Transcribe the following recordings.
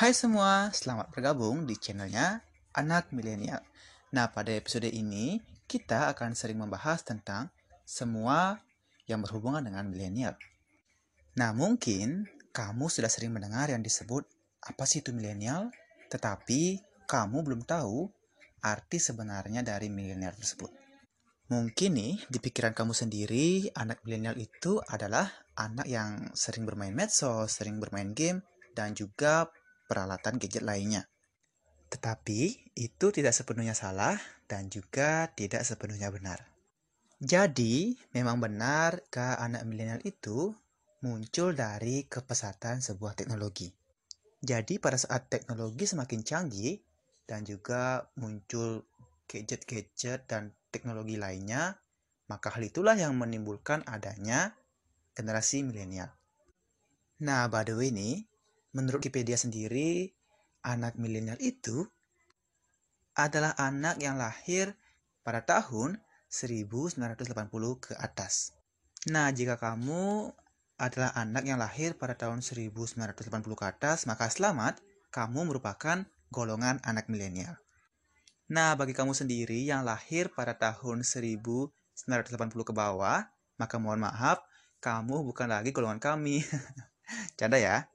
Hai semua, selamat bergabung di channelnya Anak Milenial. Nah, pada episode ini kita akan sering membahas tentang semua yang berhubungan dengan milenial. Nah, mungkin kamu sudah sering mendengar yang disebut apa sih itu milenial, tetapi kamu belum tahu arti sebenarnya dari milenial tersebut. Mungkin nih, di pikiran kamu sendiri, anak milenial itu adalah anak yang sering bermain medsos, sering bermain game, dan juga peralatan gadget lainnya. Tetapi itu tidak sepenuhnya salah dan juga tidak sepenuhnya benar. Jadi, memang benar ke anak milenial itu muncul dari kepesatan sebuah teknologi. Jadi, pada saat teknologi semakin canggih dan juga muncul gadget-gadget dan teknologi lainnya, maka hal itulah yang menimbulkan adanya generasi milenial. Nah, by the way nih, menurut Wikipedia sendiri, anak milenial itu adalah anak yang lahir pada tahun 1980 ke atas. Nah, jika kamu adalah anak yang lahir pada tahun 1980 ke atas, maka selamat, kamu merupakan golongan anak milenial. Nah, bagi kamu sendiri yang lahir pada tahun 1980 ke bawah, maka mohon maaf, kamu bukan lagi golongan kami. Canda ya.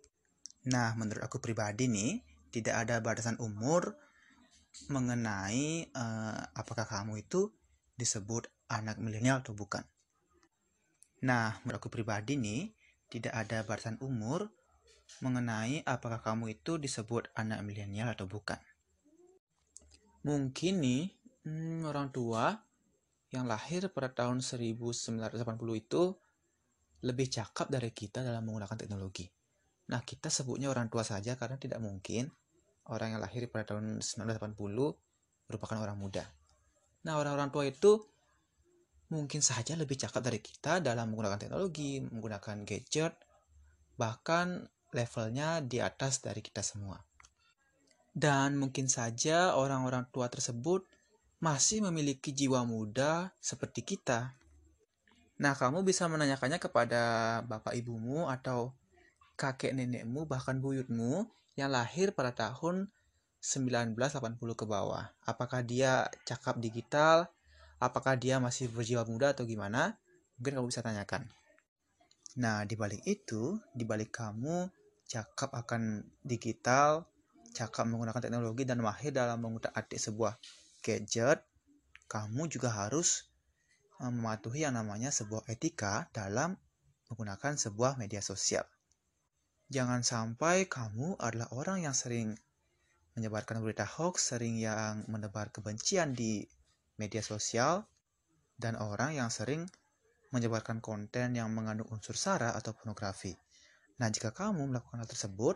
Nah, menurut aku pribadi nih, tidak ada batasan umur mengenai uh, apakah kamu itu disebut anak milenial atau bukan. Nah, menurut aku pribadi nih, tidak ada batasan umur mengenai apakah kamu itu disebut anak milenial atau bukan. Mungkin nih, hmm, orang tua yang lahir pada tahun 1980 itu lebih cakap dari kita dalam menggunakan teknologi. Nah, kita sebutnya orang tua saja karena tidak mungkin orang yang lahir pada tahun 1980 merupakan orang muda. Nah, orang-orang tua itu mungkin saja lebih cakap dari kita dalam menggunakan teknologi, menggunakan gadget, bahkan levelnya di atas dari kita semua. Dan mungkin saja orang-orang tua tersebut masih memiliki jiwa muda seperti kita. Nah, kamu bisa menanyakannya kepada bapak ibumu atau kakek nenekmu bahkan buyutmu yang lahir pada tahun 1980 ke bawah. Apakah dia cakap digital? Apakah dia masih berjiwa muda atau gimana? Mungkin kamu bisa tanyakan. Nah, di balik itu, di balik kamu cakap akan digital, cakap menggunakan teknologi dan mahir dalam mengutak-atik sebuah gadget, kamu juga harus eh, mematuhi yang namanya sebuah etika dalam menggunakan sebuah media sosial. Jangan sampai kamu adalah orang yang sering menyebarkan berita hoax, sering yang menebar kebencian di media sosial, dan orang yang sering menyebarkan konten yang mengandung unsur sara atau pornografi. Nah, jika kamu melakukan hal tersebut,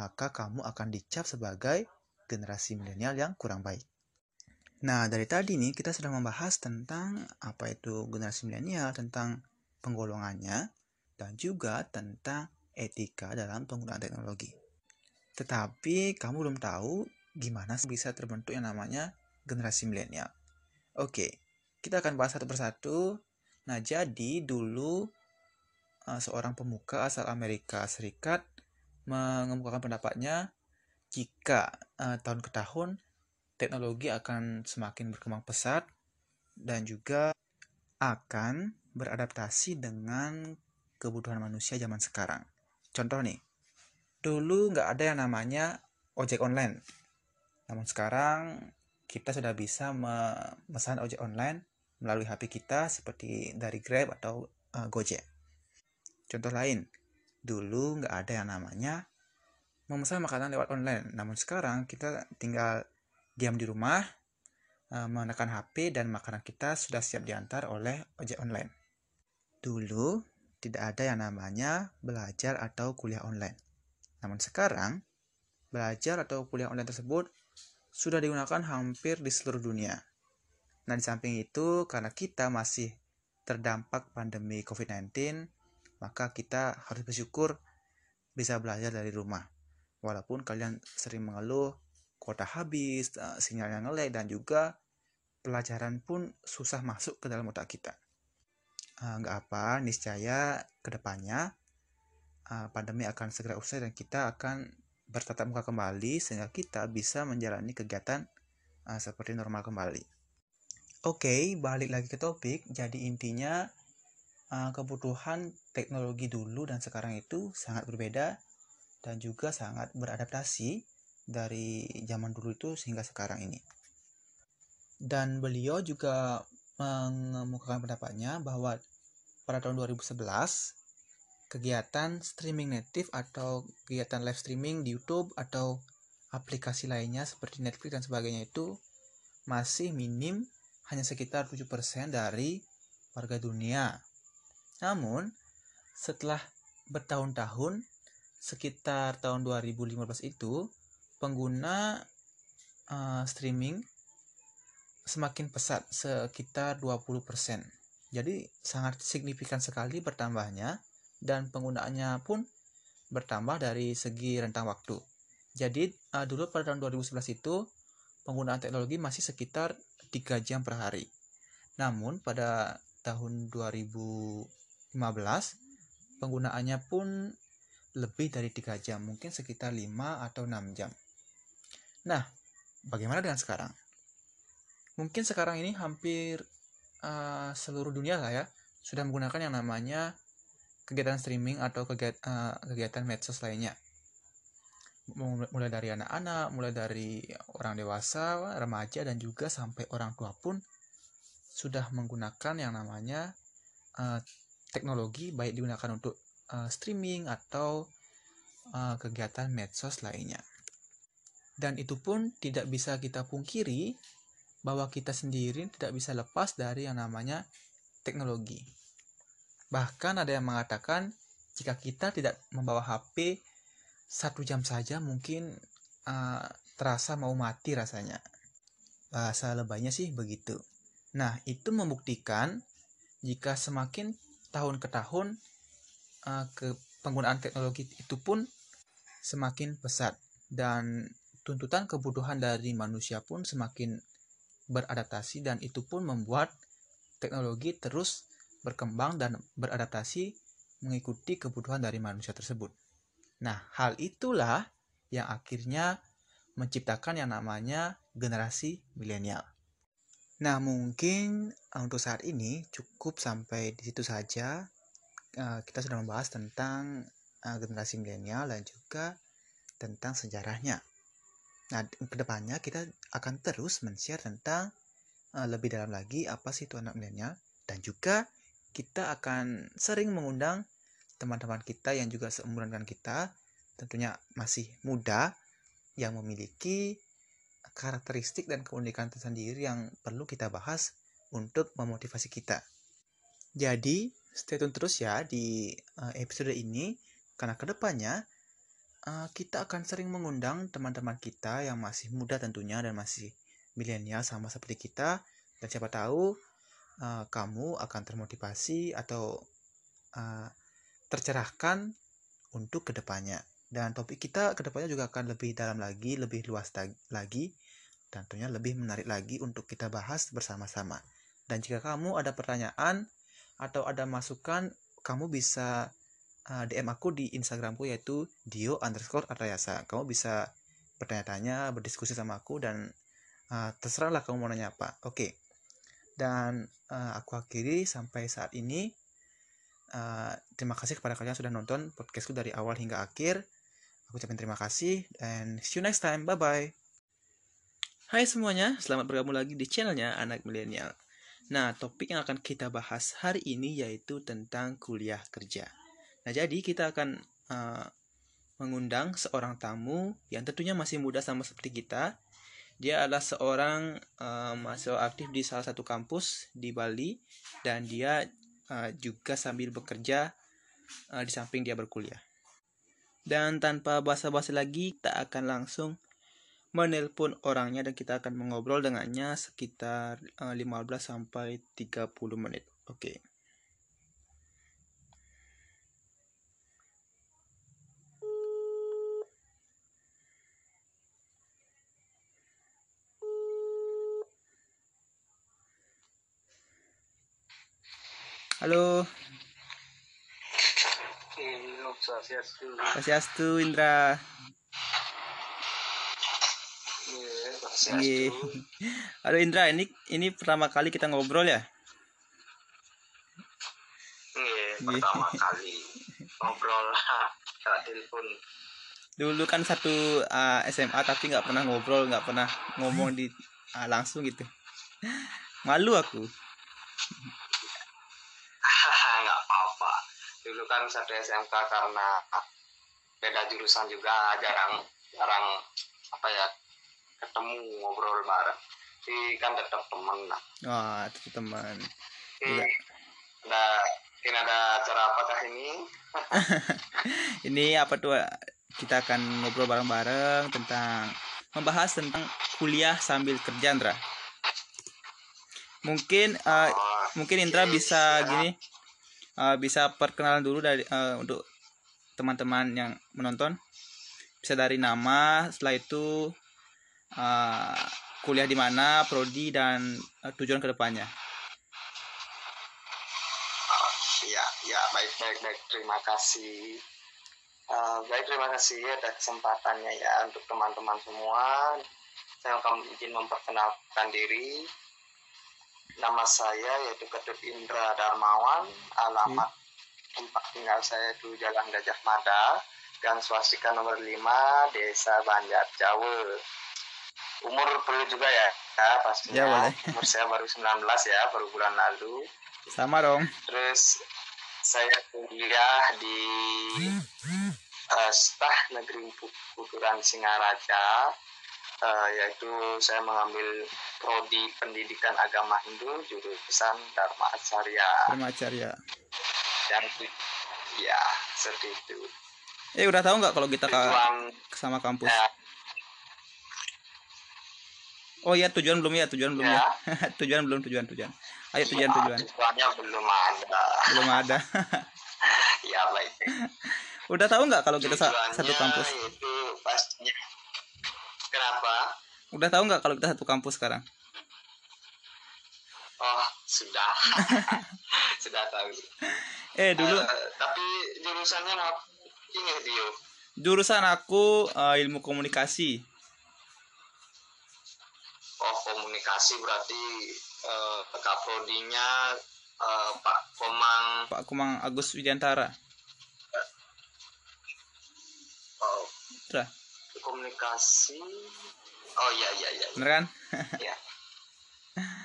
maka kamu akan dicap sebagai generasi milenial yang kurang baik. Nah, dari tadi nih kita sudah membahas tentang apa itu generasi milenial, tentang penggolongannya, dan juga tentang etika dalam penggunaan teknologi. Tetapi kamu belum tahu gimana bisa terbentuk yang namanya generasi milenial. Oke, kita akan bahas satu persatu. Nah, jadi dulu uh, seorang pemuka asal Amerika Serikat mengemukakan pendapatnya jika uh, tahun ke tahun teknologi akan semakin berkembang pesat dan juga akan beradaptasi dengan kebutuhan manusia zaman sekarang. Contoh nih, dulu nggak ada yang namanya ojek online. Namun sekarang kita sudah bisa memesan ojek online melalui HP kita seperti dari Grab atau uh, Gojek. Contoh lain, dulu nggak ada yang namanya memesan makanan lewat online. Namun sekarang kita tinggal diam di rumah, uh, menekan HP dan makanan kita sudah siap diantar oleh ojek online. Dulu tidak ada yang namanya belajar atau kuliah online. Namun sekarang, belajar atau kuliah online tersebut sudah digunakan hampir di seluruh dunia. Nah, di samping itu, karena kita masih terdampak pandemi COVID-19, maka kita harus bersyukur bisa belajar dari rumah. Walaupun kalian sering mengeluh, kuota habis, eh, sinyal yang ngelag, dan juga pelajaran pun susah masuk ke dalam otak kita. Eh, nggak uh, apa niscaya ke depannya uh, pandemi akan segera usai dan kita akan bertatap muka kembali sehingga kita bisa menjalani kegiatan uh, seperti normal kembali. Oke, okay, balik lagi ke topik. Jadi intinya uh, kebutuhan teknologi dulu dan sekarang itu sangat berbeda dan juga sangat beradaptasi dari zaman dulu itu sehingga sekarang ini. Dan beliau juga mengemukakan pendapatnya bahwa pada tahun 2011 kegiatan streaming native atau kegiatan live streaming di YouTube atau aplikasi lainnya seperti Netflix dan sebagainya itu masih minim hanya sekitar 7% dari warga dunia. Namun, setelah bertahun-tahun, sekitar tahun 2015 itu, pengguna uh, streaming semakin pesat sekitar 20%. Jadi sangat signifikan sekali bertambahnya dan penggunaannya pun bertambah dari segi rentang waktu. Jadi uh, dulu pada tahun 2011 itu penggunaan teknologi masih sekitar 3 jam per hari. Namun pada tahun 2015 penggunaannya pun lebih dari 3 jam, mungkin sekitar 5 atau 6 jam. Nah, bagaimana dengan sekarang? Mungkin sekarang ini hampir uh, seluruh dunia lah ya sudah menggunakan yang namanya kegiatan streaming atau kegiatan, uh, kegiatan medsos lainnya mulai dari anak-anak, mulai dari orang dewasa, remaja dan juga sampai orang tua pun sudah menggunakan yang namanya uh, teknologi baik digunakan untuk uh, streaming atau uh, kegiatan medsos lainnya. Dan itu pun tidak bisa kita pungkiri bahwa kita sendiri tidak bisa lepas dari yang namanya teknologi. Bahkan ada yang mengatakan jika kita tidak membawa HP satu jam saja mungkin uh, terasa mau mati rasanya. Bahasa lebaynya sih begitu. Nah, itu membuktikan jika semakin tahun ke tahun uh, ke penggunaan teknologi itu pun semakin pesat dan tuntutan kebutuhan dari manusia pun semakin beradaptasi dan itu pun membuat teknologi terus berkembang dan beradaptasi mengikuti kebutuhan dari manusia tersebut. Nah, hal itulah yang akhirnya menciptakan yang namanya generasi milenial. Nah, mungkin eh, untuk saat ini cukup sampai di situ saja. Eh, kita sudah membahas tentang eh, generasi milenial dan juga tentang sejarahnya. Nah, ke depannya kita akan terus men-share tentang uh, lebih dalam lagi apa sih itu anak milenial dan juga kita akan sering mengundang teman-teman kita yang juga seumuran dengan kita, tentunya masih muda yang memiliki karakteristik dan keunikan tersendiri yang perlu kita bahas untuk memotivasi kita. Jadi, stay tune terus ya di uh, episode ini karena ke depannya uh, kita akan sering mengundang teman-teman kita yang masih muda tentunya dan masih milenial sama seperti kita. Dan siapa tahu uh, kamu akan termotivasi atau uh, tercerahkan untuk ke depannya dan topik kita ke depannya juga akan lebih dalam lagi lebih luas lagi tentunya lebih menarik lagi untuk kita bahas bersama-sama. Dan jika kamu ada pertanyaan atau ada masukan kamu bisa uh, DM aku di Instagramku yaitu dio underscore atrayasa. Kamu bisa bertanya-tanya, berdiskusi sama aku dan uh, terserahlah kamu mau nanya apa. Oke. Okay. Dan uh, aku akhiri sampai saat ini. Uh, terima kasih kepada kalian sudah nonton podcastku dari awal hingga akhir. Aku ucapin terima kasih dan see you next time. Bye bye. Hai semuanya, selamat bergabung lagi di channelnya Anak Milenial. Nah, topik yang akan kita bahas hari ini yaitu tentang kuliah kerja. Nah, jadi kita akan uh, mengundang seorang tamu yang tentunya masih muda sama seperti kita. Dia adalah seorang uh, mahasiswa aktif di salah satu kampus di Bali dan dia uh, juga sambil bekerja uh, di samping dia berkuliah. Dan tanpa basa-basi lagi, kita akan langsung menelpon orangnya dan kita akan mengobrol dengannya sekitar uh, 15 sampai 30 menit. Oke. Okay. Halo. Swastiastu. Indra. Iya. Aduh Indra, ini ini pertama kali kita ngobrol ya? Iya, pertama kali ngobrol lewat telepon. Dulu kan satu uh, SMA tapi nggak pernah ngobrol, nggak pernah ngomong di uh, langsung gitu. Malu aku. nggak apa-apa. Dulu kan satu SMK karena beda jurusan juga jarang jarang apa ya ketemu ngobrol bareng. Jadi kan tetap teman lah. Wah, tetap teman. Iya. Ada ini ada acara apakah ini? ini apa tuh? Kita akan ngobrol bareng-bareng tentang membahas tentang kuliah sambil kerja, Indra. Mungkin uh, oh, mungkin Indra bisa ya. gini uh, bisa perkenalan dulu dari uh, untuk teman-teman yang menonton. Bisa dari nama, setelah itu uh, kuliah di mana, prodi dan uh, tujuan ke depannya. Uh, ya, ya baik baik baik terima kasih. Uh, baik terima kasih atas kesempatannya ya untuk teman-teman semua. Saya akan izin memperkenalkan diri. Nama saya yaitu Ketut Indra Darmawan, alamat hmm. tempat tinggal saya itu Jalan Gajah Mada, Gang Swastika nomor 5, Desa Banjar, Jawa. Umur perlu juga ya ya pastinya. Ya, boleh. umur saya baru 19 ya baru bulan lalu. Sama dong. Terus saya kuliah di uh, Stah Negeri Puturan Singaraja uh, yaitu saya mengambil prodi pendidikan agama Hindu jurusan Dharma Acarya Dharma Acarya dan ya seperti itu eh udah tahu nggak kalau kita ke sama kampus ya, Oh iya tujuan belum ya tujuan belum ya, ya? tujuan belum tujuan tujuan. Ayo tujuan ya, tujuan. Tujuannya belum ada. Belum ada. ya baik. Udah tahu nggak kalau kita satu kampus? Itu pastinya. Kenapa? Udah tahu nggak kalau kita satu kampus sekarang? Oh sudah, sudah tahu. Eh dulu. Uh, tapi jurusannya apa? Ini Dio. Jurusan aku uh, ilmu komunikasi oh komunikasi berarti uh, kaprodinya uh, Pak Komang Pak Komang Agus Widiantara oh Sudah. Komunikasi. Oh iya iya iya. Bener kan? Ya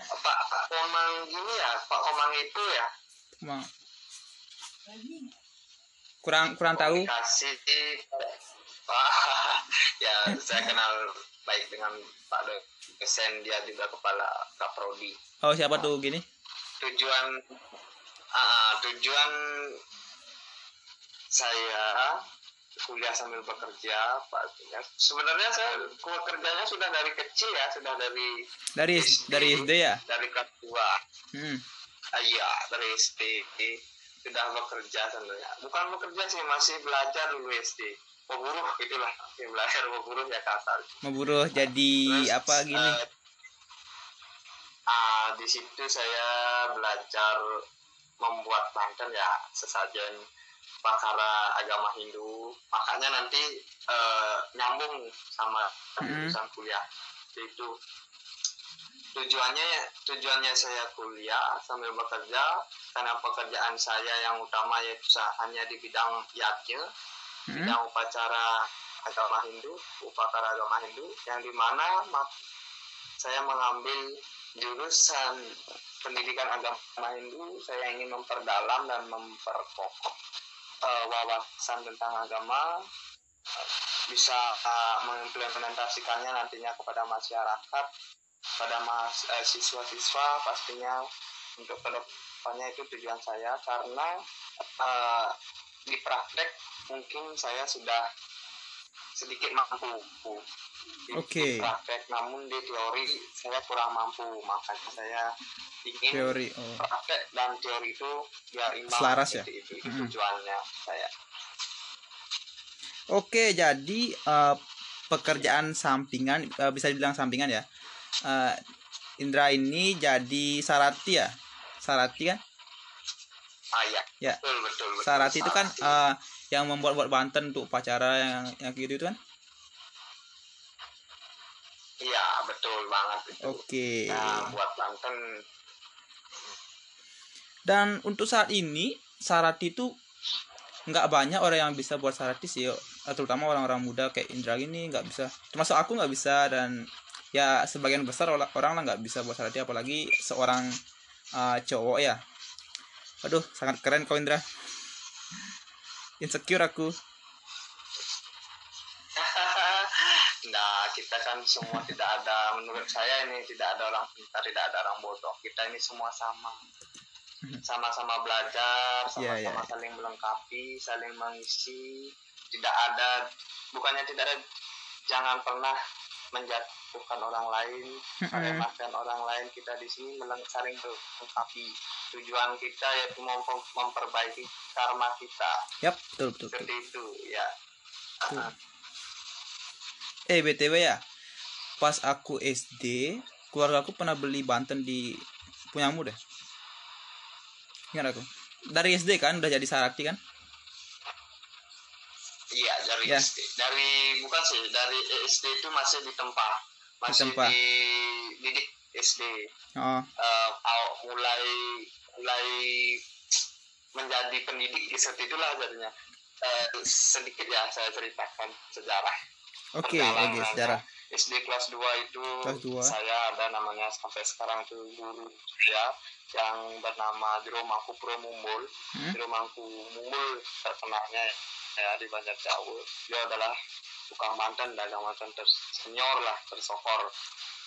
Pak Pak Komang gini ya? Pak Komang itu ya? Komang. Kurang kurang tahu. Komunikasi. Ya saya kenal baik dengan Pak Dosen dia juga kepala kaprodi oh siapa tuh gini? Tujuan uh, tujuan saya kuliah sambil bekerja Pak sebenarnya saya bekerjanya sudah dari kecil ya sudah dari dari SD, dari SD ya? Dari kelas dua. Hmm. uh, iya dari SD sudah bekerja sebenarnya bukan bekerja sih masih belajar dulu SD pemburu itulah yang belajar pemburu ya kasar. Memburu jadi Terus, apa gini? uh, uh, di situ saya belajar membuat mantan ya sesajen pakara agama Hindu makanya nanti uh, nyambung sama jurusan mm-hmm. kuliah itu tujuannya tujuannya saya kuliah sambil bekerja karena pekerjaan saya yang utama yaitu hanya di bidang yatnya hmm. yang upacara agama Hindu, upacara agama Hindu, yang di mana saya mengambil jurusan pendidikan agama Hindu, saya ingin memperdalam dan memperkokoh uh, wawasan tentang agama, uh, bisa uh, mengimplementasikannya nantinya kepada masyarakat, pada mas, uh, siswa-siswa pastinya untuk ke depannya itu tujuan saya. Karena uh, di praktek mungkin saya sudah sedikit mampu Oke. Okay. Praktek namun di teori saya kurang mampu makanya saya ingin teori oh. praktek dan teori itu biar imbang. Selaras ya. Itu, itu, itu tujuannya saya. Oke, jadi uh, pekerjaan sampingan uh, bisa dibilang sampingan ya. Uh, Indra ini jadi sarati ya, sarati kan? Ah ya. Ya. Betul betul. betul. Sarati itu kan uh, yang membuat-buat Banten untuk upacara yang yang gitu itu kan? Iya betul banget itu. Oke. Nah, buat Banten Dan untuk saat ini Sarati itu nggak banyak orang yang bisa buat Sarati sih, yo. terutama orang-orang muda kayak Indra ini nggak bisa. Termasuk aku nggak bisa dan ya sebagian besar orang orang lah nggak bisa buat Sarati apalagi seorang uh, cowok ya. Aduh, sangat keren kau Indra. Insecure aku. nah, kita kan semua tidak ada menurut saya ini tidak ada orang pintar, tidak ada orang bodoh. Kita ini semua sama. Sama-sama belajar, Iya, sama-sama iya. saling melengkapi, saling mengisi. Tidak ada bukannya tidak ada jangan pernah menjatuhkan orang lain, meremehkan orang lain. Kita di sini saling melengkapi. Tujuan kita yaitu mem- memperbaiki karma kita. Yap, betul betul. Seperti itu, ya. Tuh. Eh btw ya, pas aku SD, keluarga aku pernah beli Banten di punyamu deh. Ingat aku. Dari SD kan udah jadi Sarati kan? Iya dari Ya. SD. Dari bukan sih dari SD itu masih di tempat masih Tempa. di didik SD. Oh, aw- mulai mulai menjadi pendidik di saat itulah jadinya. Eh, sedikit ya saya ceritakan sejarah. oke, Perjalanan oke, sejarah. SD kelas 2 itu Kelas dua. saya ada namanya sampai sekarang tuh guru ya yang bernama Jero Mangku Pro Mumbul. Hmm? Jero Mangku Mumbul terkenalnya ya di Banjar Jawa. Dia adalah tukang mantan dagang mantan tersenior lah tersohor.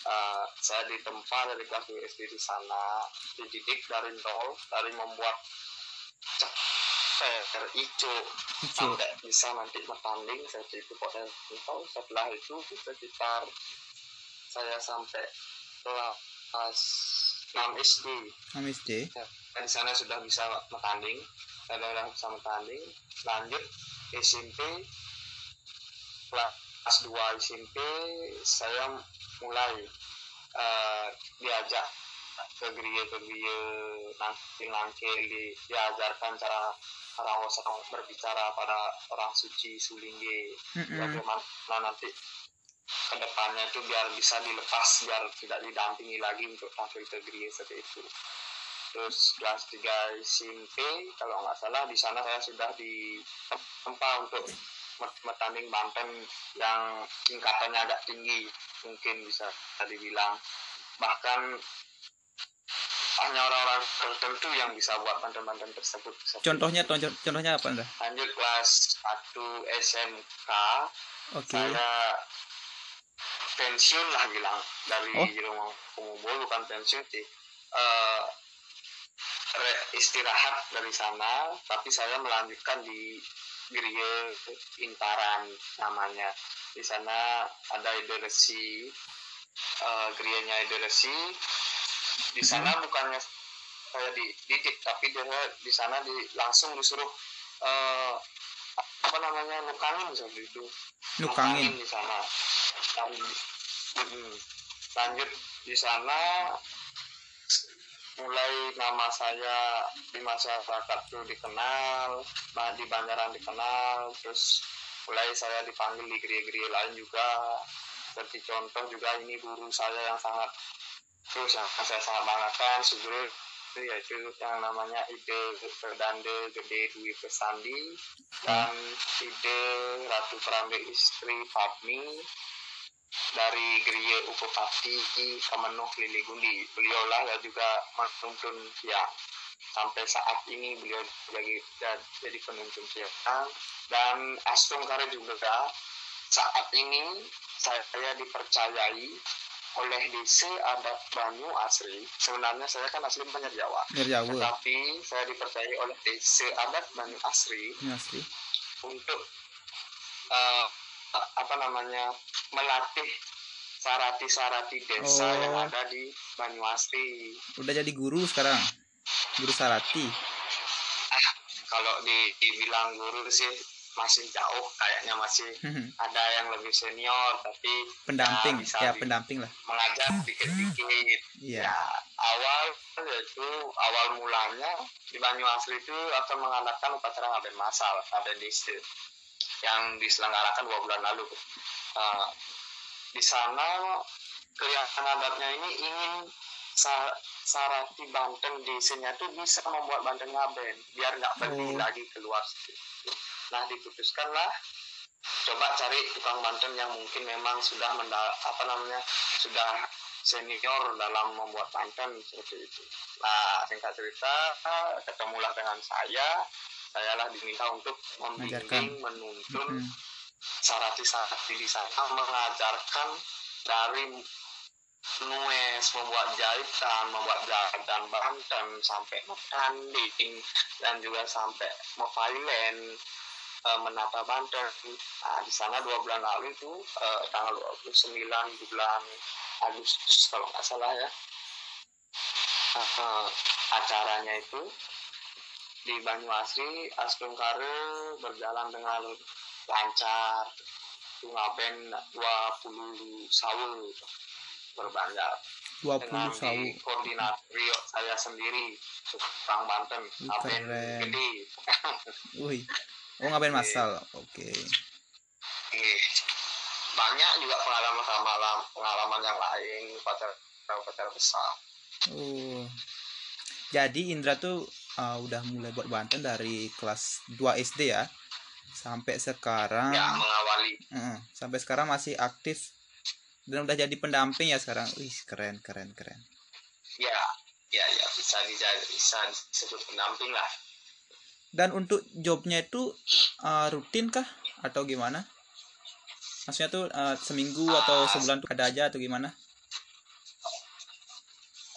Eh, saya ditempa dari kelas 2 SD di sana dididik dari nol dari membuat ceper ijo Ijo. sampai bisa nanti bertanding saya itu pokoknya setelah itu sekitar saya sampai kelas 6 SD 6 SD. dan di sana sudah bisa bertanding saya sudah bisa bertanding lanjut SMP kelas 2 SMP saya mulai eh, diajak ke gereja ke gereja nangkil nangkil di, diajarkan cara cara orang berbicara pada orang suci sulingge Mm-mm. bagaimana nanti ke depannya itu biar bisa dilepas biar tidak didampingi lagi untuk tampil ke gereja seperti itu terus kelas 3 SMP kalau nggak salah di sana saya sudah di tempat untuk ber- bertanding Banten yang tingkatannya agak tinggi mungkin bisa dibilang bahkan hanya orang-orang tertentu yang bisa buat Banten-Banten tersebut Contohnya contoh- contohnya apa Indra? lanjut kelas 1 SMK Oke. saya pensiun lah bilang dari Oh. rumah umum bukan pensiun sih Eh, istirahat dari sana tapi saya melanjutkan di gereja Intaran namanya. Di sana ada ide resi eh, gerejanya ide resi di sana bukannya saya dididik tapi dia di sana di, langsung disuruh eh, apa namanya nukangin seperti itu Nukangin. di sana. Dan mm, lanjut di sana mulai nama saya di masyarakat itu dikenal di Banjaran dikenal terus mulai saya dipanggil di gereja-gereja lain juga. Seperti contoh juga ini guru saya yang sangat terus yang saya sangat banggakan itu yaitu yang namanya ide Ferdande Gede Dwi Pesandi dan ide Ratu Kerambe istri Padmi dari Gereja Upopati Kemenuh Lili Gundi. Beliaulah yang juga menuntun ya sampai saat ini beliau jadi jadi penuntun siang dan Astung Kare juga saat ini saya dipercayai oleh DC adat Banyu Asri. Sebenarnya saya kan asli Banjar Jawa. Jawa. Tetapi saya dipercayai oleh DC adat Banyu Asri asli. untuk eh, apa namanya melatih sarati-sarati desa Oh. yang ada di Banyuasri. Udah jadi guru sekarang. Guru Sarati. Kalau di, dibilang guru sih masih jauh, kayaknya masih ada yang lebih senior, tapi pendamping. bisa Ya, di- pendamping lah. mengajar dikit-dikit. Iya. Ya, awal yaitu awal mulanya di Banyuasri itu akan mengadakan upacara ngaben masal, ngaben distrik yang diselenggarakan dua bulan lalu. Uh, di sana kelihatan adatnya ini ingin Sarati Banten di sini itu bisa membuat Banten ngaben biar nggak pergi oh. lagi keluar nah diputuskanlah coba cari tukang Banten yang mungkin memang sudah mendal apa namanya sudah senior dalam membuat Banten seperti itu nah singkat cerita ketemulah dengan saya saya lah diminta untuk membimbing menuntun mm -hmm. sarati-sarati di sana mengajarkan dari nues, membuat jahitan, membuat jahitan Banten sampai membranding dan juga sampai memfailen e, menata Banten. Nah, di sana dua bulan lalu itu e, tanggal 29 bulan Agustus kalau nggak salah ya. Nah, e, acaranya itu di Banyuasri Kare berjalan dengan lancar. Ngaben 20 sawul berbangga 20 dengan sawu. koordinator saya sendiri Bang Banten. Ngapain gede. Wih. Oh ngapain masal. Oke. Okay. banyak juga pengalaman pengalaman pengalaman yang lain pacar pacar besar. Oh. Jadi Indra tuh uh, udah mulai buat Banten dari kelas 2 SD ya. Sampai sekarang ya mengawali. Uh, sampai sekarang masih aktif dan udah jadi pendamping ya sekarang. Wih keren keren keren. Ya ya ya bisa dijadi bisa disebut pendamping lah. Dan untuk jobnya itu uh, rutin kah? Atau gimana? Maksudnya tuh uh, seminggu uh, atau sebulan tuh ada aja atau gimana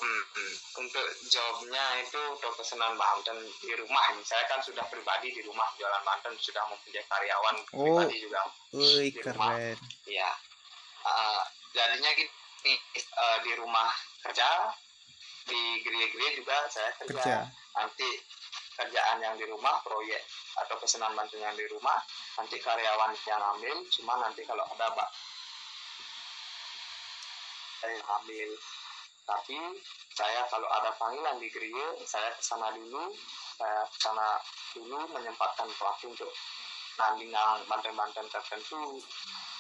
hmm, untuk jobnya itu untuk pesanan Banten di rumah saya kan sudah pribadi di rumah jualan Banten sudah mempunyai karyawan oh. pribadi juga Wih, di keren. rumah ya uh, jadinya gitu uh, di rumah kerja di gereja-gereja juga saya kerja. kerja nanti kerjaan yang di rumah proyek atau pesanan bantu yang di rumah nanti karyawan yang ambil cuma nanti kalau ada pak saya ambil tapi saya kalau ada panggilan di gereja saya ke sana dulu saya ke sana dulu menyempatkan waktu untuk nandingan banten-banten tertentu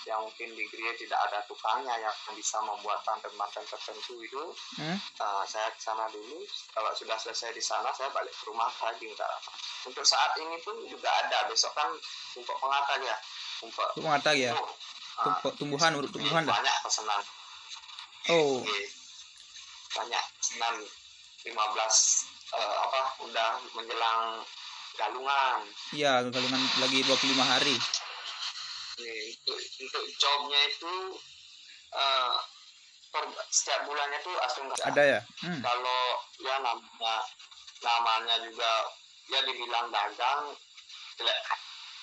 yang mungkin di Gria tidak ada tukangnya yang bisa membuat banten-banten tertentu itu. Hmm? uh, saya ke sana dulu kalau sudah selesai di sana saya balik ke rumah lagi untuk saat ini pun juga ada besok kan untuk pengatag ya? Untuk pengatag ya? Uh, tumbuhan urut tumbuhan banyak pesanan. Oh banyak pesanan 15 uh, apa udah menjelang galungan. Iya galungan lagi 25 hari. Nih, untuk, untuk jobnya itu uh, per, setiap bulannya tuh asing ada ya? Hmm. kalau ya namanya namanya juga ya dibilang dagang jelek.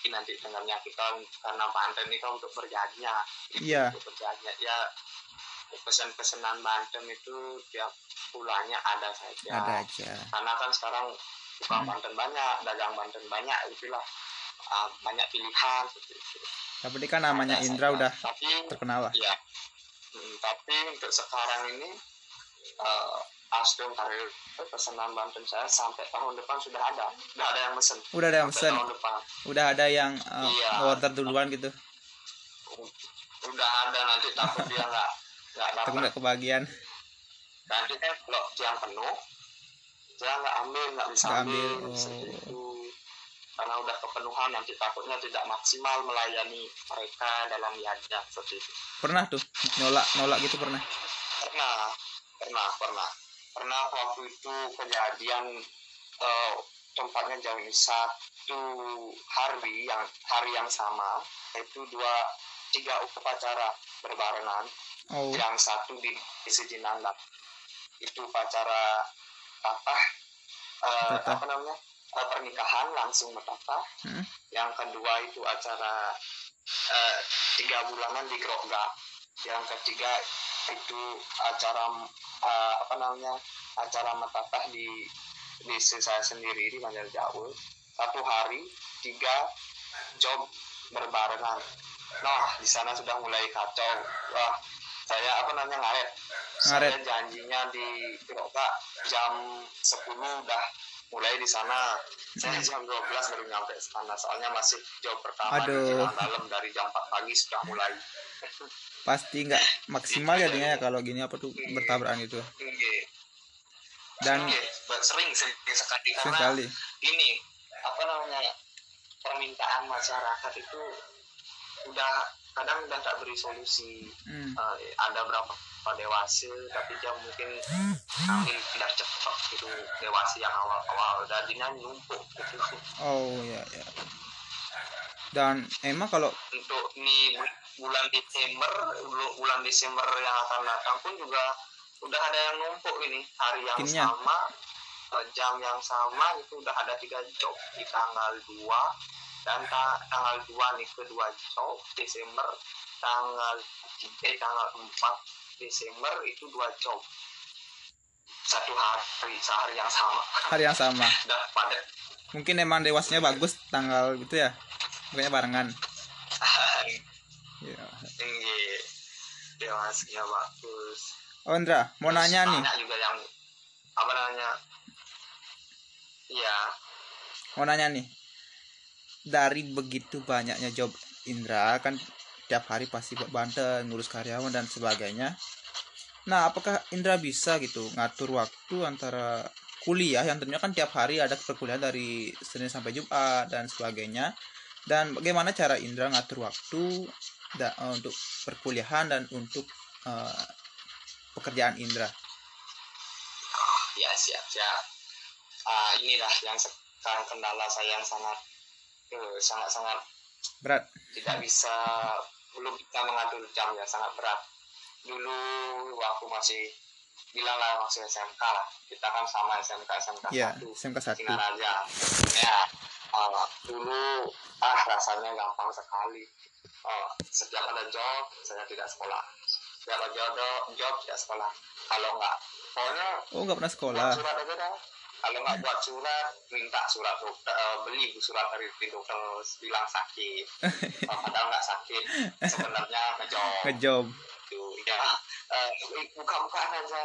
Nanti dengarnya kita karena Banten itu untuk berjadinya iya. Untuk berjadinya ya pesan-pesanan Banten itu tiap bulannya ada saja ada aja karena kan sekarang tukang hmm. Banten banyak dagang Banten banyak itulah uh, banyak pilihan seperti itu tapi kan namanya Indra udah tapi, terkenal lah. Iya. Hmm, tapi untuk sekarang ini uh, Asdom karir pesanan Banten saya sampai tahun depan sudah ada. Sudah ada yang mesen. Udah ada yang mesen. Udah ada yang uh, iya. order duluan gitu. Udah ada nanti takut dia nggak nggak dapat. Takut nggak kebagian. Nanti kan kalau yang penuh, dia nggak ambil nggak bisa gak ambil. ambil. Oh karena udah kepenuhan nanti takutnya tidak maksimal melayani mereka dalam niatnya seperti itu. Pernah tuh nolak nolak gitu pernah? Pernah, pernah, pernah. Pernah waktu itu kejadian uh, tempatnya jauh ini satu hari yang hari yang sama itu dua tiga upacara berbarengan. Oh. Yang satu di, di Sejinanda itu upacara apa? Uh, apa namanya? uh, pernikahan langsung menata. Hmm. Yang kedua itu acara uh, tiga bulanan di Grogga. Yang ketiga itu acara uh, apa namanya acara metatah di desa saya sendiri di Banjar Jawa. Satu hari tiga job berbarengan. Nah di sana sudah mulai kacau. Wah saya apa namanya ngaret. ngaret. Saya janjinya di Grogga jam 10 udah mulai di sana saya Hmm. jam 12 baru nyampe sana soalnya masih jauh pertama Aduh. dalam dari jam 4 pagi sudah mulai pasti nggak maksimal ya jadinya ya kalau gini apa tuh bertabrakan gitu tinggi dan Tinggi. sering sering sekali karena sekali ini apa namanya permintaan masyarakat itu udah kadang udah tak beri solusi. Hmm. Eh, ada berapa dewasa tapi dia mungkin ambil tidak cepat gitu dewasa yang awal-awal. Jadinya numpuk gitu. Oh ya ya dan emang kalau untuk ini bu- bulan Desember bul- bulan Desember yang akan datang pun juga udah ada yang numpuk ini. Hari yang Ininya. sama eh, jam yang sama itu udah ada tiga job di tanggal 2 dan ta- tanggal 2 nih kedua job Desember tanggal eh tanggal 4 Desember itu dua job satu hari sehari yang sama. Hari yang sama. Udah padat mungkin emang dewasnya bagus tanggal gitu ya? Makanya barengan. Ya tinggi dewasanya bagus. Oh Indra mau nanya nih. juga yang apa namanya? Iya. Mau nanya nih dari begitu banyaknya job Indra kan tiap hari pasti buat Banten ngurus karyawan dan sebagainya. Nah apakah Indra bisa gitu ngatur waktu antara kuliah? Yang tentunya kan tiap hari ada perkuliahan dari Senin sampai Jumat dan sebagainya. Dan bagaimana cara Indra ngatur waktu da- eh, untuk perkuliahan dan untuk eh, pekerjaan Indra? Ya siap siap. Ah inilah yang sekarang kendala saya yang sangat eh, sangat sangat berat. tidak bisa belum bisa mengatur jam ya sangat berat. Dulu waktu masih bilang lah masih SMK lah. Kita kan sama SMK SMK ya satu. SMK 1 Singaraja ya ah, dulu ah rasanya gampang sekali. Ah, setiap ada job saya tidak sekolah. Setiap ada job job tidak sekolah. Kalau nggak pokoknya oh nggak pernah sekolah. surat aja dah kalau nggak buat surat minta surat dokter eh, beli surat dari dokter bilang sakit. Oh, padahal nggak sakit. Sebenarnya ngejob. Ngejob. Gitu. Ya eh, buka-bukaan aja.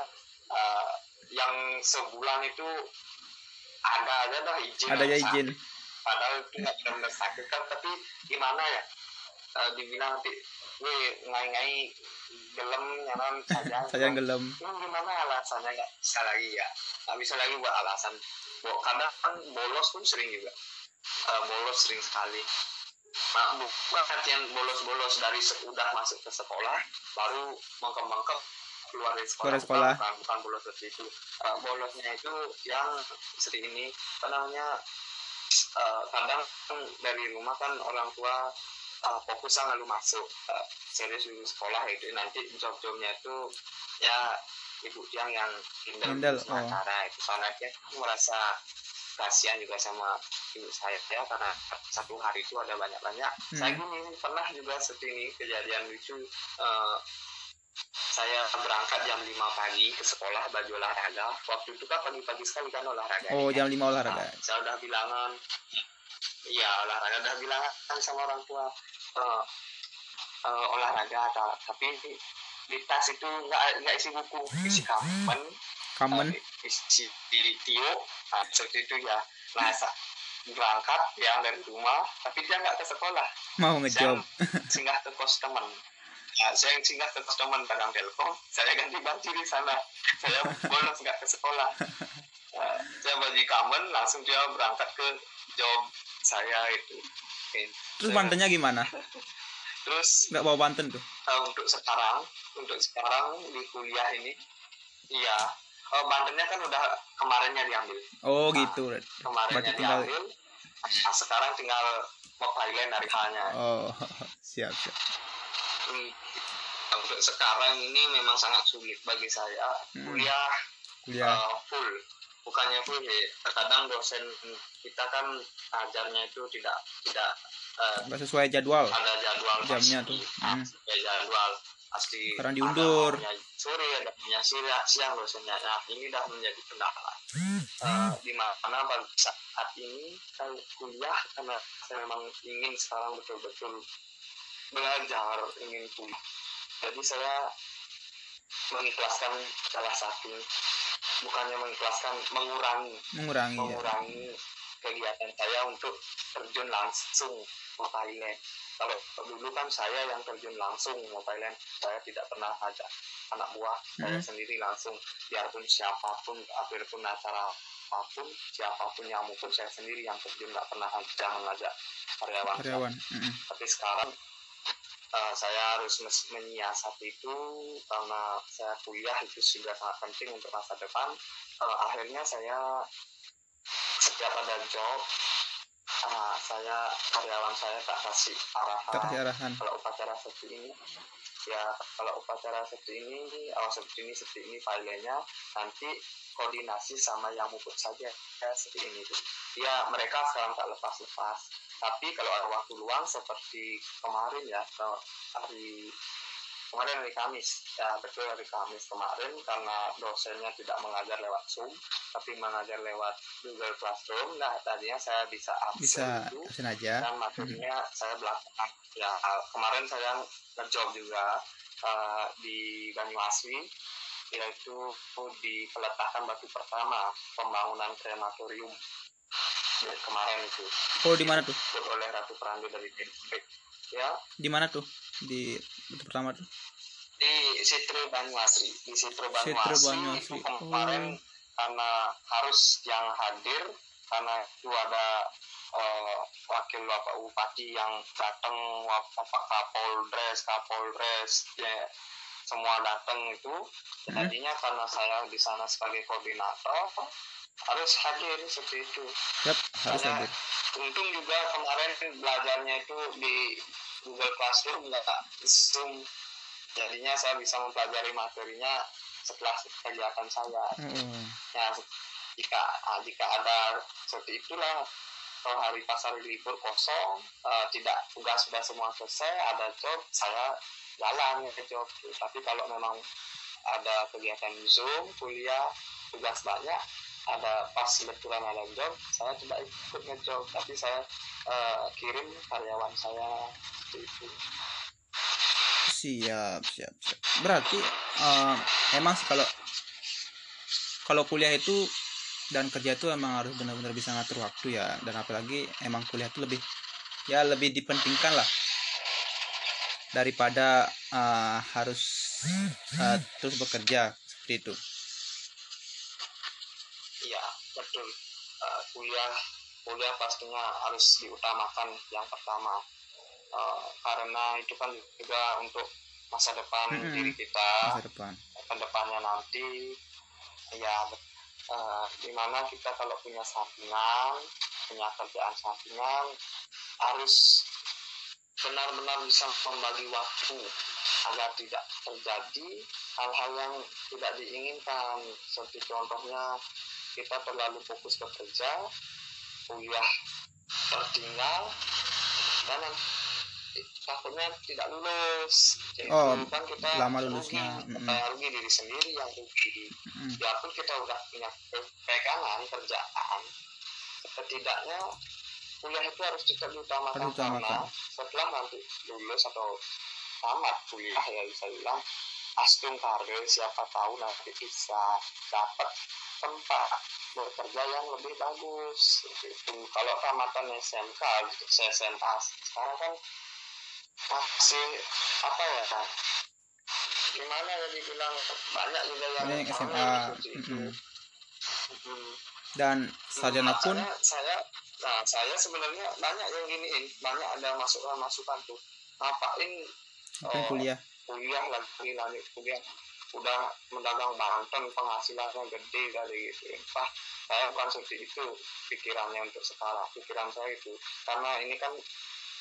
Eh, yang sebulan itu ada aja dah izin ada ya izin. padahal itu nggak benar-benar sakit kan tapi gimana ya? Eh, dibilang nanti weh ngai-ngai gelem nyaman saja saya gelem. Ini gimana alasannya nggak bisa lagi ya. Nggak bisa lagi buat alasan. Bo- kadang kan bolos pun sering juga. Eh, bolos sering sekali. Nah, bukan artian bolos-bolos dari udah masuk ke sekolah baru mengkembangkan keluar dari sekolah, Keluar sekolah. Bukan, bukan, bolos seperti itu Eh, bolosnya itu yang seperti ini apa namanya eh, kadang kan dari rumah kan orang tua uh, fokus lalu masuk uh, serius di sekolah itu. Nanti job-jobnya itu ya ibu yang yang handle Handle, oh. sementara itu. Soalnya dia merasa kasihan juga sama ibu saya. Ya karena satu hari itu ada banyak-banyak. Hmm. saya gini pernah juga seperti ini kejadian lucu. Uh, saya berangkat jam 5 pagi ke sekolah baju olahraga. Waktu itu kan pagi-pagi sekali kan olahraga oh ya. jam 5 olahraga. Nah, saya udah bilangan iya olahraga udah bilangan sama orang tua eh, eh, olahraga ada tapi di, di tas itu nggak nggak isi buku isi kamen. Kamen? Eh, isi di tio nah, seperti itu ya. Nah berangkat yang dari rumah tapi dia nggak ke sekolah. Mau ngejob. Singgah ke kos teman Nah, saya yang singgah ke kos teman padang telkom saya ganti baju di sana. Saya bolos nggak ke sekolah. Nah, saya baju kamen langsung dia berangkat ke job saya itu. Terus Saya- Bantennya gimana? Terus nggak bawa Banten tuh? Eh, untuk sekarang untuk sekarang di kuliah ini iya. Eh, Bantennya kan udah kemarinnya diambil. Oh Nah, gitu. Kemarinnya Berarti tinggal- diambil nah, sekarang tinggal mau Thailand dari halnya oh siap siap. Hmm. untuk sekarang ini memang sangat sulit bagi saya. Hmm. kuliah kuliah. uh, full bukannya ya terkadang dosen kita kan ajarnya itu tidak tidak uh, sesuai jadwal ada jadwal Jamnya pasti. tuh. Hmm. sesuai jadwal pasti ada diundur. sore ada punya siang siang dosennya nah ini dah menjadi kendala Uh, di mana pada saat ini saya kuliah karena saya memang ingin sekarang betul-betul belajar ingin kuliah jadi saya mengikhlaskan salah satu bukannya mengikhlaskan mengurangi mengurangi ya. mengurangi kegiatan saya untuk terjun langsung ke Thailand kalau dulu kan saya yang terjun langsung ke Thailand saya tidak pernah ajak anak buah saya Hmm. sendiri langsung biarpun siapa pun apa pun acara apa pun siapa pun yang mungkin saya sendiri yang terjun nggak pernah ajak mengajak karyawan saya. karyawan Mm-mm. tapi sekarang uh, saya harus menyiasati itu karena saya kuliah itu sudah sangat penting untuk masa depan. Uh, akhirnya saya setiap ada job. Uh, saya karyawan saya tak kasih arahan tak kasih arahan. kalau upacara seperti ini. Ya kalau upacara seperti ini oh seperti ini seperti ini filenya nanti koordinasi sama yang mukut saja. Ya seperti ini. Tuh ya mereka sekarang tak lepas-lepas tapi kalau ada waktu luang seperti kemarin ya hari kemarin hari Kamis ya betul hari Kamis kemarin karena dosennya tidak mengajar lewat Zoom tapi mengajar lewat Google Classroom. Nah tadinya saya bisa absen bisa itu absen aja. dan materinya saya belakang ya kemarin saya ngejob juga uh, di Banyuasri yaitu di peletakan batu pertama pembangunan krematorium Ya, kemarin itu. Oh di mana tuh? Oleh Ratu Perandu dari DPP ya. Di mana tuh? Di itu pertama tuh? Di Sitro Banyuasri. Di Sitro Sitro Banyuasri, Banyuasri. itu kemarin karena harus yang hadir karena itu ada eh, wakil bapak bupati yang datang bapak kapolres kapolres ya semua datang itu. Hmm. jadinya karena saya di sana sebagai koordinator harus hadir seperti itu. Yap harus Karena hadir. Untung juga kemarin belajarnya itu di Google Classroom nggak Zoom. Jadinya saya bisa mempelajari materinya setelah kegiatan saya. Oh. ya jika ah, jika ada seperti itulah. Kalau hari pas hari libur kosong eh, tidak tugas sudah semua selesai ada job saya jalan ke job. Tapi kalau memang ada kegiatan zoom kuliah tugas banyak ada pas kebetulan ada job saya tidak ikut ngejob tapi saya eh, kirim karyawan saya itu. Siap siap siap. Berarti eh, emang kalau kalau kuliah itu dan kerja itu emang harus benar-benar bisa ngatur waktu ya dan apalagi emang kuliah itu lebih ya lebih dipentingkan lah. Daripada eh, harus eh, terus bekerja seperti itu iya betul. Eh, kuliah kuliah pastinya harus diutamakan yang pertama. Eh, karena itu kan juga untuk masa depan Mm-mm. diri kita masa depan. ke depannya nanti ya di mana kita kalau punya sampingan punya kerjaan sampingan harus benar-benar bisa membagi waktu agar tidak terjadi hal-hal yang tidak diinginkan. Seperti contohnya kita terlalu fokus bekerja kuliah tertinggal dan takutnya tidak lulus Jadi Oh, kan kita lama rugi, lulusnya. kita Mm-mm. rugi diri sendiri yang rugi Mm, biarpun kita udah punya pegangan kerjaan setidaknya kuliah itu harus Harus diutamakan. karena setelah nanti lulus atau tamat kuliah ya bisa bilang astung karir siapa tahu nanti bisa dapat tempat bekerja yang lebih bagus itu kalau tamatan SMK gitu SMA sekarang kan masih apa ya kan gimana ya dibilang banyak juga yang Banyak SMA, seperti itu. mm-mm. Mm-mm. dan sarjana pun? Makanya saya nah saya sebenarnya banyak yang giniin banyak ada masukan masukan tuh ngapain apa oh, kuliah. kuliah lagi lanjut kuliah udah mendagang Banten penghasilannya gede dari gitu. Pak saya bukan seperti itu pikirannya untuk sekarang pikiran saya itu karena ini kan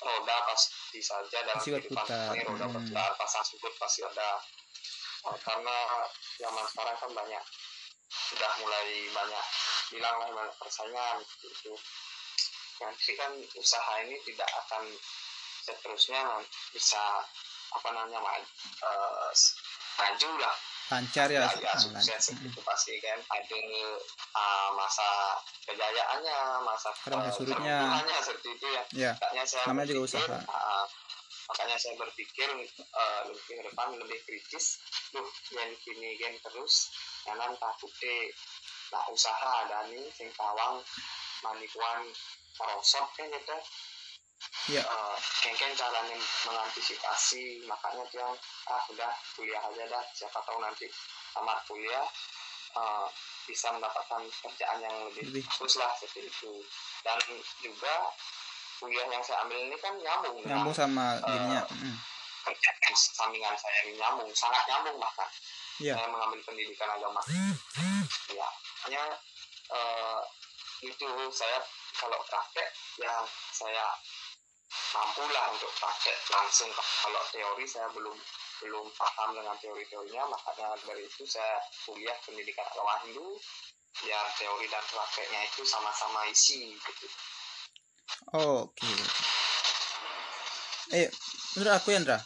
roda pasti saja dalam Pasti kehidupan ini roda hmm. berputar pasang surut pasti ada. Oh, karena zaman sekarang kan banyak sudah mulai banyak bilang lah banyak persaingan gitu. Nanti kan usaha ini tidak akan seterusnya bisa apa namanya maju, maju lah. Lancar ya ya, ya Ah, sukses lancar. Mm, itu pasti kan. Ada uh, masa kejayaannya masa uh, surutnya. seperti itu ya. Ya Makanya saya Namanya juga berpikir, usaha. uh, makanya saya berpikir uh, lebih ke depan lebih kritis. Tuh yang kini gen terus jangan takut deh nah usaha ada nih sing tawang manikuan merosot kan gitu ya. uh, kan caranya mengantisipasi makanya dia ah udah kuliah aja dah siapa tahu nanti tamat kuliah uh, bisa mendapatkan kerjaan yang lebih, lebih. bagus lah seperti itu dan juga kuliah yang saya ambil ini kan nyambung nyambung sama uh, dirinya mm. kerjaan sampingan saya ini nyambung sangat nyambung bahkan yeah. saya mengambil pendidikan agama ya hanya uh, itu saya kalau praktek ya saya mampu lah untuk praktek langsung kalau teori saya belum belum paham dengan teori-teorinya makanya dari itu saya kuliah pendidikan agama Hindu ya teori dan prakteknya itu sama-sama isi gitu oh, oke okay. eh menurut aku Yandra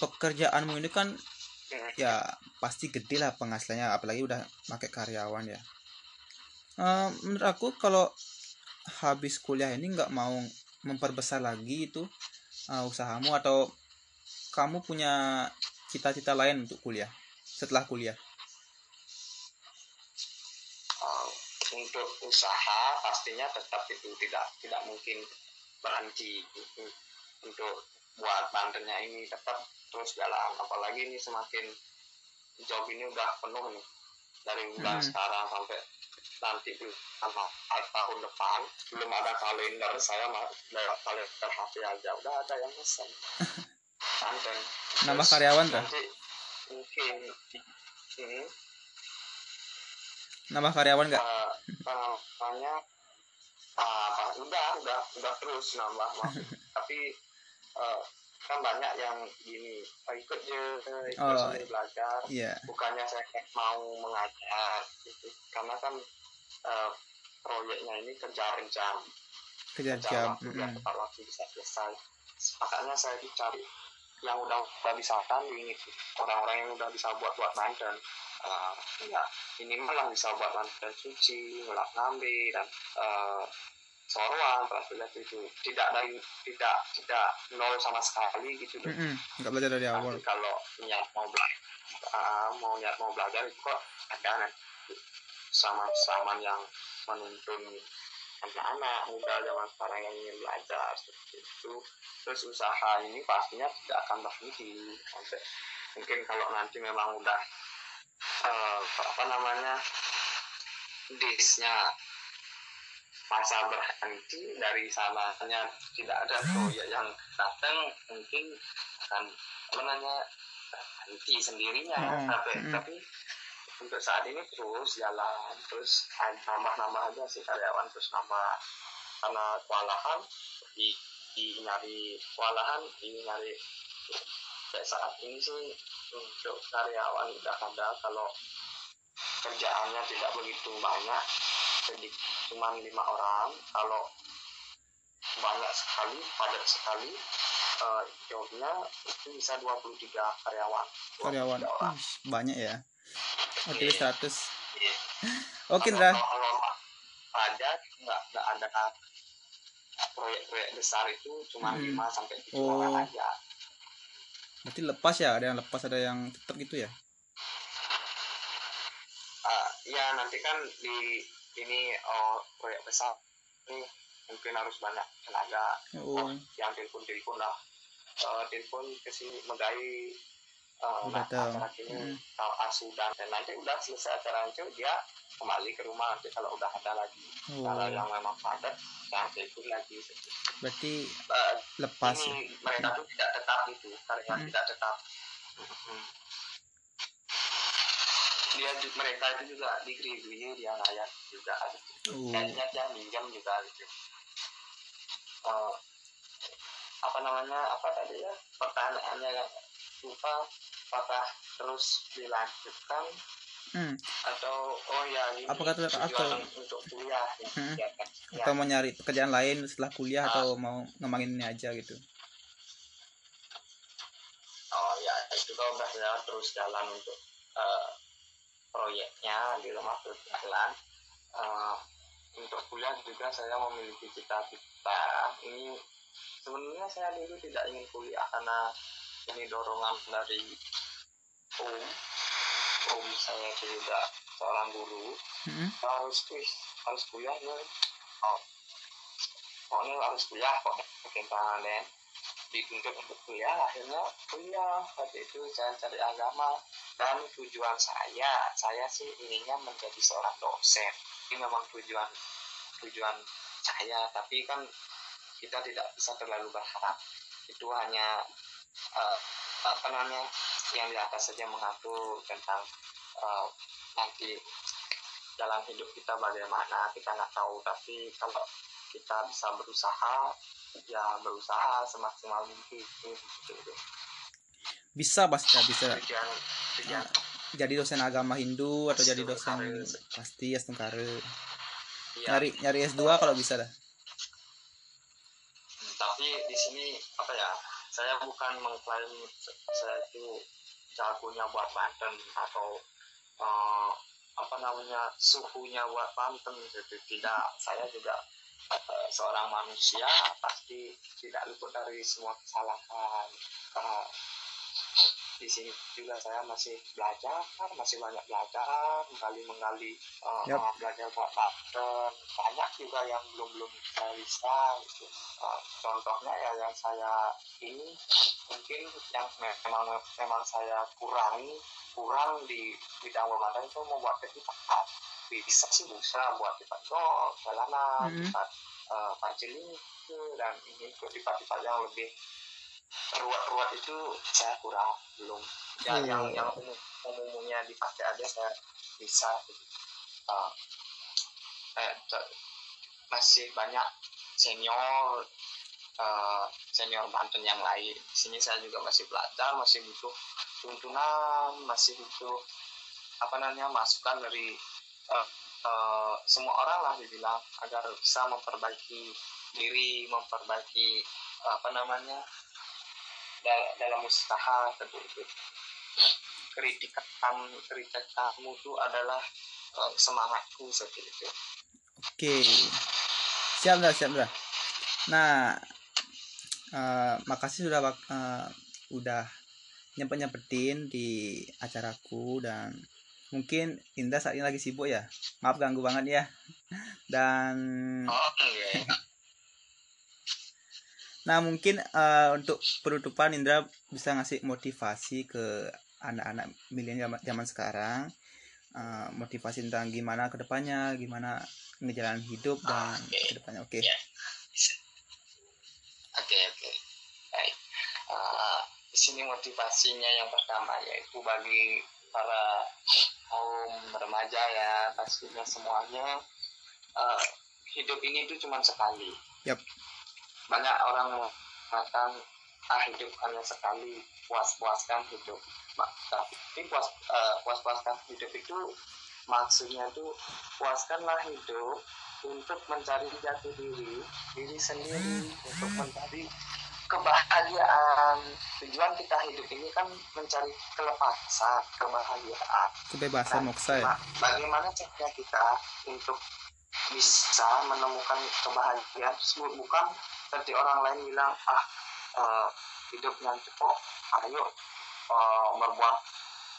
pekerjaanmu ini kan hmm. ya pasti gede lah penghasilannya apalagi udah pakai karyawan ya uh, menurut aku kalau habis kuliah ini nggak mau memperbesar lagi itu uh, usahamu atau kamu punya cita-cita lain untuk kuliah setelah kuliah untuk usaha pastinya tetap itu tidak tidak mungkin berhenti untuk buat bandernya ini tetap terus jalan apalagi ini semakin job ini udah penuh nih dari bulan hmm. sekarang sampai nanti sama tahun depan belum ada kalender. Saya lewat kalender HP aja. Udah ada yang pesan santai nambah karyawan tuh? nanti mungkin ini nambah karyawan nggak? Uh, namanya uh, udah udah udah terus nambah tapi uh, kan banyak yang gini oh, ikut je ikut oh, belajar. yeah. bukannya saya mau mengajar gitu. Karena kan uh, proyeknya ini kejar jam kejar jam mm -hmm. tepat waktu bisa selesai makanya saya dicari yang udah udah bisa tanding orang-orang yang udah bisa buat buat Banten uh, ya ini malah bisa buat lantai cuci ngelap ngambil dan uh, sorwan lihat itu tidak dari tidak tidak nol sama sekali gitu. Mm -hmm. belajar dari awal. Kalau niat mau belajar, uh, mau niat mau belajar itu kok ada sama sama yang menuntun anak-anak muda zaman sekarang yang ingin belajar seperti itu terus usaha ini pastinya tidak akan berhenti sampai mungkin kalau nanti memang udah uh, apa namanya disnya masa berhenti dari sananya tidak ada proyek yang datang mungkin akan apa namanya berhenti sendirinya hmm. tapi hmm. tapi untuk saat ini terus jalan terus nambah-nambah aja sih karyawan terus nambah karena kewalahan di, di nyari kewalahan di nyari kayak saat ini sih untuk karyawan udah ada kalau kerjaannya tidak begitu banyak jadi cuma lima orang kalau banyak sekali padat sekali uh, jobnya itu bisa 23 karyawan. Karyawan. Banyak ya oke okay, 100 yeah. oke Ndra kalau ada nggak nggak ada proyek-proyek besar itu cuma hmm. 5 sampai 7 oh. orang aja berarti lepas ya ada yang lepas ada yang tetap gitu ya uh, ya nanti kan di ini oh, proyek besar ini mungkin harus banyak tenaga oh. yang telepon telepon lah uh, telepon ke sini megai uh, nah, acara ini hmm. asu dan, dan nanti udah selesai acara itu dia kembali ke rumah nanti kalau udah ada lagi oh. kalau yang memang padat yang telepon lagi berarti uh, lepas ini ya? mereka tuh tidak tetap itu karena hmm. tidak tetap hmm dia mereka itu juga di dia layak juga. Uh. Kayaknya dia minjam juga gitu. Uh, apa namanya apa tadi ya pertanyaannya lupa apakah terus dilanjutkan hmm. atau oh ya ini apakah itu atau untuk kuliah hmm. ya, kan? ya. atau mau nyari pekerjaan lain setelah kuliah uh, atau mau ngembangin ini aja gitu oh ya itu kalau udah ya terus jalan untuk uh, proyeknya di rumah berjalan uh, untuk kuliah juga saya memiliki cita-cita ini sebenarnya saya dulu tidak ingin kuliah karena ini dorongan dari om om saya itu juga seorang guru Mm-mm. harus wih, harus kuliah ya oh pokoknya harus kuliah kok mungkin tangan dituntut untuk kuliah akhirnya kuliah. Waktu itu saya cari agama. Dan tujuan saya saya sih inginnya menjadi seorang dosen. Ini memang tujuan tujuan saya. Tapi kan kita tidak bisa terlalu berharap. Itu hanya eh, apa namanya yang di atas saja mengatur tentang eh, nanti jalan hidup kita bagaimana kita nggak tahu. Tapi kalau kita bisa berusaha ya berusaha semaksimal mungkin. Gitu. bisa pasti bisa. Tujuan tujuan. Jadi dosen agama Hindu atau jadi dosen pasti ya Astungkare ya, nyari nyari S2 kalau bisa dah. Tapi di sini apa ya saya bukan mengklaim saya itu jagonya buat Banten atau eh, apa namanya suhunya buat Banten. Gitu tidak saya juga eh, seorang manusia pasti tidak luput dari semua kesalahan. Eh, di sini juga saya masih belajar masih banyak belajar menggali menggali eh, Yap. eh, belajar Banten banyak juga yang belum belum saya bisa gitu. Eh, contohnya ya yang saya ini mungkin yang memang memang saya kurangi kurang di bidang Ramadan itu membuat pipa bisa sih bisa buat pipa dol jalanan uh, panciling itu dan ini ke pipa-pipa yang lebih ruwet-ruwet itu saya kurang belum ya, Iya. yang yang umum umumnya dipakai aja saya bisa. Uh, eh, masih banyak senior eh, senior Banten yang lain. Di sini saya juga masih belajar, masih butuh tuntunan, masih butuh apa namanya masukan dari eh, eh, semua orang lah dibilang agar bisa memperbaiki diri, memperbaiki apa namanya dalam usaha tentu itu kritikan kritikanmu itu adalah eh, semangatku seperti itu. Oke, siap dah, siap dah. Nah, eh, makasih sudah eh, udah nyempet nyempetin di acaraku dan mungkin Indah saat ini lagi sibuk ya. Maaf ganggu banget ya. Dan Oh, iya. Nah mungkin eh, untuk penutupan Indra bisa ngasih motivasi ke anak-anak milenial zaman- zaman sekarang. Eh, motivasi tentang gimana ke depannya, gimana ngejalanin hidup dan Oke. ke depannya. Oke. Ya. Oke oke baik. Eh, di sini motivasinya yang pertama yaitu bagi para kaum remaja ya pastinya semuanya eh, hidup ini itu cuma sekali. Yap. Banyak orang mengatakan ah hidup hanya sekali puas-puaskan hidup. Mak- Tapi puas eh, puas-puaskan hidup itu maksudnya tuh puaskanlah hidup untuk mencari jati diri diri sendiri untuk mencari kebahagiaan. Tujuan kita hidup ini kan mencari kelepasan kebahagiaan. Kebebasan Nah, moksa ya? ba- bagaimana caranya kita untuk bisa menemukan kebahagiaan tersebut? Bukan seperti orang lain bilang ah eh, hidupnya cukup ayo eh, berbuat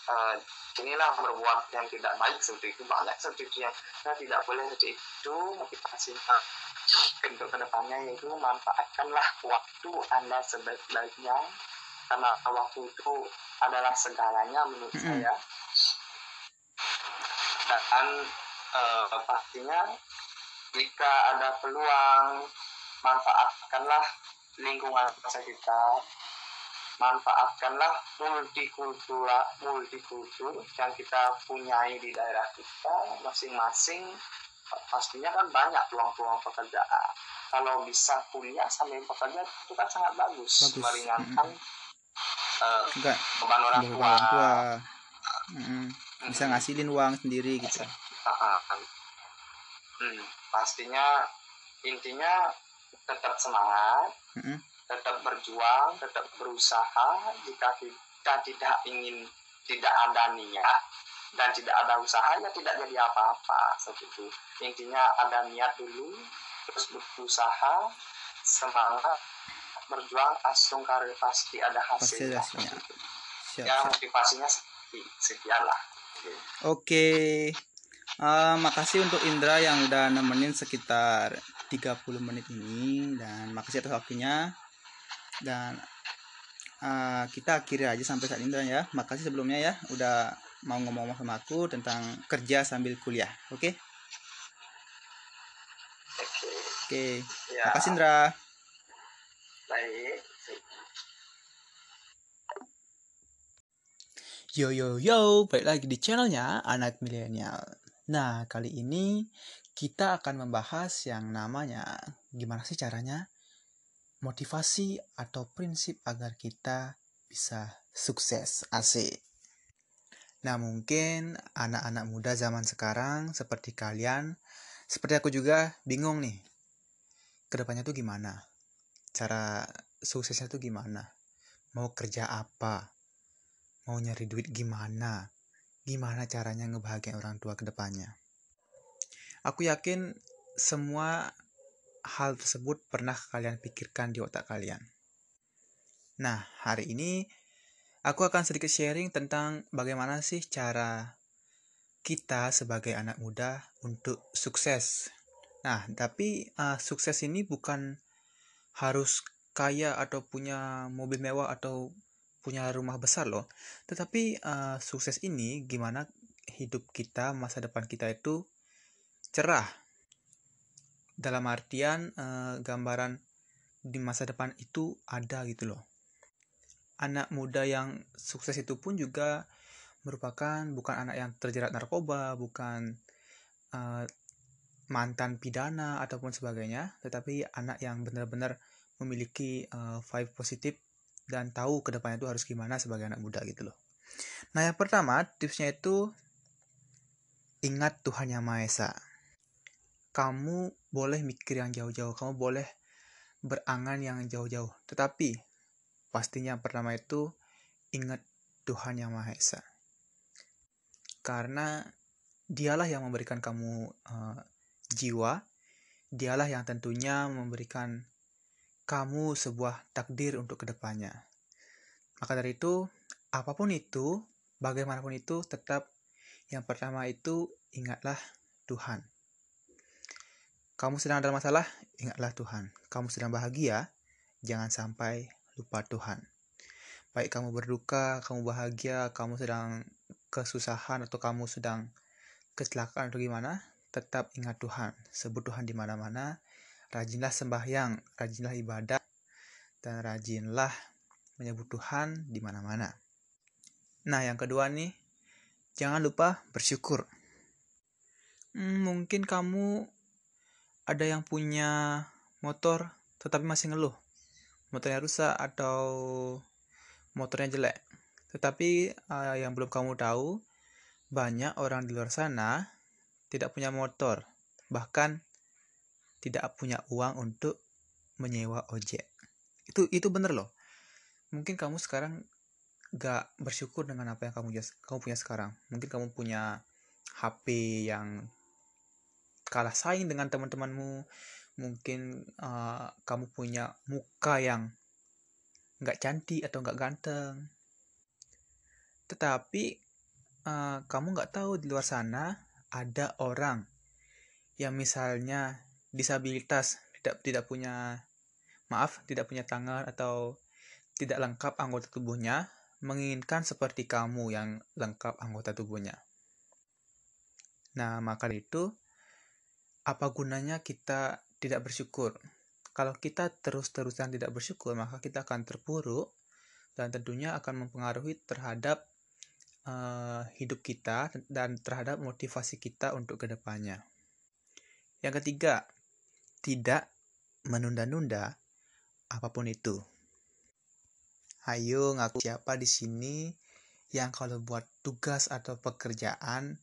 eh, inilah berbuat yang tidak baik seperti itu banyak seperti itu. Yang kita tidak boleh seperti itu motivasinya untuk ke depannya yaitu manfaatkanlah waktu anda sebaik-baiknya karena waktu itu adalah segalanya menurut saya. Dan eh, pastinya jika ada peluang manfaatkanlah lingkungan sekitar manfaatkanlah multikultur multikultur yang kita punyai di daerah kita masing-masing. Pastinya kan banyak peluang-peluang pekerjaan. Kalau bisa kuliah sambil bekerja itu kan sangat bagus, Bagus. meringankan eh, enggak. beban orang tua, orang tua. Mm-mm. bisa ngasilin uang sendiri gitu. Ah, ah. Hmm, pastinya intinya tetap semangat Mm-mm. tetap berjuang, tetap berusaha. Jika kita tidak ingin, tidak ada niat dan tidak ada usaha, ya tidak jadi apa-apa. Seperti itu. Intinya ada niat dulu, terus berusaha, semangat, berjuang langsung karir pasti ada pasti hasilnya. siap, Ya motivasinya sekian lah. Oke. Eh, makasih untuk Indra yang udah nemenin sekitar 30 menit ini dan makasih atas waktunya. Dan eh, kita akhiri aja sampai saat ini Indra ya. Makasih sebelumnya ya udah mau ngomong sama aku tentang kerja sambil kuliah. Oke? Oke. Oke. Ya, Makasih Indra. baik. Yo yo yo, balik lagi di channelnya Anak Milenial. Nah, kali ini kita akan membahas yang namanya gimana sih caranya motivasi atau prinsip agar kita bisa sukses. Asik. Nah, mungkin anak-anak muda zaman sekarang seperti kalian, seperti aku juga bingung nih. Ke depannya tuh gimana? Cara suksesnya tuh gimana? Mau kerja apa? mau nyari duit gimana, gimana caranya ngebahagiain orang tua ke depannya. Aku yakin semua hal tersebut pernah kalian pikirkan di otak kalian. Nah, hari ini aku akan sedikit sharing tentang bagaimana sih cara kita sebagai anak muda untuk sukses. Nah, tapi uh, sukses ini bukan harus kaya atau punya mobil mewah atau punya rumah besar loh. Tetapi uh, sukses ini gimana hidup kita, masa depan kita itu cerah. Dalam artian uh, gambaran di masa depan itu ada gitu loh. Anak muda yang sukses itu pun juga merupakan bukan anak yang terjerat narkoba, bukan uh, mantan pidana ataupun sebagainya, tetapi anak yang benar-benar memiliki uh, vibe positif dan tahu ke depannya itu harus gimana sebagai anak muda gitu loh. Nah, yang pertama tipsnya itu ingat Tuhan Yang Maha Esa. Kamu boleh mikir yang jauh-jauh, kamu boleh berangan yang jauh-jauh, tetapi pastinya yang pertama itu ingat Tuhan Yang Maha Esa. Karena dialah yang memberikan kamu uh, jiwa, dialah yang tentunya memberikan kamu sebuah takdir untuk ke depannya. Maka dari itu, apa pun itu, bagaimanapun itu, tetap yang pertama itu ingatlah Tuhan. Kamu sedang dalam masalah, ingatlah Tuhan. Kamu sedang bahagia, jangan sampai lupa Tuhan. Baik kamu berduka, kamu bahagia, kamu sedang kesusahan atau kamu sedang kecelakaan atau gimana, tetap ingat Tuhan. Sebut Tuhan di mana-mana, rajinlah sembahyang, rajinlah ibadah, dan rajinlah menyebut Tuhan di mana-mana. Nah, yang kedua nih, jangan lupa bersyukur. Hmm, mungkin kamu ada yang punya motor tetapi masih ngeluh. Motornya rusak atau motornya jelek. Tetapi uh, yang belum kamu tahu, banyak orang di luar sana tidak punya motor. Bahkan tidak punya uang untuk menyewa ojek. Itu itu bener loh. Mungkin kamu sekarang gak bersyukur dengan apa yang kamu kamu punya sekarang. Mungkin kamu punya HP yang kalah saing dengan teman-temanmu. Mungkin uh, kamu punya muka yang nggak cantik atau nggak ganteng. Tetapi uh, kamu nggak tahu di luar sana ada orang yang misalnya disabilitas tidak tidak punya maaf tidak punya tangan atau tidak lengkap anggota tubuhnya menginginkan seperti kamu yang lengkap anggota tubuhnya. Nah, maka itu apa gunanya kita tidak bersyukur? Kalau kita terus-terusan tidak bersyukur, maka kita akan terpuruk dan tentunya akan mempengaruhi terhadap uh, hidup kita dan terhadap motivasi kita untuk ke depannya. Yang ketiga, tidak menunda-nunda apa pun itu. Ayo ngaku siapa di sini yang kalau buat tugas atau pekerjaan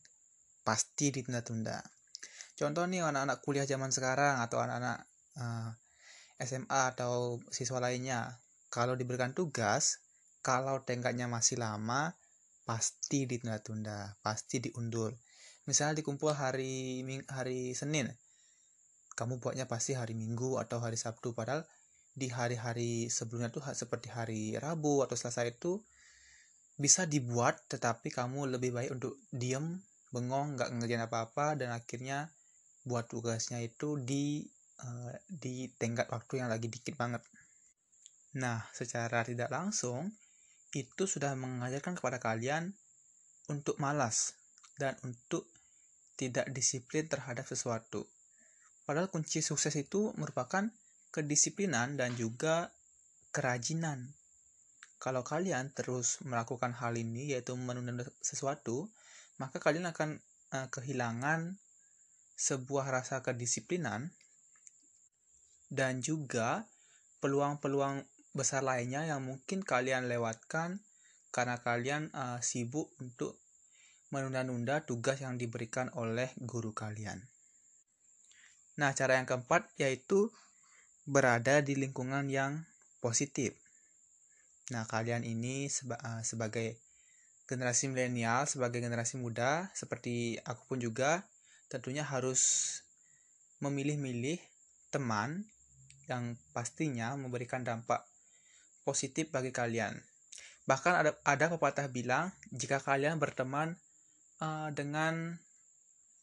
pasti ditunda-tunda. Contoh nih anak-anak kuliah zaman sekarang atau anak-anak uh, SMA atau siswa lainnya, kalau diberikan tugas, kalau tenggatnya masih lama, pasti ditunda-tunda, pasti diundur. Misalnya dikumpul hari hari Senin, kamu buatnya pasti hari Minggu atau hari Sabtu padahal di hari-hari sebelumnya tuh seperti hari Rabu atau Selasa itu bisa dibuat tetapi kamu lebih baik untuk diem bengong nggak ngerjain apa-apa dan akhirnya buat tugasnya itu di uh, di tenggat waktu yang lagi dikit banget. Nah, secara tidak langsung itu sudah mengajarkan kepada kalian untuk malas dan untuk tidak disiplin terhadap sesuatu. Padahal kunci sukses itu merupakan kedisiplinan dan juga kerajinan. Kalau kalian terus melakukan hal ini yaitu menunda sesuatu, maka kalian akan uh, kehilangan sebuah rasa kedisiplinan dan juga peluang-peluang besar lainnya yang mungkin kalian lewatkan karena kalian uh, sibuk untuk menunda-nunda tugas yang diberikan oleh guru kalian. Nah, cara yang keempat yaitu berada di lingkungan yang positif. Nah, kalian ini seba uh, sebagai generasi milenial, sebagai generasi muda, seperti aku pun juga, tentunya harus memilih-milih teman yang pastinya memberikan dampak positif bagi kalian. Bahkan ada ada pepatah bilang jika kalian berteman uh, dengan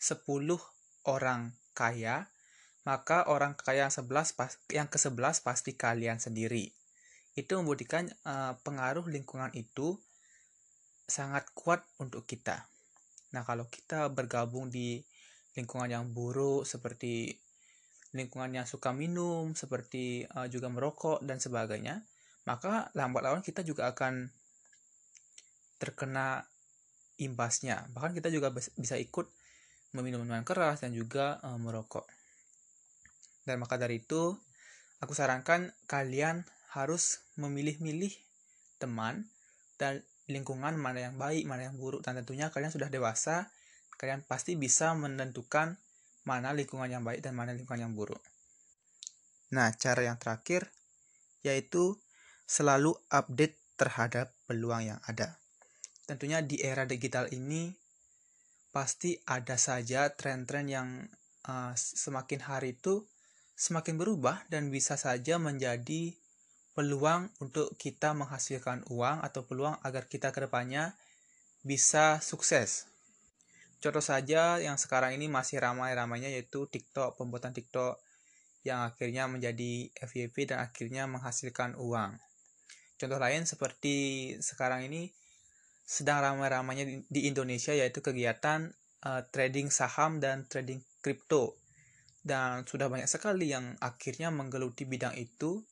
10 orang kaya, maka orang kaya yang 11 pas, yang ke-11 pasti kalian sendiri. Itu membuktikan uh, pengaruh lingkungan itu sangat kuat untuk kita. Nah, kalau kita bergabung di lingkungan yang buruk seperti lingkungan yang suka minum, seperti uh, juga merokok dan sebagainya, maka lambat laun kita juga akan terkena imbasnya. Bahkan kita juga bisa ikut meminum minuman keras dan juga uh, merokok. Dan maka dari itu, aku sarankan kalian harus memilih-milih teman dan lingkungan mana yang baik, mana yang buruk. Dan tentunya kalian sudah dewasa, kalian pasti bisa menentukan mana lingkungan yang baik dan mana lingkungan yang buruk. Nah, cara yang terakhir yaitu selalu update terhadap peluang yang ada. Tentunya di era digital ini pasti ada saja tren-tren yang uh, semakin hari itu semakin berubah dan bisa saja menjadi peluang untuk kita menghasilkan uang atau peluang agar kita ke depannya bisa sukses Contoh saja yang sekarang ini masih ramai-ramainya yaitu TikTok, pembuatan TikTok yang akhirnya menjadi FYP dan akhirnya menghasilkan uang. Contoh lain seperti sekarang ini sedang ramai-ramainya di Indonesia yaitu kegiatan uh, trading saham dan trading kripto. Dan sudah banyak sekali yang akhirnya menggeluti bidang itu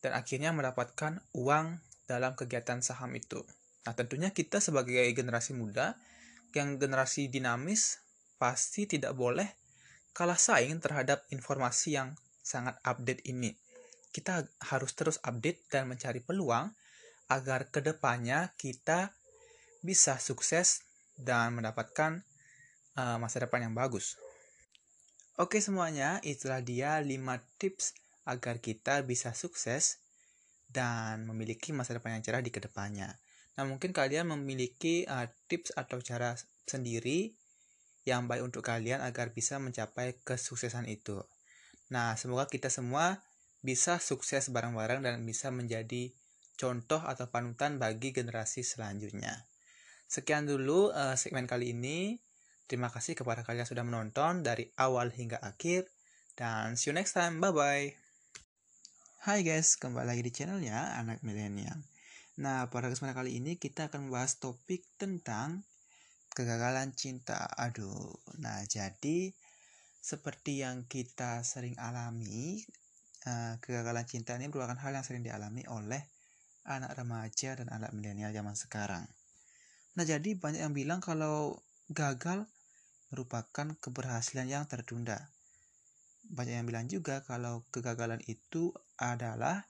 dan akhirnya mendapatkan uang dalam kegiatan saham itu. Nah, tentunya kita sebagai generasi muda yang generasi dinamis pasti tidak boleh kalah saing terhadap informasi yang sangat update ini. Kita harus terus update dan mencari peluang agar ke depannya kita bisa sukses dan mendapatkan uh, masa depan yang bagus. Oke semuanya, itulah dia 5 tips agar kita bisa sukses dan memiliki masa depan yang cerah di ke depannya. Nah, mungkin kalian memiliki uh, tips atau cara sendiri yang baik untuk kalian agar bisa mencapai kesuksesan itu. Nah, semoga kita semua bisa sukses bareng-bareng dan bisa menjadi contoh atau panutan bagi generasi selanjutnya. Sekian dulu uh, segmen kali ini. Terima kasih kepada kalian yang sudah menonton dari awal hingga akhir. Dan see you next time. Bye-bye. Hai guys, kembali lagi di channelnya Anak Milenial. Nah, pada kesempatan kali ini kita akan membahas topik tentang kegagalan cinta. Aduh, nah jadi seperti yang kita sering alami, uh, kegagalan cinta ini merupakan hal yang sering dialami oleh anak remaja dan anak milenial zaman sekarang. Nah, jadi banyak yang bilang kalau gagal merupakan keberhasilan yang tertunda. Banyak yang bilang juga kalau kegagalan itu adalah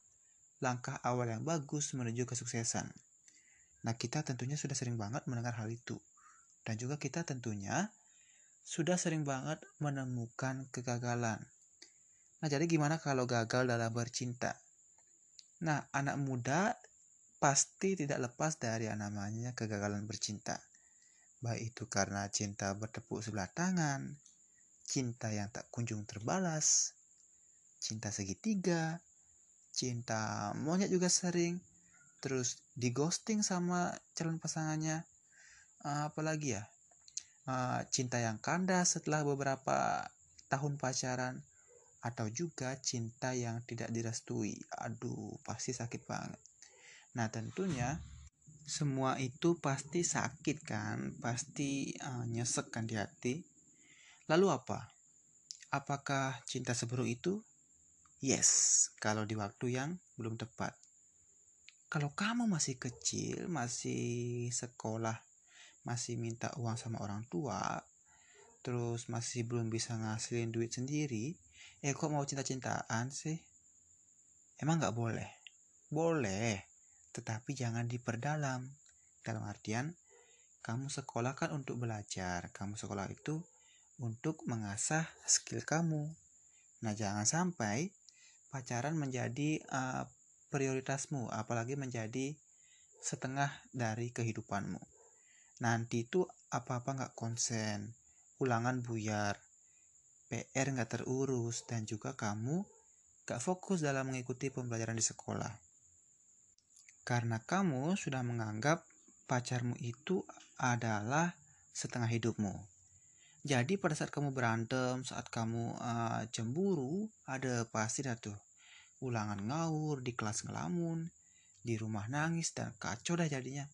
langkah awal yang bagus menuju kesuksesan. Nah, kita tentunya sudah sering banget mendengar hal itu. Dan juga kita tentunya sudah sering banget menemukan kegagalan. Nah, jadi gimana kalau gagal dalam bercinta? Nah, anak muda pasti tidak lepas dari yang namanya kegagalan bercinta. Baik itu karena cinta bertepuk sebelah tangan, cinta yang tak kunjung terbalas, cinta segitiga, cinta monyet juga sering, terus di ghosting sama calon pasangannya. Uh, apalagi ya? Uh, cinta yang kandas setelah beberapa tahun pacaran atau juga cinta yang tidak direstui. Aduh, pasti sakit banget. Nah, tentunya semua itu pasti sakit kan, pasti uh, nyesek kan di hati. Lalu apa? Apakah cinta seburuk itu? Yes, kalau di waktu yang belum tepat. Kalau kamu masih kecil, masih sekolah, masih minta uang sama orang tua, terus masih belum bisa ngasilin duit sendiri, eh kok mau cinta-cintaan sih? Emang nggak boleh? Boleh, tetapi jangan diperdalam. Dalam artian, kamu sekolah kan untuk belajar, kamu sekolah itu untuk mengasah skill kamu. Nah, jangan sampai pacaran menjadi uh, prioritasmu, apalagi menjadi setengah dari kehidupanmu. Nanti itu apa-apa nggak konsen, ulangan buyar, PR nggak terurus, dan juga kamu nggak fokus dalam mengikuti pembelajaran di sekolah. Karena kamu sudah menganggap pacarmu itu adalah setengah hidupmu. Jadi pada saat kamu berantem, saat kamu uh, cemburu, ada pasti dah ulangan ngawur, di kelas ngelamun, di rumah nangis dan kacau dah jadinya.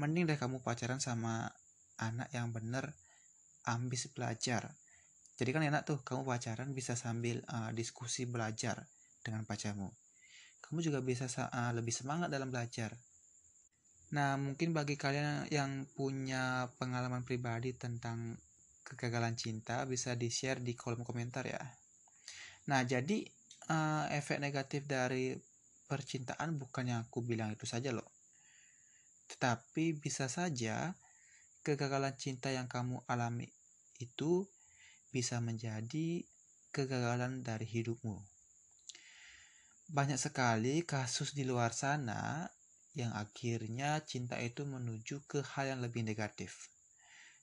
Mending deh kamu pacaran sama anak yang bener ambis belajar. Jadi kan enak tuh kamu pacaran bisa sambil uh, diskusi belajar dengan pacarmu. Kamu juga bisa uh, lebih semangat dalam belajar. Nah, mungkin bagi kalian yang punya pengalaman pribadi tentang kegagalan cinta bisa di-share di kolom komentar ya. Nah, jadi uh, efek negatif dari percintaan bukan yang aku bilang itu saja loh. Tetapi bisa saja kegagalan cinta yang kamu alami itu bisa menjadi kegagalan dari hidupmu. Banyak sekali kasus di luar sana yang akhirnya cinta itu menuju ke hal yang lebih negatif.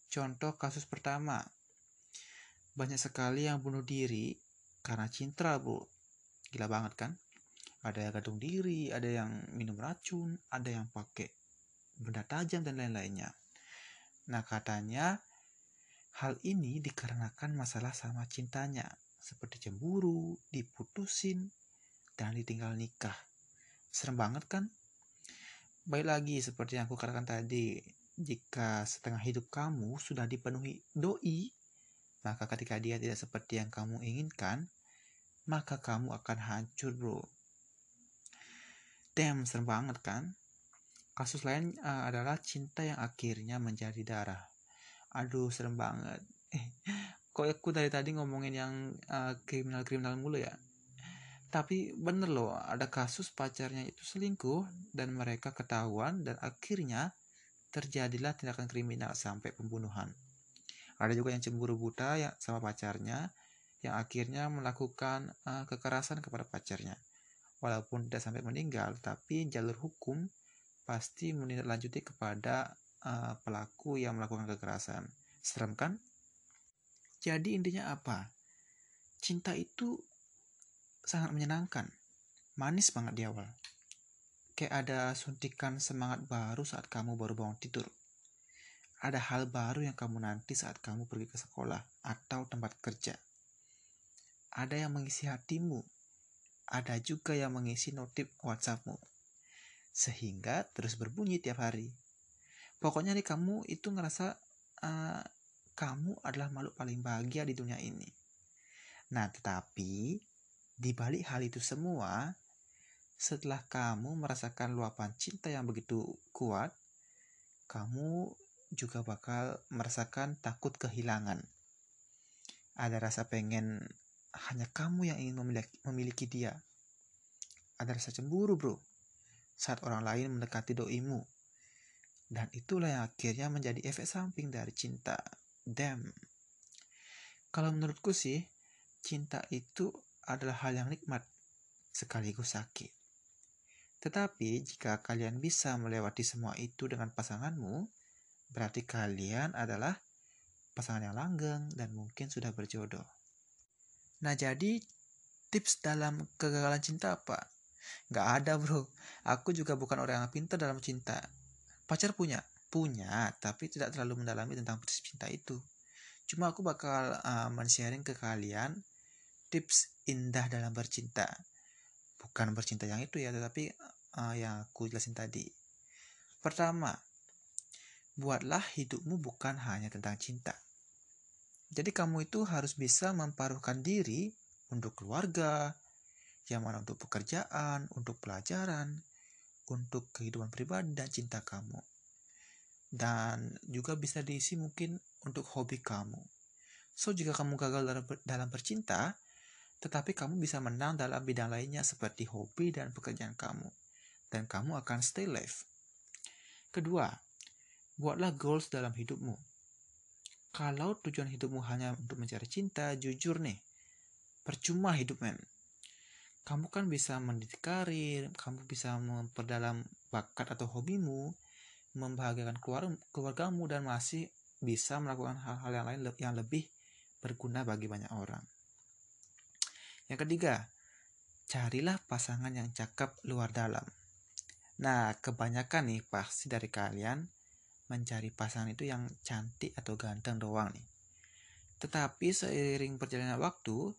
Contoh kasus pertama, banyak sekali yang bunuh diri karena cinta, bu. Gila banget kan? Ada yang gantung diri, ada yang minum racun, ada yang pakai benda tajam dan lain-lainnya. Nah katanya Hal ini dikarenakan masalah sama cintanya, seperti cemburu, diputusin, dan ditinggal nikah. Serem banget kan? Baik lagi seperti yang aku katakan tadi, jika setengah hidup kamu sudah dipenuhi doi, maka ketika dia tidak seperti yang kamu inginkan, maka kamu akan hancur bro. Damn, serem banget kan? Kasus lain uh, adalah cinta yang akhirnya menjadi darah aduh serem banget eh kok aku dari tadi ngomongin yang uh, kriminal-kriminal mulu ya tapi bener loh ada kasus pacarnya itu selingkuh dan mereka ketahuan dan akhirnya terjadilah tindakan kriminal sampai pembunuhan ada juga yang cemburu buta ya sama pacarnya yang akhirnya melakukan uh, kekerasan kepada pacarnya walaupun tidak sampai meninggal tapi jalur hukum pasti menindaklanjuti kepada uh, pelaku yang melakukan kekerasan. Serem kan? Jadi intinya apa? Cinta itu sangat menyenangkan. Manis banget di awal. Kayak ada suntikan semangat baru saat kamu baru bangun tidur. Ada hal baru yang kamu nanti saat kamu pergi ke sekolah atau tempat kerja. Ada yang mengisi hatimu. Ada juga yang mengisi notif WhatsAppmu. Sehingga terus berbunyi tiap hari pokoknya nih kamu itu ngerasa uh, kamu adalah makhluk paling bahagia di dunia ini. Nah, tetapi di balik hal itu semua, setelah kamu merasakan luapan cinta yang begitu kuat, kamu juga bakal merasakan takut kehilangan. Ada rasa pengen hanya kamu yang ingin memiliki, memiliki dia. Ada rasa cemburu, bro. Saat orang lain mendekati doimu, dan itulah yang akhirnya menjadi efek samping dari cinta. Damn. Kalau menurutku sih, cinta itu adalah hal yang nikmat, sekaligus sakit. Tetapi jika kalian bisa melewati semua itu dengan pasanganmu, berarti kalian adalah pasangan yang langgeng dan mungkin sudah berjodoh. Nah jadi tips dalam kegagalan cinta apa? Nggak ada bro. Aku juga bukan orang yang pintar dalam cinta. Pacar punya? Punya, tapi tidak terlalu mendalami tentang cinta itu. Cuma aku bakal uh, men-sharing ke kalian tips indah dalam bercinta. Bukan bercinta yang itu ya, tetapi uh, yang aku jelasin tadi. Pertama, buatlah hidupmu bukan hanya tentang cinta. Jadi kamu itu harus bisa memparuhkan diri untuk keluarga, yang mana untuk pekerjaan, untuk pelajaran, untuk kehidupan pribadi dan cinta kamu. Dan juga bisa diisi mungkin untuk hobi kamu. So, jika kamu gagal dalam bercinta, tetapi kamu bisa menang dalam bidang lainnya seperti hobi dan pekerjaan kamu. Dan kamu akan stay live. Kedua, buatlah goals dalam hidupmu. Kalau tujuan hidupmu hanya untuk mencari cinta, jujur nih, percuma hidup men. Kamu kan bisa mendidik karir, kamu bisa memperdalam bakat atau hobimu, membahagiakan keluarga, keluargamu dan masih bisa melakukan hal-hal yang lain yang lebih berguna bagi banyak orang. Yang ketiga, carilah pasangan yang cakep luar dalam. Nah, kebanyakan nih pasti dari kalian mencari pasangan itu yang cantik atau ganteng doang nih. Tetapi seiring perjalanan waktu,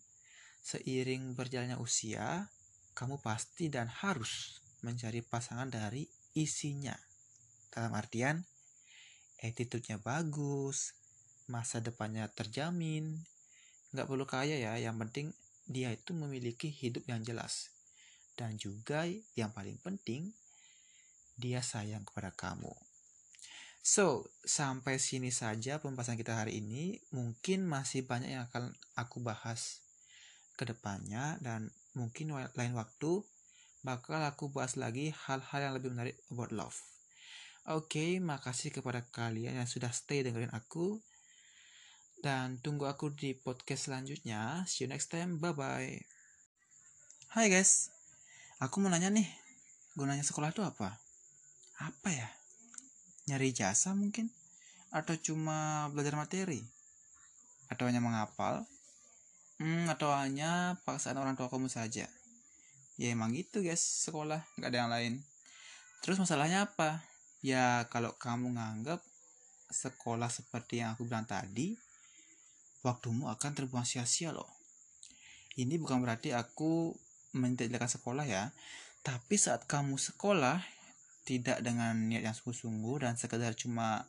seiring berjalannya usia, kamu pasti dan harus mencari pasangan dari isinya. Dalam artian, attitude-nya bagus, masa depannya terjamin, nggak perlu kaya ya, yang penting dia itu memiliki hidup yang jelas. Dan juga yang paling penting, dia sayang kepada kamu. So, sampai sini saja pembahasan kita hari ini. Mungkin masih banyak yang akan aku bahas ke depannya dan mungkin lain waktu bakal aku bahas lagi hal-hal yang lebih menarik about love. Oke, okay, makasih kepada kalian yang sudah stay dengerin aku. Dan tunggu aku di podcast selanjutnya. See you next time. Bye-bye. Hai guys. Aku mau nanya nih. Gunanya sekolah itu apa? Apa ya? Nyari jasa mungkin? Atau cuma belajar materi? Atau hanya menghafal? Hmm, atau hanya paksaan orang tua kamu saja? Ya emang gitu guys, sekolah. Nggak ada yang lain. Terus masalahnya apa? ya kalau kamu nganggap sekolah seperti yang aku bilang tadi waktumu akan terbuang sia-sia loh ini bukan berarti aku mentidakkan sekolah ya tapi saat kamu sekolah tidak dengan niat yang sungguh-sungguh dan sekedar cuma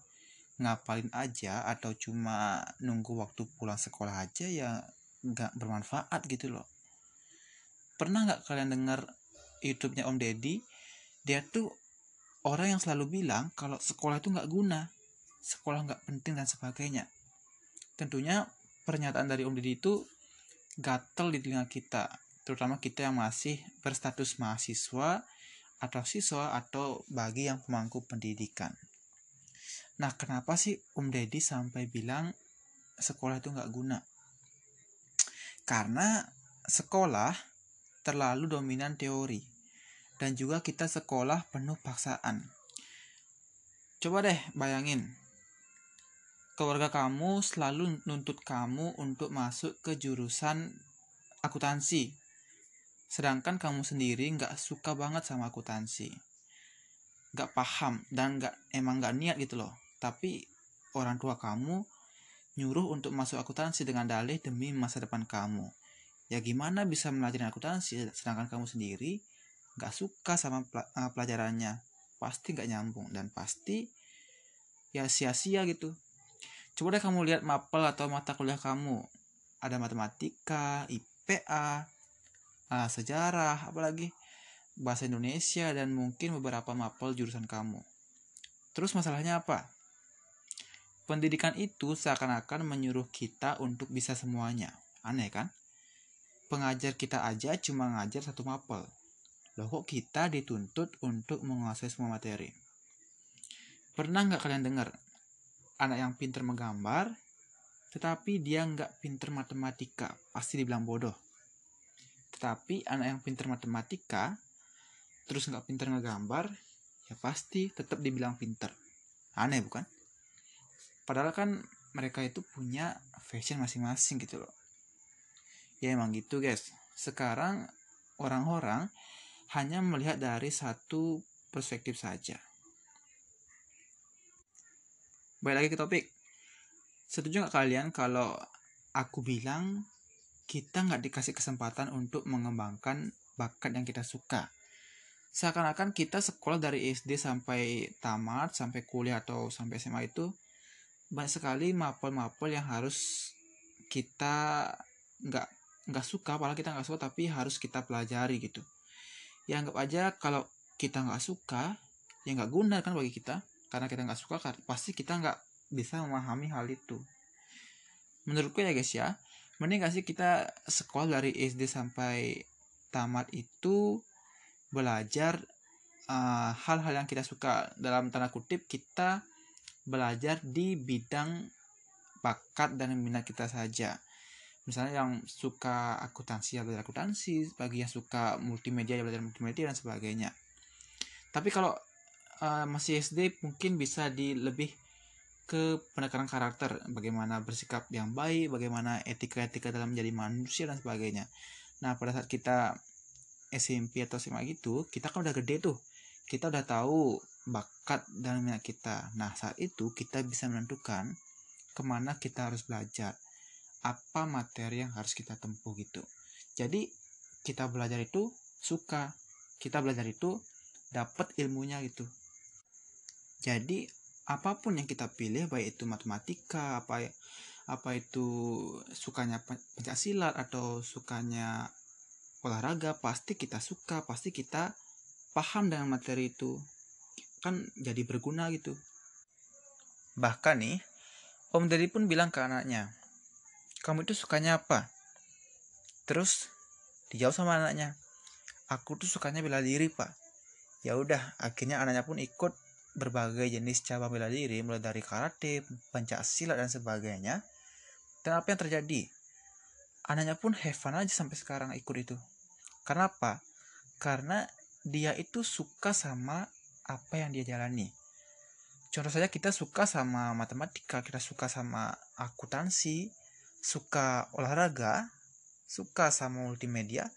ngapalin aja atau cuma nunggu waktu pulang sekolah aja ya nggak bermanfaat gitu loh pernah nggak kalian dengar YouTube-nya Om Deddy dia tuh orang yang selalu bilang kalau sekolah itu nggak guna, sekolah nggak penting dan sebagainya. Tentunya pernyataan dari Om Didi itu gatel di telinga kita, terutama kita yang masih berstatus mahasiswa atau siswa atau bagi yang pemangku pendidikan. Nah, kenapa sih Om Deddy sampai bilang sekolah itu nggak guna? Karena sekolah terlalu dominan teori dan juga kita sekolah penuh paksaan. Coba deh bayangin, keluarga kamu selalu nuntut kamu untuk masuk ke jurusan akuntansi, sedangkan kamu sendiri nggak suka banget sama akuntansi, nggak paham dan nggak emang nggak niat gitu loh. Tapi orang tua kamu nyuruh untuk masuk akuntansi dengan dalih demi masa depan kamu. Ya gimana bisa mempelajari akuntansi sedangkan kamu sendiri nggak suka sama eh, pelajarannya pasti nggak nyambung dan pasti ya sia-sia gitu coba deh kamu lihat mapel atau mata kuliah kamu ada matematika IPA uh, sejarah apalagi bahasa Indonesia dan mungkin beberapa mapel jurusan kamu. Terus masalahnya apa? Pendidikan itu seakan-akan menyuruh kita untuk bisa semuanya. Aneh kan? Pengajar kita aja cuma ngajar satu mapel. Loh kok kita dituntut untuk menguasai semua materi? Pernah nggak kalian dengar? Anak yang pinter menggambar, tetapi dia nggak pinter matematika, pasti dibilang bodoh. Tetapi anak yang pinter matematika, terus nggak pinter ngegambar, ya pasti tetap dibilang pinter. Aneh bukan? Padahal kan mereka itu punya fashion masing-masing gitu loh. Ya emang gitu guys. Sekarang orang-orang hanya melihat dari satu perspektif saja. Baik lagi ke topik. Setuju nggak kalian kalau aku bilang kita nggak dikasih kesempatan untuk mengembangkan bakat yang kita suka? Seakan-akan kita sekolah dari SD sampai tamat, sampai kuliah atau sampai SMA itu banyak sekali mapel-mapel yang harus kita nggak nggak suka, apalagi kita nggak suka tapi harus kita pelajari gitu. Ya anggap aja kalau kita nggak suka ya nggak guna kan bagi kita. Karena kita nggak suka pasti kita nggak bisa memahami hal itu. Menurutku ya guys ya mending kasih kita sekolah dari SD sampai tamat itu belajar uh, hal-hal uh, yang kita suka. Dalam tanda kutip kita belajar di bidang bakat dan minat kita saja. Misalnya yang suka akuntansi ya belajar akuntansi bagi yang suka multimedia ya belajar multimedia dan sebagainya. Tapi kalau uh, masih SD mungkin bisa di lebih ke pendekatan karakter bagaimana bersikap yang baik bagaimana etika-etika dalam menjadi manusia dan sebagainya. Nah pada saat kita SMP atau SMA gitu kita kan udah gede tuh. Kita udah tahu bakat dan minat kita. Nah saat itu kita bisa menentukan ke mana kita harus belajar apa materi yang harus kita tempuh gitu. Jadi kita belajar itu suka kita belajar itu dapat ilmunya gitu. Jadi apa pun yang kita pilih baik itu matematika apa apa itu sukanya pencak silat atau sukanya olahraga pasti kita suka pasti kita paham dengan materi itu kan jadi berguna gitu bahkan nih Om Deddy pun bilang ke anaknya kamu itu sukanya apa? Terus dijawab sama anaknya, aku tuh sukanya bela diri pak. Ya udah, akhirnya anaknya pun ikut berbagai jenis cabang bela diri, mulai dari karate, pencak silat dan sebagainya. Dan apa yang terjadi? Anaknya pun have fun aja sampai sekarang ikut itu. Karena apa? Karena dia itu suka sama apa yang dia jalani. Contoh saja kita suka sama matematika, kita suka sama akuntansi, suka olahraga, suka sama multimedia,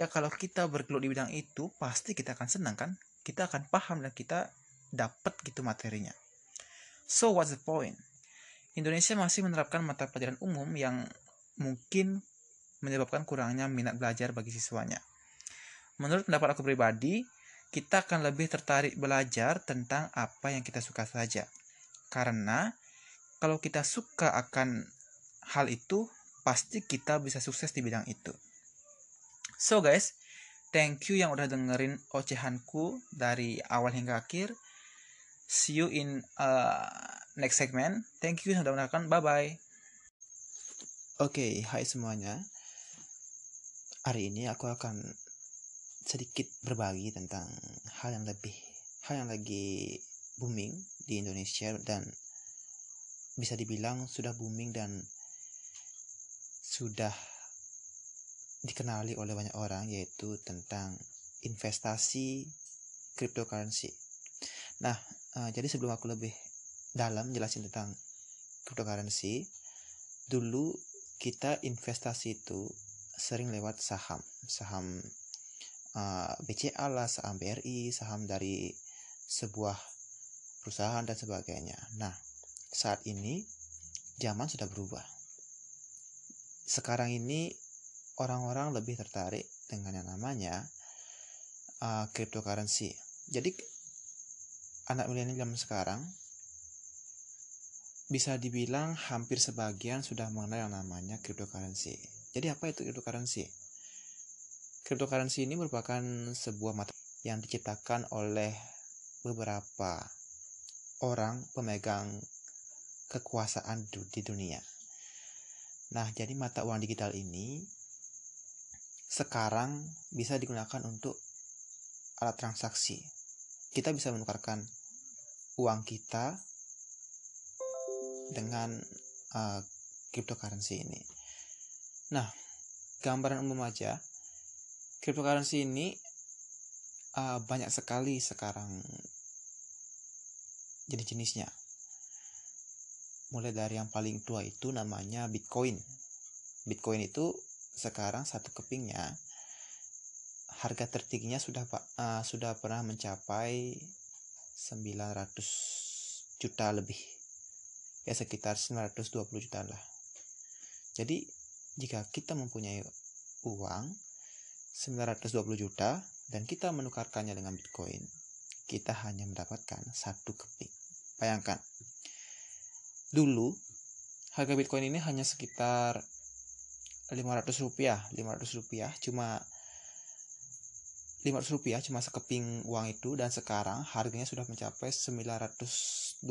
ya kalau kita bergelut di bidang itu pasti kita akan senang kan? Kita akan paham dan kita dapat gitu materinya. So what's the point? Indonesia masih menerapkan mata pelajaran umum yang mungkin menyebabkan kurangnya minat belajar bagi siswanya. Menurut pendapat aku pribadi, kita akan lebih tertarik belajar tentang apa yang kita suka saja. Karena kalau kita suka akan hal itu, pasti kita bisa sukses di bidang itu. So guys, thank you yang udah dengerin ocehanku dari awal hingga akhir. See you in uh, next segment. Thank you sudah menonton. Bye bye. Oke, okay, hai semuanya. Hari ini aku akan sedikit berbagi tentang hal yang lebih hal yang lagi booming di Indonesia dan bisa dibilang sudah booming dan sudah dikenali oleh banyak orang yaitu tentang investasi cryptocurrency. Nah, uh, jadi sebelum aku lebih dalam jelasin tentang cryptocurrency, dulu kita investasi itu sering lewat saham, saham uh, eh, BCA lah, saham BRI, saham dari sebuah perusahaan dan sebagainya. Nah, saat ini zaman sudah berubah sekarang ini orang-orang lebih tertarik dengan yang namanya uh, cryptocurrency. Jadi anak milenial zaman sekarang bisa dibilang hampir sebagian sudah mengenal yang namanya cryptocurrency. Jadi apa itu cryptocurrency? Cryptocurrency ini merupakan sebuah mata yang diciptakan oleh beberapa orang pemegang kekuasaan di dunia. Nah, jadi mata uang digital ini sekarang bisa digunakan untuk alat transaksi. Kita bisa menukarkan uang kita dengan uh, cryptocurrency ini. Nah, gambaran umum aja, cryptocurrency ini uh, banyak sekali sekarang jenis-jenisnya mulai dari yang paling tua itu namanya Bitcoin. Bitcoin itu sekarang satu kepingnya harga tertingginya sudah uh, sudah pernah mencapai 900 juta lebih. Ya sekitar 920 juta lah. Jadi jika kita mempunyai uang 920 juta dan kita menukarkannya dengan Bitcoin kita hanya mendapatkan satu keping. Bayangkan dulu harga Bitcoin ini hanya sekitar 500 rupiah 500 rupiah. Cuma 500 rupiah cuma sekeping uang itu dan sekarang harganya sudah mencapai 920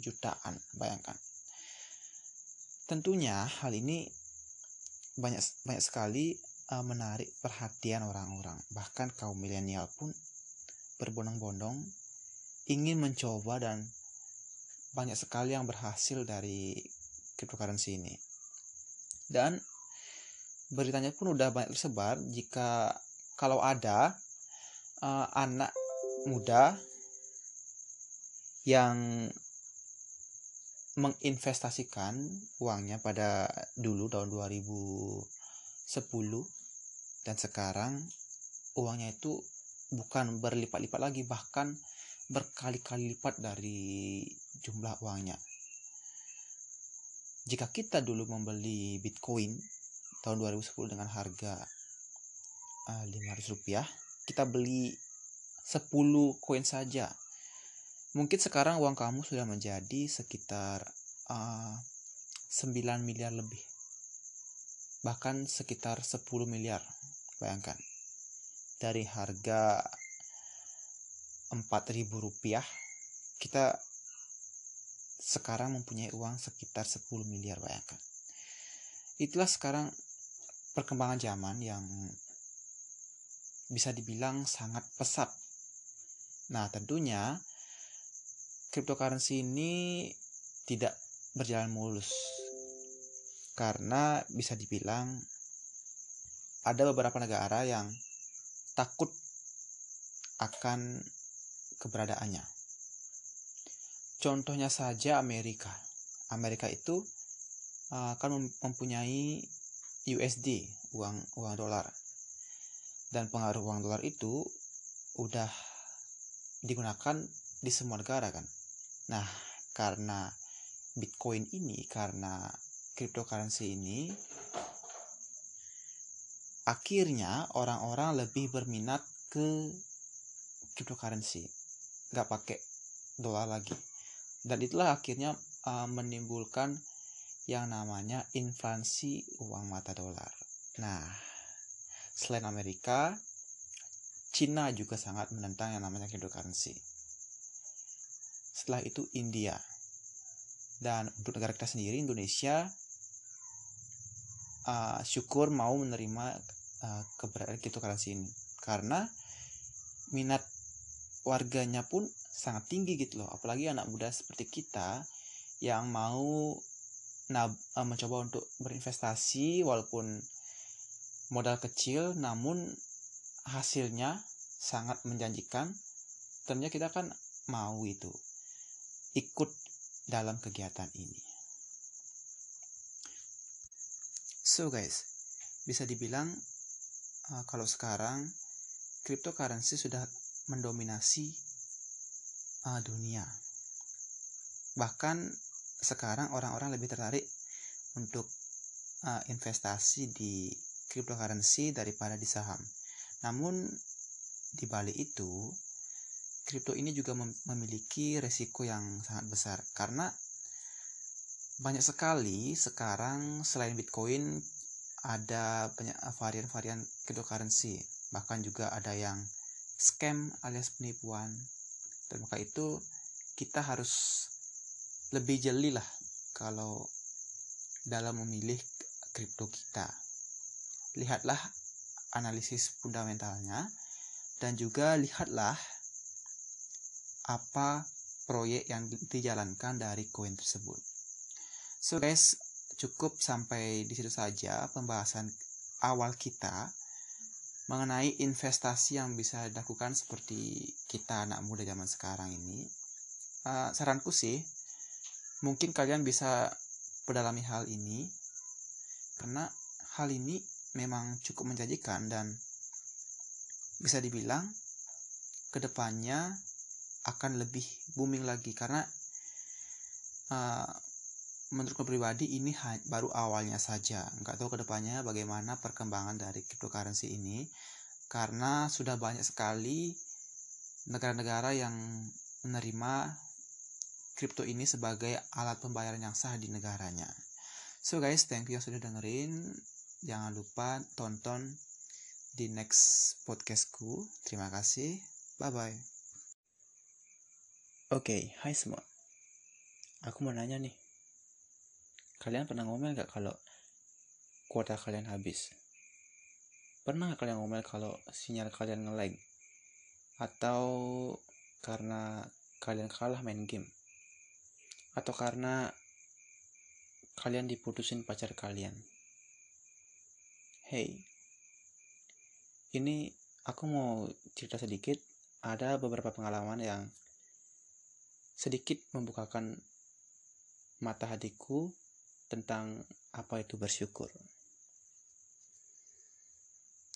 jutaan bayangkan. Tentunya hal ini banyak banyak sekali uh, menarik perhatian orang-orang. Bahkan kaum milenial pun berbondong-bondong ingin mencoba dan banyak sekali yang berhasil dari cryptocurrency ini. Dan beritanya pun udah banyak tersebar jika kalau ada uh, anak muda yang menginvestasikan uangnya pada dulu tahun 2010 dan sekarang uangnya itu bukan berlipat-lipat lagi bahkan berkali-kali lipat dari jumlah uangnya. Jika kita dulu membeli Bitcoin tahun 2010 dengan harga uh, eh, 500 rupiah kita beli 10 koin saja. Mungkin sekarang uang kamu sudah menjadi sekitar uh, eh, 9 miliar lebih. Bahkan sekitar 10 miliar bayangkan. Dari harga 4000 rupiah kita sekarang mempunyai uang sekitar 10 miliar bayangkan. Itulah sekarang perkembangan zaman yang bisa dibilang sangat pesat. Nah, tentunya cryptocurrency ini tidak berjalan mulus. Karena bisa dibilang ada beberapa negara yang takut akan keberadaannya. Contohnya saja Amerika. Amerika itu uh, akan mempunyai USD, uang uang dolar. Dan pengaruh uang dolar itu udah digunakan di semua negara kan. Nah, karena Bitcoin ini, karena cryptocurrency ini akhirnya orang-orang lebih berminat ke cryptocurrency nggak pakai dolar lagi dan itulah akhirnya uh, menimbulkan yang namanya inflasi uang mata dolar. Nah, selain Amerika, Cina juga sangat menentang yang namanya cryptocurrency. Setelah itu India. Dan untuk negara kita sendiri, Indonesia, uh, syukur mau menerima uh, keberadaan cryptocurrency ini. Karena minat warganya pun sangat tinggi gitu loh. Apalagi anak muda seperti kita yang mau nah mencoba untuk berinvestasi walaupun modal kecil namun hasilnya sangat menjanjikan. Tentunya kita kan mau itu ikut dalam kegiatan ini. So guys bisa dibilang uh, kalau sekarang cryptocurrency sudah mendominasi uh, dunia. Bahkan sekarang orang-orang lebih tertarik untuk uh, investasi di cryptocurrency daripada di saham. Namun di balik itu, kripto ini juga memiliki resiko yang sangat besar karena banyak sekali sekarang selain Bitcoin ada banyak varian-varian cryptocurrency, bahkan juga ada yang scam alias penipuan. Dan maka itu kita harus lebih jeli lah kalau dalam memilih kripto kita. Lihatlah analisis fundamentalnya dan juga lihatlah apa proyek yang dijalankan dari koin tersebut. So guys, cukup sampai di situ saja pembahasan awal kita mengenai investasi yang bisa dilakukan seperti kita anak muda zaman sekarang ini. Uh, saranku sih, mungkin kalian bisa pedalami hal ini karena hal ini memang cukup menjanjikan dan bisa dibilang ke depannya akan lebih booming lagi karena uh, menurutku pribadi ini baru awalnya saja nggak tahu ke depannya bagaimana perkembangan dari cryptocurrency ini karena sudah banyak sekali negara-negara yang menerima kripto ini sebagai alat pembayaran yang sah di negaranya. So guys, thank you yang sudah dengerin. Jangan lupa tonton di next podcastku. Terima kasih. Bye bye. Oke, okay, hai semua. Aku mau nanya nih. Kalian pernah ngomel gak kalau kuota kalian habis? Pernah gak kalian ngomel kalau sinyal kalian nge-lag? Atau karena kalian kalah main game? Atau karena kalian diputusin pacar kalian? Hey, ini aku mau cerita sedikit. Ada beberapa pengalaman yang sedikit membukakan mata hatiku tentang apa itu bersyukur.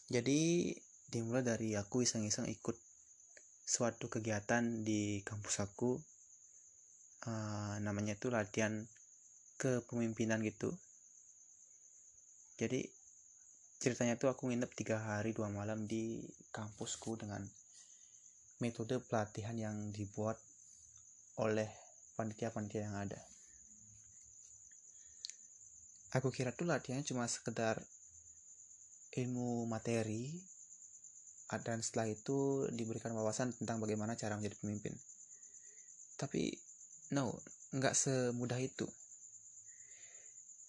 Jadi dimulai dari aku iseng-iseng ikut suatu kegiatan di kampus aku uh, namanya itu latihan kepemimpinan gitu jadi ceritanya tuh aku nginep tiga hari dua malam di kampusku dengan metode pelatihan yang dibuat oleh panitia-panitia yang ada. Aku kira tuh latihannya cuma sekedar ilmu materi dan setelah itu diberikan wawasan tentang bagaimana cara menjadi pemimpin. Tapi no nggak semudah itu.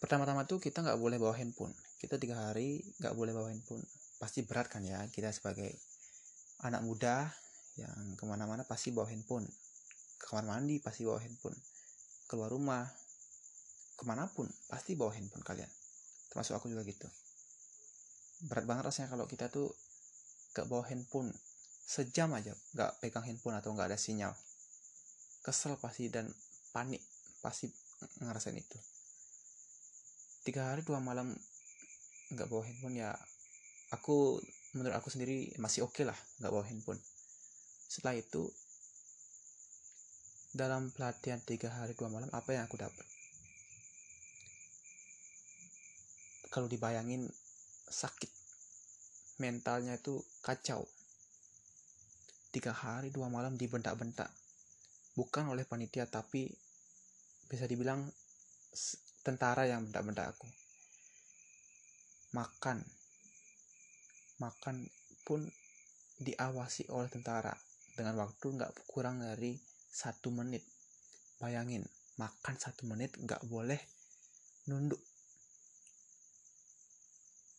Pertama-tama tuh kita nggak boleh bawa handphone kita tiga hari nggak boleh bawa handphone pasti berat kan ya kita sebagai anak muda yang ke mana-mana pasti bawa handphone ke kamar mandi pasti bawa handphone keluar rumah ke mana pun pasti bawa handphone kalian. Termasuk aku juga gitu. Berat banget rasanya kalau kita tuh gak bawa handphone sejam aja gak pegang handphone atau gak ada sinyal. Kesel pasti dan panik pasti ngerasain itu. Tiga hari dua malam gak bawa handphone ya aku menurut aku sendiri masih oke okay lah gak bawa handphone. Setelah itu dalam pelatihan tiga hari dua malam apa yang aku dapat? Kalau dibayangin sakit. Mentalnya itu kacau. Tiga hari dua malam dibentak-bentak. Bukan oleh panitia tapi bisa dibilang tentara yang bentak-bentak aku makan. Makan pun diawasi oleh tentara. Dengan waktu nggak kurang dari satu menit. Bayangin makan satu menit nggak boleh nunduk.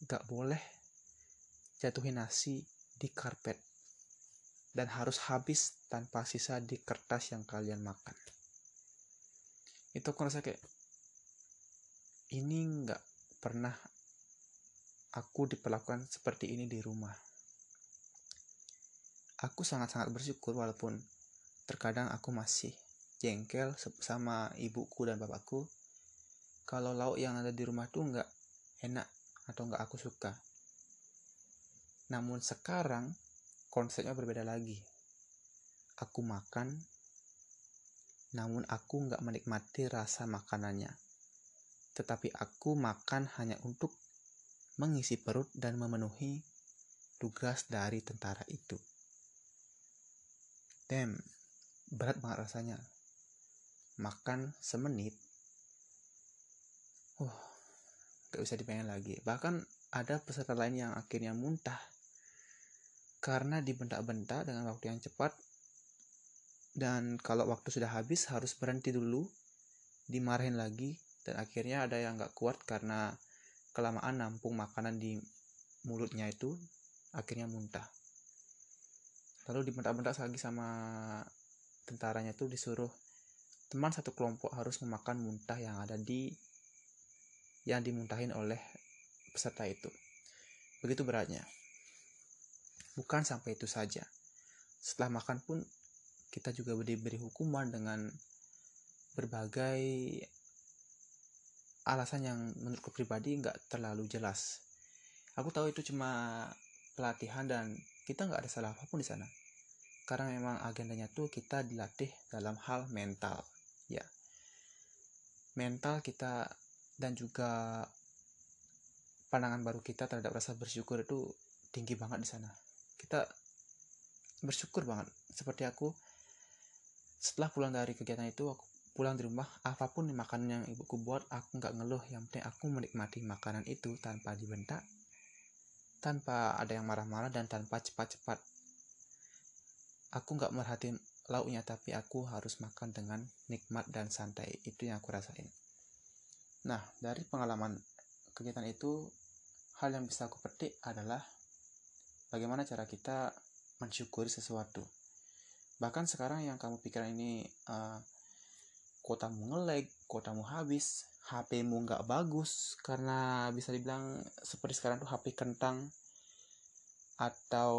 Gak boleh jatuhin nasi di karpet. Dan harus habis tanpa sisa di kertas yang kalian makan. Itu aku rasa kayak ini nggak pernah aku diperlakukan seperti ini di rumah aku sangat-sangat bersyukur walaupun terkadang aku masih jengkel sama ibuku dan bapakku kalau lauk yang ada di rumah tuh nggak enak atau nggak aku suka. Namun sekarang konsepnya berbeda lagi. Aku makan, namun aku nggak menikmati rasa makanannya. Tetapi aku makan hanya untuk mengisi perut dan memenuhi tugas dari tentara itu. Damn, berat banget rasanya. Makan semenit. Uh, gak bisa dipengen lagi bahkan ada peserta lain yang akhirnya muntah karena dibentak-bentak dengan waktu yang cepat dan kalau waktu sudah habis harus berhenti dulu dimarahin lagi dan akhirnya ada yang gak kuat karena kelamaan nampung makanan di mulutnya itu akhirnya muntah lalu dibentak-bentak lagi sama tentaranya itu disuruh teman satu kelompok harus memakan muntah yang ada di yang dimuntahin oleh peserta itu. Begitu beratnya. Bukan sampai itu saja. Setelah makan pun kita juga diberi hukuman dengan berbagai alasan yang menurutku pribadi nggak terlalu jelas. Aku tahu itu cuma pelatihan dan kita nggak ada salah apa pun di sana. Karena memang agendanya tuh kita dilatih dalam hal mental ya. Mental kita dan juga pandangan baru kita terhadap rasa bersyukur itu tinggi banget di sana. Kita bersyukur banget. Seperti aku setelah pulang dari kegiatan itu aku pulang di rumah apa pun makanan yang ibuku buat aku nggak ngeluh. Yang penting aku menikmati makanan itu tanpa dibentak tanpa ada yang marah-marah dan tanpa cepat-cepat. Aku nggak merhatiin lauknya tapi aku harus makan dengan nikmat dan santai. Itu yang aku rasain. Nah dari pengalaman kegiatan itu hal yang bisa aku petik adalah bagaimana cara kita mensyukuri sesuatu. Bahkan sekarang yang kamu pikirkan ini uh, kotamu ngelag kotamu habis HPmu nggak bagus karena bisa dibilang seperti sekarang tuh HP kentang atau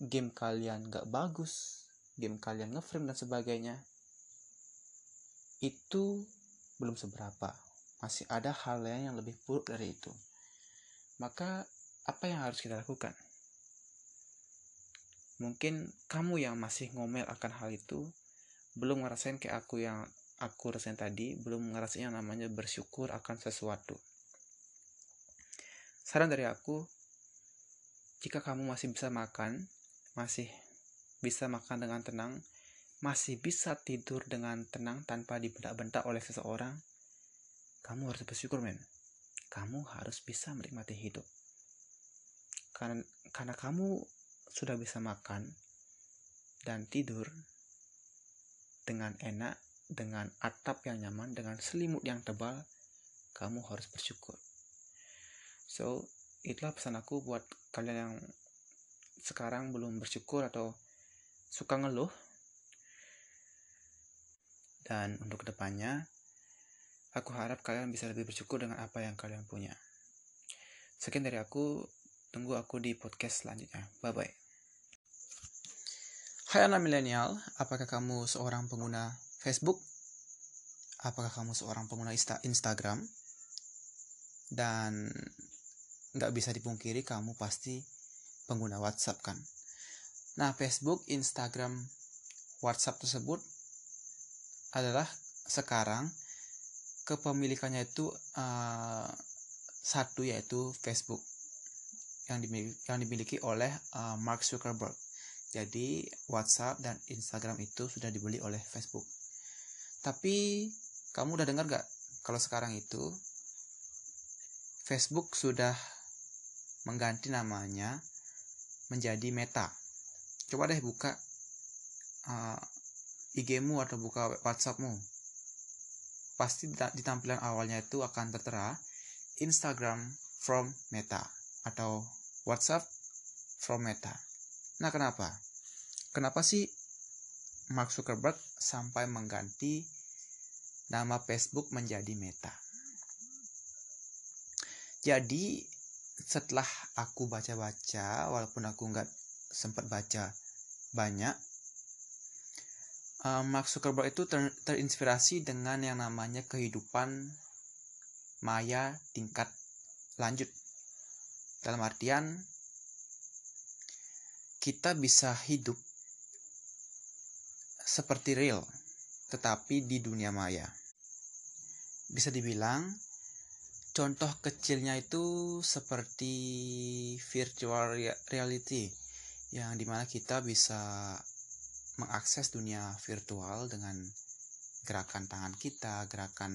game kalian gak bagus, game kalian ngeframe dan sebagainya, itu belum seberapa. Masih ada hal lain yang lebih buruk dari itu. Maka, apa yang harus kita lakukan? Mungkin kamu yang masih ngomel akan hal itu, belum ngerasain kayak aku yang aku rasain tadi, belum ngerasain yang namanya bersyukur akan sesuatu. Saran dari aku, jika kamu masih bisa makan, masih bisa makan dengan tenang, masih bisa tidur dengan tenang tanpa dibentak-bentak oleh seseorang, kamu harus bersyukur, men. Kamu harus bisa menikmati hidup. Karena, karena kamu sudah bisa makan dan tidur dengan enak, dengan atap yang nyaman, dengan selimut yang tebal, kamu harus bersyukur. So, itulah pesan aku buat kalian yang sekarang belum bersyukur atau suka ngeluh. Dan untuk ke depannya aku harap kalian bisa lebih bersyukur dengan apa yang kalian punya. Sekian dari aku tunggu aku di podcast selanjutnya. Bye bye Hai anak milenial, apakah kamu seorang pengguna Facebook? Apakah kamu seorang pengguna Instagram? Dan nggak bisa dipungkiri kamu pasti pengguna WhatsApp kan. Nah, Facebook, Instagram, WhatsApp tersebut adalah sekarang kepemilikannya itu uh, satu yaitu Facebook yang dimiliki, yang dimiliki oleh uh, Mark Zuckerberg. Jadi WhatsApp dan Instagram itu sudah dibeli oleh Facebook. Tapi kamu udah dengar gak kalau sekarang itu Facebook sudah mengganti namanya menjadi meta. Coba deh buka uh, IG-mu atau buka WhatsApp-mu. Pasti di tampilan awalnya itu akan tertera Instagram from Meta atau WhatsApp from Meta. Nah, kenapa? Kenapa sih Mark Zuckerberg sampai mengganti nama Facebook menjadi Meta? Jadi, setelah aku baca-baca walaupun aku nggak sempat baca banyak uh, Mark Zuckerberg itu ter terinspirasi dengan yang namanya kehidupan maya tingkat lanjut dalam artian kita bisa hidup seperti real tetapi di dunia maya bisa dibilang Contoh kecilnya itu seperti virtual reality yang di mana kita bisa mengakses dunia virtual dengan gerakan tangan kita, gerakan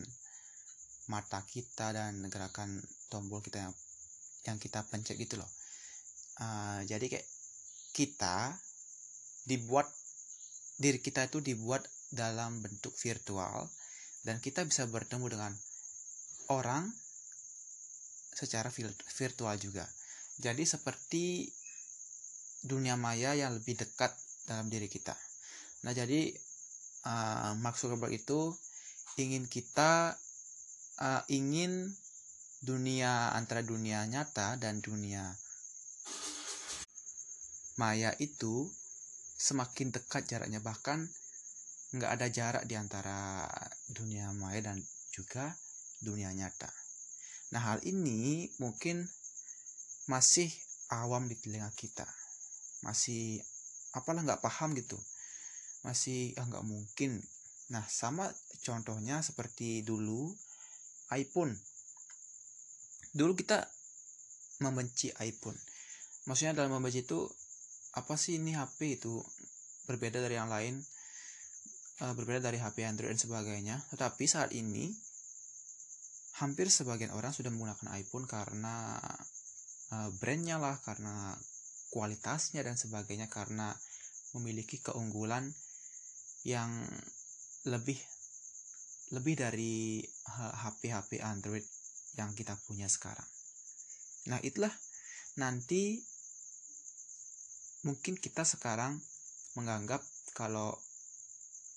mata kita dan gerakan tombol kita yang yang kita pencet gitu loh. Uh, jadi kayak kita dibuat diri kita itu dibuat dalam bentuk virtual dan kita bisa bertemu dengan orang secara virtual juga. Jadi seperti dunia maya yang lebih dekat dalam diri kita. Nah, jadi uh, Mark Zuckerberg itu ingin kita uh, ingin dunia antara dunia nyata dan dunia maya itu semakin dekat jaraknya bahkan nggak ada jarak di antara dunia maya dan juga dunia nyata. Nah, hal ini mungkin masih awam di telinga kita. masih apalah nggak paham gitu masih ah nggak mungkin nah sama contohnya seperti dulu iPhone dulu kita membenci iPhone maksudnya dalam membenci itu apa sih ini HP itu berbeda dari yang lain uh, berbeda dari HP Android dan sebagainya tetapi saat ini hampir sebagian orang sudah menggunakan iPhone karena uh, brandnya lah karena kualitasnya dan sebagainya karena memiliki keunggulan yang lebih lebih dari HP-HP Android yang kita punya sekarang. Nah, itulah nanti mungkin kita sekarang menganggap kalau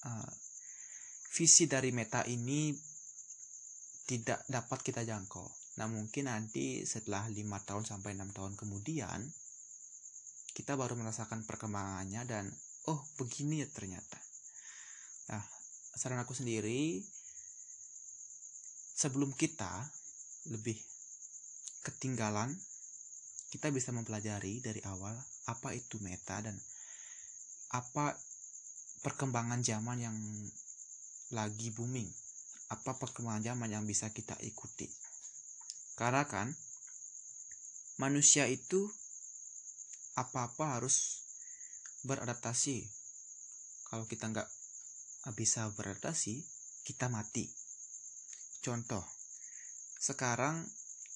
uh, visi dari meta ini tidak dapat kita jangkau. Nah, mungkin nanti setelah lima tahun sampai enam tahun kemudian kita baru merasakan perkembangannya dan oh begini ya ternyata nah saran aku sendiri sebelum kita lebih ketinggalan kita bisa mempelajari dari awal apa itu meta dan apa perkembangan zaman yang lagi booming apa perkembangan zaman yang bisa kita ikuti karena kan manusia itu apa-apa harus beradaptasi. Kalau kita nggak bisa beradaptasi, kita mati. Contoh, sekarang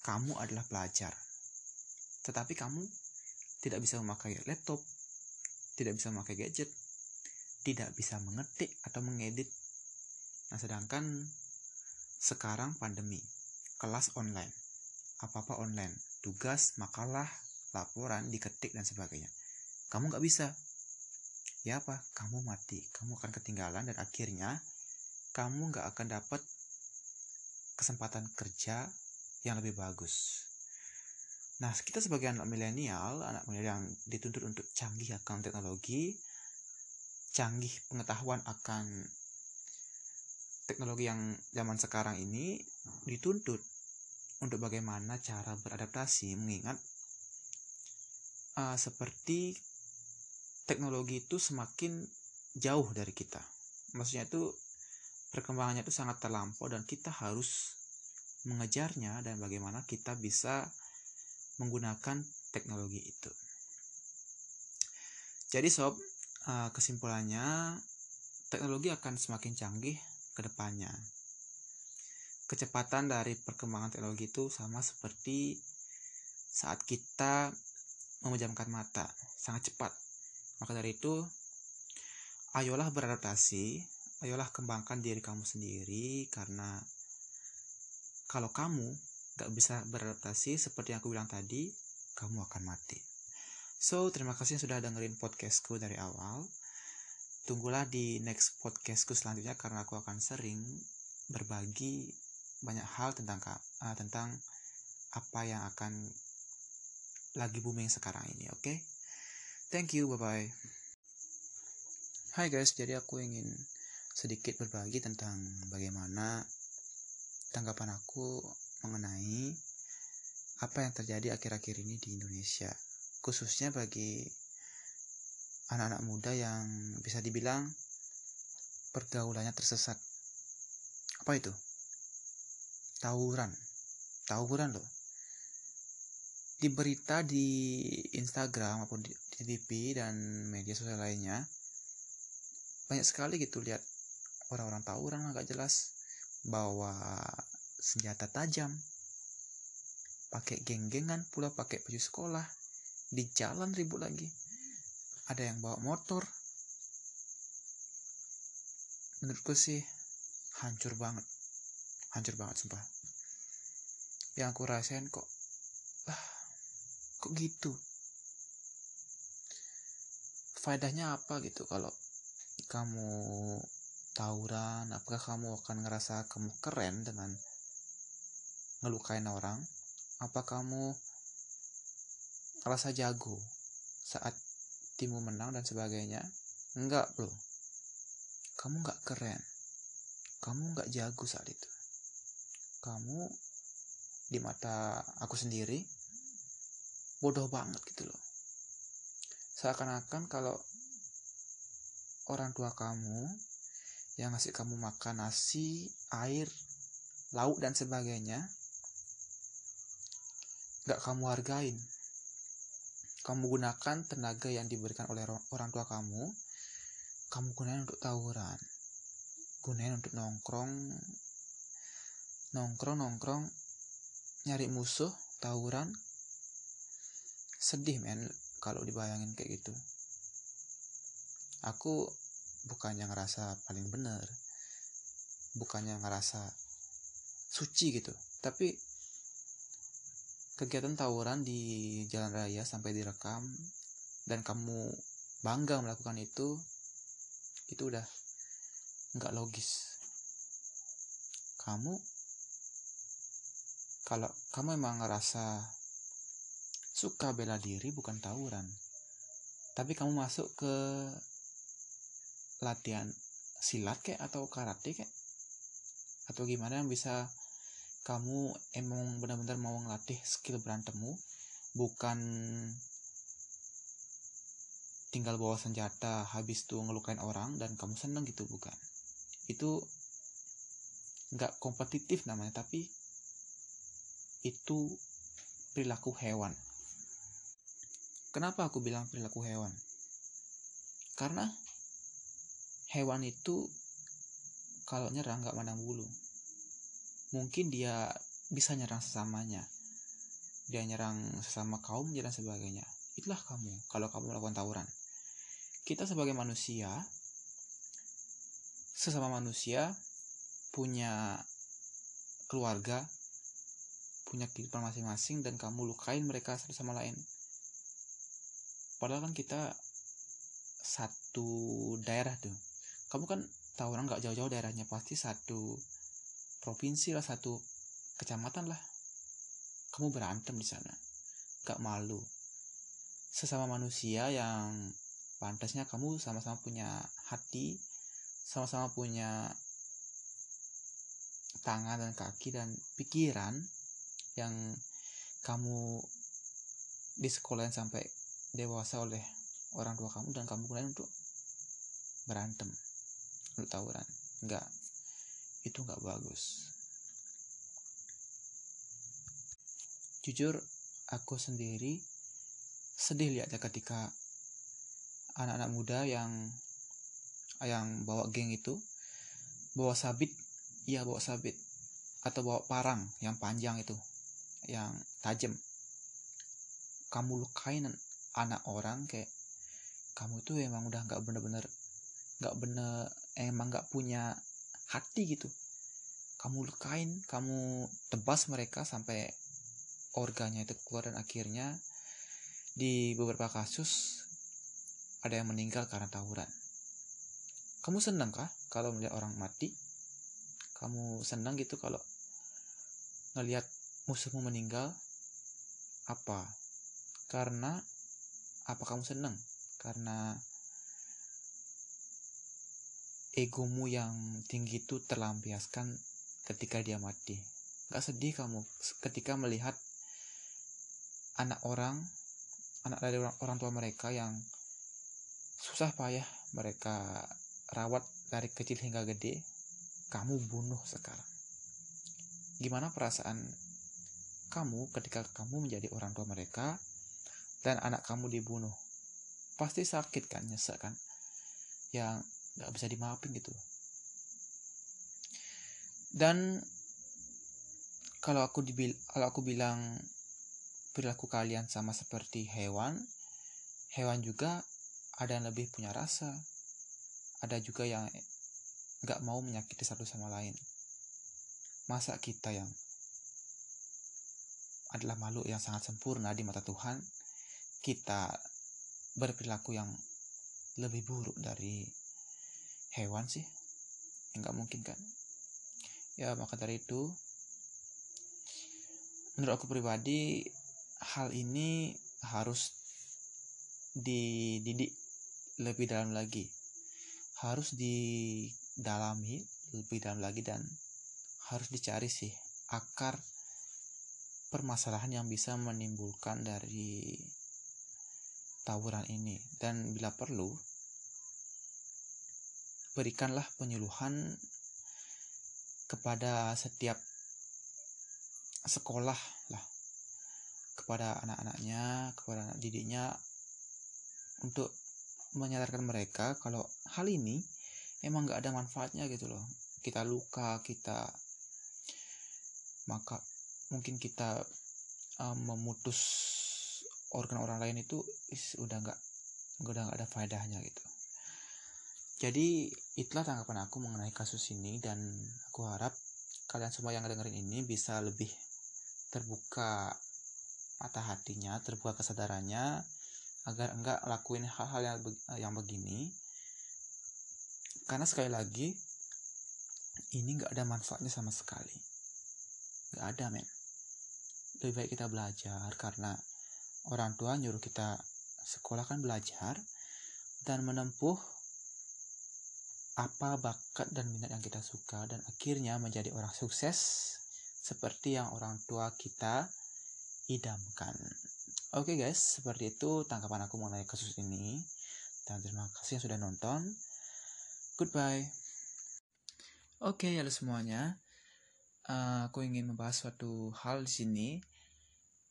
kamu adalah pelajar, tetapi kamu tidak bisa memakai laptop, tidak bisa memakai gadget, tidak bisa mengetik atau mengedit. Nah, sedangkan sekarang pandemi, kelas online, apa-apa online, tugas, makalah, laporan, diketik dan sebagainya. Kamu nggak bisa. Ya apa? Kamu mati. Kamu akan ketinggalan dan akhirnya kamu nggak akan dapat kesempatan kerja yang lebih bagus. Nah, kita sebagai anak milenial, anak milenial yang dituntut untuk canggih akan teknologi, canggih pengetahuan akan teknologi yang zaman sekarang ini dituntut untuk bagaimana cara beradaptasi mengingat uh, seperti teknologi itu semakin jauh dari kita. Maksudnya itu perkembangannya itu sangat terlampau dan kita harus mengejarnya dan bagaimana kita bisa menggunakan teknologi itu. Jadi sob, uh, kesimpulannya teknologi akan semakin canggih ke depannya. Kecepatan dari perkembangan teknologi itu sama seperti saat kita memejamkan mata sangat cepat. Maka dari itu, ayolah beradaptasi, ayolah kembangkan diri kamu sendiri karena kalau kamu gak bisa beradaptasi seperti yang aku bilang tadi, kamu akan mati. So, terima kasih sudah dengerin podcastku dari awal. Tunggulah di next podcastku selanjutnya karena aku akan sering berbagi banyak hal tentang uh, tentang apa yang akan lagi booming sekarang ini, oke? Okay? Thank you, bye-bye. Hai guys, jadi aku ingin sedikit berbagi tentang bagaimana tanggapan aku mengenai apa yang terjadi akhir-akhir ini di Indonesia, khususnya bagi anak-anak muda yang bisa dibilang pergaulannya tersesat. Apa itu? Tawuran. Tawuran loh di berita di Instagram maupun di, TV dan media sosial lainnya banyak sekali gitu lihat orang-orang tawuran agak jelas bawa senjata tajam. Pakai geng-gengan pula pakai baju sekolah. Di jalan ribut lagi. Ada yang bawa motor. Menurutku sih hancur banget. Hancur banget sumpah. Yang aku rasain kok ah kok gitu? Faedahnya apa gitu? Kalau kamu tawuran apakah kamu akan ngerasa kamu keren dengan ngelukain orang apa kamu ngerasa jago saat timmu menang dan sebagainya? Enggak bro. Kamu enggak keren. Kamu enggak jago saat itu. Kamu di mata aku sendiri bodoh banget gitu loh. Seakan-akan kalau orang tua kamu yang ngasih kamu makan nasi air lauk dan sebagainya gak kamu hargain. Kamu gunakan tenaga yang diberikan oleh orang tua kamu. Kamu gunain untuk tawuran. Gunain untuk nongkrong. Nongkrong nongkrong. Nyari musuh tawuran. Sedih men kalau dibayangin kayak gitu. Aku bukannya ngerasa paling bener. Bukannya ngerasa suci gitu. Tapi kegiatan tawuran di jalan raya sampai direkam dan kamu bangga melakukan itu itu udah nggak logis. Kamu kalau kamu emang ngerasa suka bela diri bukan tawuran tapi kamu masuk ke latihan silat kayak atau karate kayak atau gimana yang bisa kamu emang benar-benar mau ngelatih skill berantemmu bukan tinggal bawa senjata habis tuh ngelukain orang dan kamu seneng gitu bukan. Itu nggak kompetitif namanya tapi itu perilaku hewan. Kenapa aku bilang perilaku hewan? Karena hewan itu kalau nyerang nggak mandang bulu mungkin dia bisa nyerang sesamanya. Dia nyerang sesama kaum dan sebagainya. Itulah kamu kalau kamu melakukan tawuran. Kita sebagai manusia sesama manusia punya keluarga punya kehidupan masing-masing dan kamu lukain mereka satu sama lain. Padahal kan kita satu daerah tuh. Kamu kan tawuran nggak jauh-jauh daerahnya pasti satu provinsi lah satu kecamatan lah. Kamu berantem di sana. Gak malu. Sesama manusia yang pantasnya kamu sama-sama punya hati sama-sama punya tangan dan kaki dan pikiran yang kamu di sekolah sampai dewasa oleh orang tua kamu dan kamu gunain untuk berantem. Untuk tawuran. Enggak itu nggak bagus. Jujur aku sendiri sedih lihatnya ketika anak-anak muda yang yang bawa geng itu bawa sabit iya bawa sabit atau bawa parang yang panjang itu yang tajam. Kamu lukain anak orang kayak kamu tuh emang udah nggak bener-bener nggak bener emang nggak punya hati gitu. Kamu lukain kamu tebas mereka sampai organnya itu keluar dan akhirnya di beberapa kasus ada yang meninggal karena tawuran. Kamu senang kah kalau melihat orang mati? Kamu senang gitu kalau ngelihat musuhmu meninggal? Apa? Karena apa kamu senang? Karena egomu yang tinggi itu terlampiaskan ketika dia mati. Gak sedih kamu ketika melihat anak orang, anak dari orang, orang tua mereka yang susah payah mereka rawat dari kecil hingga gede, kamu bunuh sekarang. Gimana perasaan kamu ketika kamu menjadi orang tua mereka dan anak kamu dibunuh? Pasti sakit kan, nyesek kan? Yang nggak bisa dimaafin gitu. Dan kalau aku dibil kalau aku bilang perilaku kalian sama seperti hewan hewan juga ada yang lebih punya rasa. Ada juga yang nggak mau menyakiti satu sama lain. Masa kita yang adalah makhluk yang sangat sempurna di mata Tuhan kita berperilaku yang lebih buruk dari hewan sih. Nggak mungkin kan ya maka dari itu menurut aku pribadi hal ini harus dididik lebih dalam lagi. Harus didalami lebih dalam lagi dan harus dicari sih akar permasalahan yang bisa menimbulkan dari tawuran ini. Dan bila perlu berikanlah penyuluhan kepada setiap sekolah lah. Kepada anak-anaknya kepada anak didiknya untuk menyadarkan mereka kalau hal ini emang nggak ada manfaatnya gitu loh. Kita luka kita maka mungkin kita um, memutus organ orang lain itu is, udah nggak udah nggak ada faedahnya gitu jadi itulah tanggapan aku mengenai kasus ini dan aku harap kalian semua yang dengerin ini bisa lebih terbuka mata hatinya, terbuka kesadarannya agar enggak lakuin hal-hal yang yang begini. Karena sekali lagi ini enggak ada manfaatnya sama sekali. Enggak ada, men. Lebih baik kita belajar karena orang tua nyuruh kita sekolah kan belajar dan menempuh apa bakat dan minat yang kita suka dan akhirnya menjadi orang sukses seperti yang orang tua kita idamkan. Oke okay guys, seperti itu tanggapan aku mengenai kasus ini. Dan terima kasih yang sudah nonton. Goodbye. Oke, okay, halo semuanya. Uh, aku ingin membahas suatu hal di sini.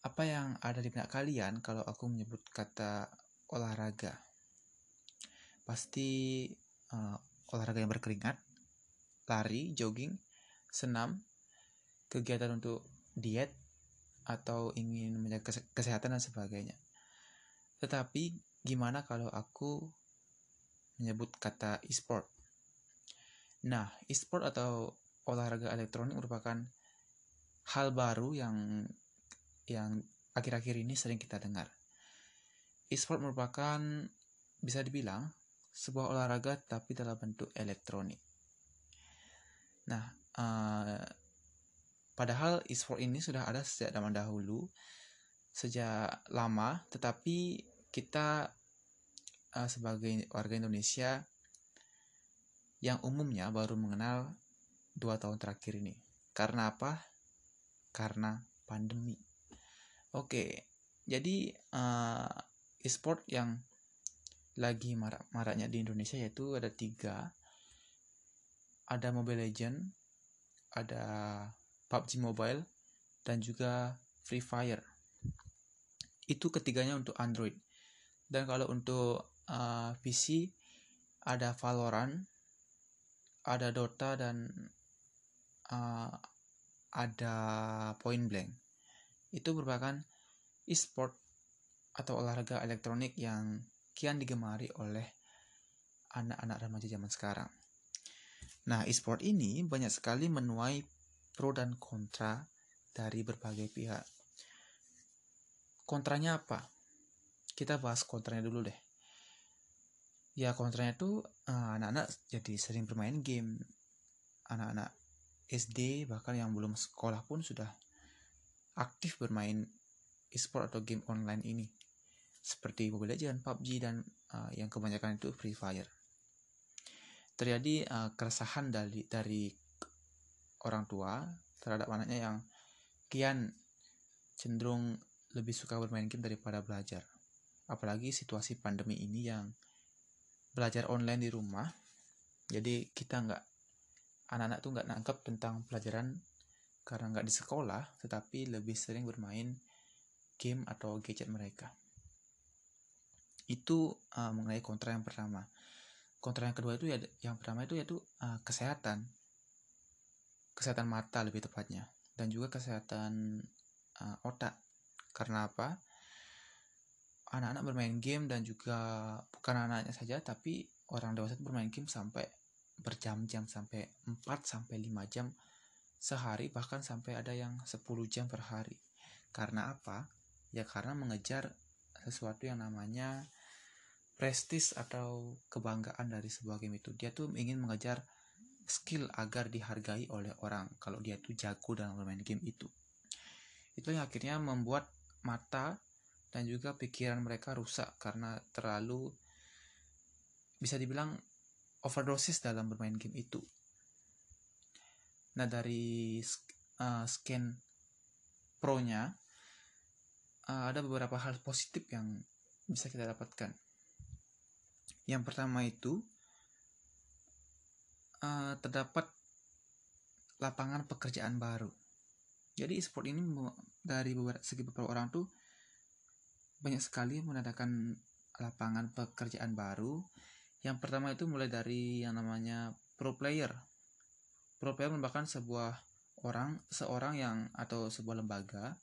Apa yang ada di benak kalian kalau aku menyebut kata olahraga? Pasti uh, olahraga yang berkeringat, lari, jogging, senam, kegiatan untuk diet atau ingin menjaga kesehatan dan sebagainya. Tetapi gimana kalau aku menyebut kata e-sport? Nah, e-sport atau olahraga elektronik merupakan hal baru yang yang akhir-akhir ini sering kita dengar. E-sport merupakan bisa dibilang sebuah olahraga tapi dalam bentuk elektronik. Nah, uh, Padahal e-sport ini sudah ada sejak zaman dahulu, sejak lama, tetapi kita uh, sebagai warga Indonesia yang umumnya baru mengenal dua tahun terakhir ini. Karena apa? Karena pandemi. Oke, jadi uh, e-sport yang lagi marak maraknya di Indonesia yaitu ada tiga. Ada Mobile Legend, ada PUBG Mobile, dan juga Free Fire. Itu ketiganya untuk Android. Dan kalau untuk uh, PC ada Valorant, ada Dota dan uh, ada Point Blank. Itu merupakan e-sport atau olahraga elektronik yang kian digemari oleh anak-anak remaja zaman sekarang. Nah, e-sport ini banyak sekali menuai pro dan kontra dari berbagai pihak. Kontranya apa? Kita bahas kontranya dulu deh. Ya kontranya itu eh, anak-anak jadi sering bermain game. Anak-anak SD bahkan yang belum sekolah pun sudah aktif bermain e-sport atau game online ini. Seperti Mobile Legends, PUBG dan uh, yang kebanyakan itu Free Fire. Terjadi uh, keresahan dari dari orang tua terhadap anaknya yang kian cenderung lebih suka bermain game daripada belajar. Apalagi situasi pandemi ini yang belajar online di rumah, jadi kita nggak anak-anak tuh nggak nangkep tentang pelajaran karena nggak di sekolah, tetapi lebih sering bermain game atau gadget mereka. Itu uh, mengenai kontra yang pertama. Kontra yang kedua itu ya, yang pertama itu yaitu uh, kesehatan. Kesehatan mata lebih tepatnya. Dan juga kesehatan uh, otak. Karena apa? Anak-anak bermain game dan juga bukan anak-anaknya saja tapi orang dewasa itu bermain game sampai berjam-jam sampai 4 sampai 5 jam sehari bahkan sampai ada yang 10 jam per hari. Karena apa? Ya karena mengejar sesuatu yang namanya prestis atau kebanggaan dari sebuah game itu dia tuh ingin mengejar skill agar dihargai oleh orang kalau dia tuh jago dalam bermain game itu. Itu yang akhirnya membuat mata dan juga pikiran mereka rusak karena terlalu bisa dibilang overdosis dalam bermain game itu. Nah dari uh, scan pro-nya uh, ada beberapa hal positif yang bisa kita dapatkan. Yang pertama itu uh, terdapat lapangan pekerjaan baru. Jadi e-sport ini dari beberapa, segi beberapa orang tuh banyak sekali menandakan lapangan pekerjaan baru. Yang pertama itu mulai dari yang namanya pro player. Pro player merupakan sebuah orang, seorang yang atau sebuah lembaga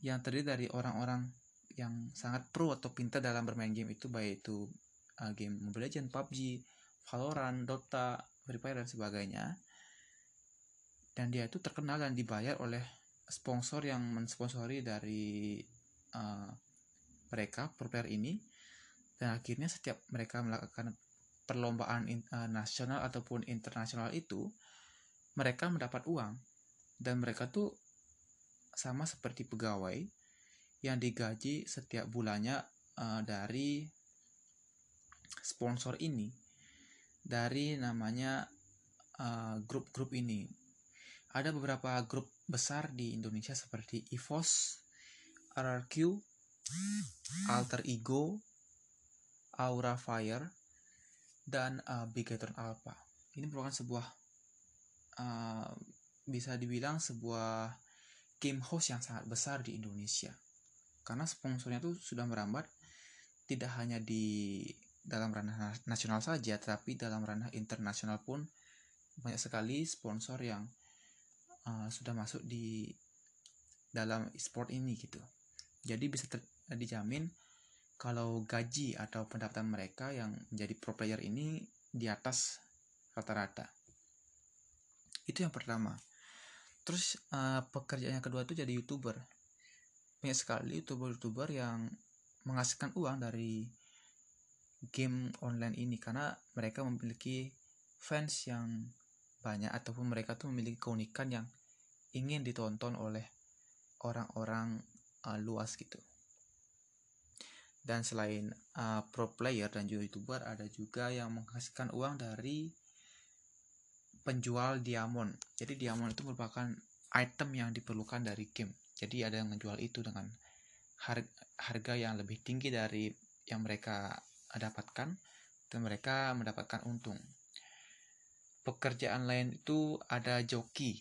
yang terdiri dari orang-orang yang sangat pro atau pintar dalam bermain game itu baik itu uh, game Mobile Legends, PUBG, Valorant, Dota, Free Fire dan sebagainya. Dan dia itu terkenal dan dibayar oleh sponsor yang mensponsori dari uh, mereka pro player ini. Dan akhirnya setiap mereka melakukan perlombaan in, uh, nasional ataupun internasional itu, mereka mendapat uang dan mereka tuh sama seperti pegawai yang digaji setiap bulannya uh, dari sponsor ini dari namanya eh, grup-grup uh, ini ada beberapa grup besar di Indonesia seperti EVOS, RRQ, Alter Ego, Aura Fire, dan uh, Bigatron Alpha. Ini merupakan sebuah uh, bisa dibilang sebuah game host yang sangat besar di Indonesia karena sponsornya tuh sudah merambat tidak hanya di dalam ranah nasional saja tapi dalam ranah internasional pun banyak sekali sponsor yang uh, sudah masuk di dalam e-sport ini gitu. Jadi bisa dijamin kalau gaji atau pendapatan mereka yang menjadi pro player ini di atas rata-rata. Itu yang pertama. Terus uh, pekerjaan yang kedua itu jadi youtuber banyak sekali youtuber-youtuber yang menghasilkan uang dari game online ini karena mereka memiliki fans yang banyak ataupun mereka tuh memiliki keunikan yang ingin ditonton oleh orang-orang uh, luas gitu. Dan selain uh, pro player dan juga youtuber ada juga yang menghasilkan uang dari penjual diamond. Jadi diamond itu merupakan item yang diperlukan dari game. Jadi ada yang menjual itu dengan harga yang lebih tinggi dari yang mereka dapatkan dan mereka mendapatkan untung. Pekerjaan lain itu ada joki.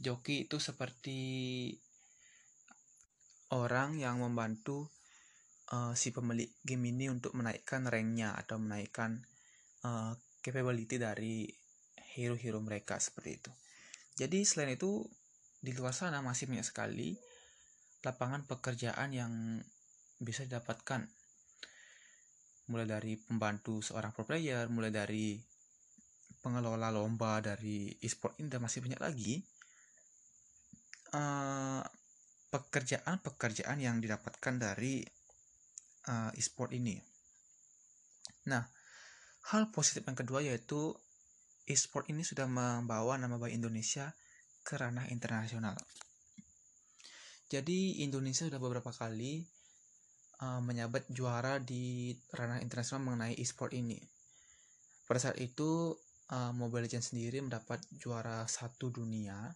Joki itu seperti orang yang membantu uh, si pemilik game ini untuk menaikkan ranknya atau menaikkan uh, capability dari hero-hero mereka seperti itu. Jadi selain itu di luar sana masih banyak sekali lapangan pekerjaan yang bisa didapatkan mulai dari pembantu seorang pro player mulai dari pengelola lomba dari e-sport ini dan masih banyak lagi eh, pekerjaan-pekerjaan yang didapatkan dari uh, e-sport ini. Nah, hal positif yang kedua yaitu e-sport ini sudah membawa nama baik Indonesia ke ranah internasional. Jadi Indonesia sudah beberapa kali uh, menyabat juara di ranah internasional mengenai e-sport ini. Pada saat itu uh, Mobile Legends sendiri mendapat juara satu dunia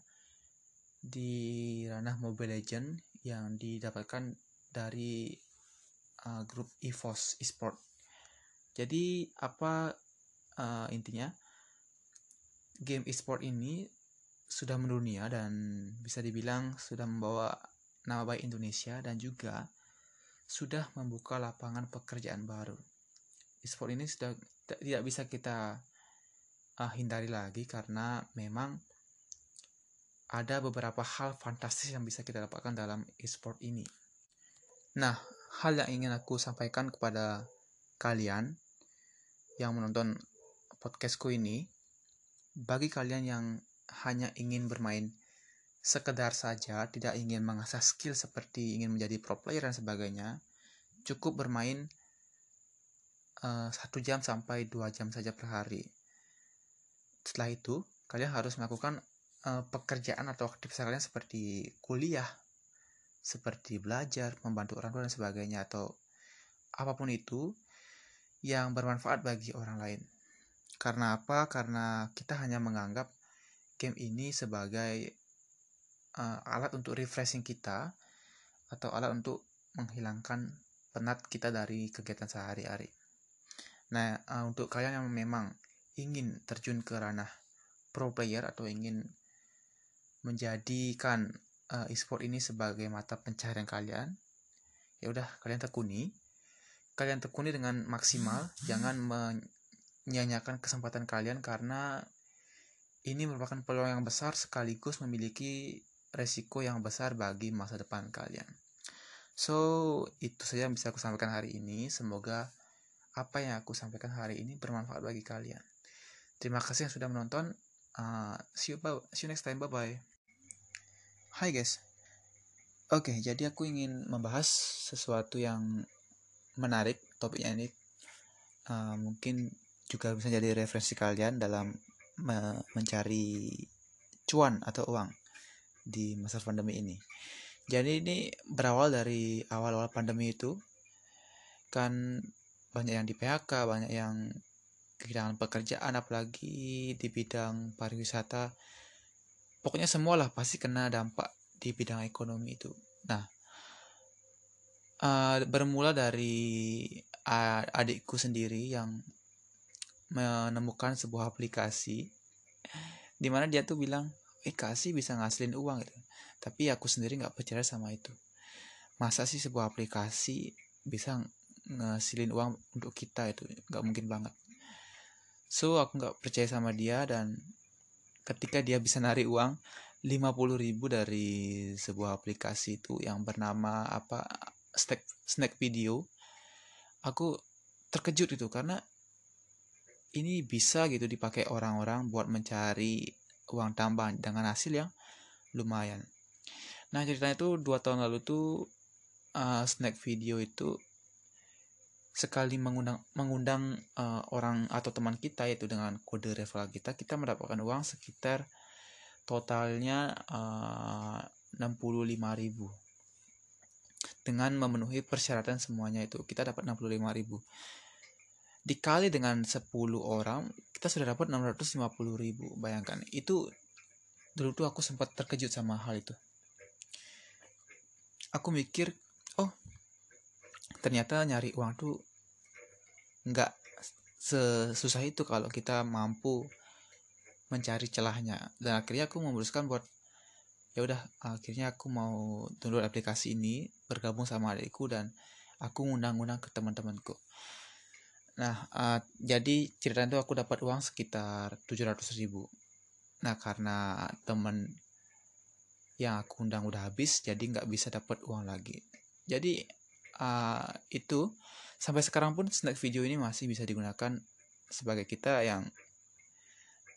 di ranah Mobile Legends yang didapatkan dari uh, grup EVOS Esport. Jadi apa uh, intinya? Game e-sport ini sudah mendunia dan bisa dibilang sudah membawa nama baik Indonesia dan juga sudah membuka lapangan pekerjaan baru. E-sport ini sudah tidak bisa kita uh, hindari lagi karena memang ada beberapa hal fantastis yang bisa kita dapatkan dalam e-sport ini. Nah, hal yang ingin aku sampaikan kepada kalian yang menonton podcastku ini, bagi kalian yang hanya ingin bermain sekedar saja, tidak ingin mengasah skill seperti ingin menjadi pro player dan sebagainya, cukup bermain eh, satu uh, jam sampai dua jam saja per hari. Setelah itu, kalian harus melakukan uh, pekerjaan atau aktivitas kalian seperti kuliah, seperti belajar, membantu orang tua dan sebagainya atau apa pun itu yang bermanfaat bagi orang lain. Karena apa? Karena kita hanya menganggap game ini sebagai uh, alat untuk refreshing kita atau alat untuk menghilangkan penat kita dari kegiatan sehari-hari. Nah, uh, untuk kalian yang memang ingin terjun ke ranah pro player atau ingin menjadikan uh, e-sport ini sebagai mata pencaharian kalian, ya udah kalian tekuni. Kalian tekuni dengan maksimal, jangan menyanyiakan kesempatan kalian karena ini merupakan peluang yang besar sekaligus memiliki resiko yang besar bagi masa depan kalian. So, itu saja yang bisa aku sampaikan hari ini. Semoga apa yang aku sampaikan hari ini bermanfaat bagi kalian. Terima kasih yang sudah menonton. Uh, see you, see you next time. Bye bye. Hai guys. Oke, okay, jadi aku ingin membahas sesuatu yang menarik topiknya ini. Uh, mungkin juga bisa jadi referensi kalian dalam mencari cuan atau uang di masa pandemi ini. Jadi ini berawal dari awal-awal pandemi itu kan banyak yang di PHK, banyak yang kehilangan pekerjaan apalagi di bidang pariwisata. Pokoknya semualah pasti kena dampak di bidang ekonomi itu. Nah, uh, bermula dari adikku sendiri yang menemukan sebuah aplikasi di mana dia tuh bilang, eh kasih bisa ngasilin uang gitu. Tapi aku sendiri nggak percaya sama itu. Masa sih sebuah aplikasi bisa ngasilin uang untuk kita itu? Nggak mungkin banget. So aku nggak percaya sama dia dan ketika dia bisa narik uang 50 ribu dari sebuah aplikasi itu yang bernama apa snack snack video aku terkejut itu karena ini bisa gitu dipakai orang-orang buat mencari uang tambahan dengan hasil yang lumayan. Nah ceritanya itu dua tahun lalu tuh uh, snack video itu sekali mengundang mengundang uh, orang atau teman kita yaitu dengan kode referral kita kita mendapatkan uang sekitar totalnya uh, 65.000 dengan memenuhi persyaratan semuanya itu kita dapat 65.000 dikali dengan 10 orang kita sudah dapat 650.000 bayangkan. Itu dulu tuh aku sempat terkejut sama hal itu. Aku mikir oh ternyata nyari uang tuh nggak sesusah itu kalau kita mampu mencari celahnya. Dan akhirnya aku memutuskan buat ya udah akhirnya aku mau download aplikasi ini bergabung sama adikku dan aku ngundang-undang ke teman-temanku nah uh, jadi cerita itu aku dapat uang sekitar 700 ribu. Nah karena teman yang aku undang udah habis jadi nggak bisa dapat uang lagi. Jadi uh, itu sampai sekarang pun snack video ini masih bisa digunakan sebagai kita yang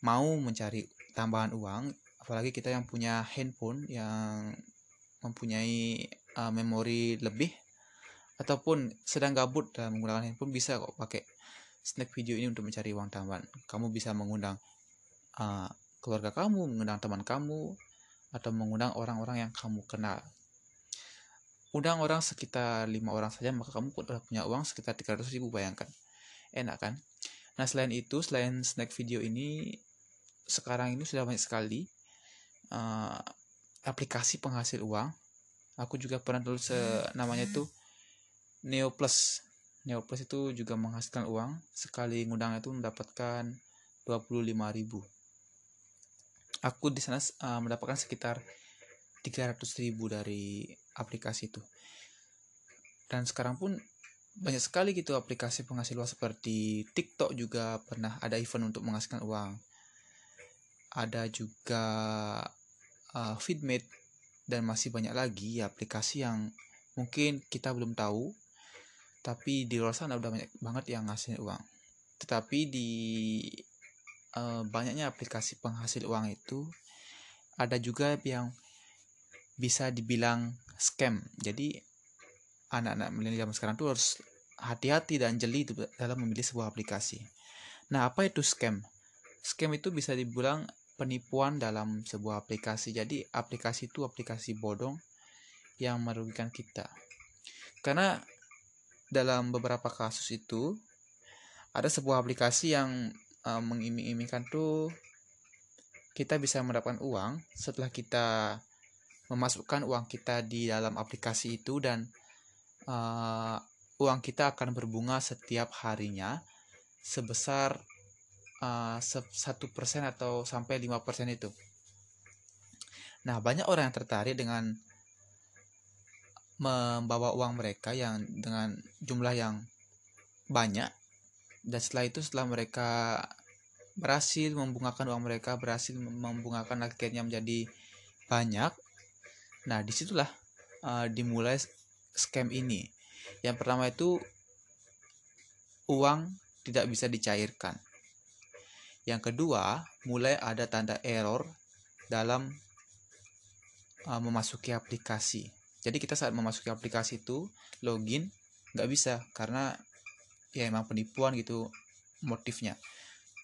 mau mencari tambahan uang apalagi kita yang punya handphone yang mempunyai uh, memori lebih ataupun sedang gabut dalam menggunakan handphone bisa kok pakai snack video ini untuk mencari uang tambahan kamu bisa mengundang uh, keluarga kamu mengundang teman kamu atau mengundang orang-orang yang kamu kenal. Undang orang sekitar lima orang saja, maka kamu sudah punya uang sekitar 300 ribu, bayangkan. Enak kan? Nah, selain itu, selain snack video ini, sekarang ini sudah banyak sekali uh, aplikasi penghasil uang. Aku juga pernah tulis uh, namanya itu Neo Plus. Neo Plus itu juga menghasilkan uang. Sekali ngundang itu mendapatkan 25 ribu aku di sana uh, mendapatkan sekitar 300 ribu dari aplikasi itu dan sekarang pun banyak sekali gitu aplikasi penghasil uang seperti TikTok juga pernah ada event untuk menghasilkan uang ada juga uh, Feedmate dan masih banyak lagi aplikasi yang mungkin kita belum tahu tapi di luar sana udah banyak banget yang ngasih uang tetapi di uh, banyaknya aplikasi penghasil uang itu ada juga yang bisa dibilang scam. Jadi anak-anak milenial zaman sekarang tuh harus hati-hati dan jeli dalam memilih sebuah aplikasi. Nah, apa itu scam? Scam itu bisa dibilang penipuan dalam sebuah aplikasi. Jadi, aplikasi itu aplikasi bodong yang merugikan kita. Karena dalam beberapa kasus itu ada sebuah aplikasi yang uh, mengiming-imingkan tuh kita bisa mendapatkan uang setelah kita memasukkan uang kita di dalam aplikasi itu dan uh, uang kita akan berbunga setiap harinya sebesar satu persen atau sampai lima persen itu. Nah, banyak orang yang tertarik dengan membawa uang mereka yang dengan jumlah yang banyak. Dan setelah itu setelah mereka berhasil membungakan uang mereka berhasil membungakan akhirnya menjadi banyak nah di situlah uh, dimulai scam ini. Yang pertama itu uang tidak bisa dicairkan. Yang kedua mulai ada tanda error dalam uh, memasuki aplikasi jadi kita saat memasuki aplikasi itu login nggak bisa karena ya emang penipuan gitu motifnya.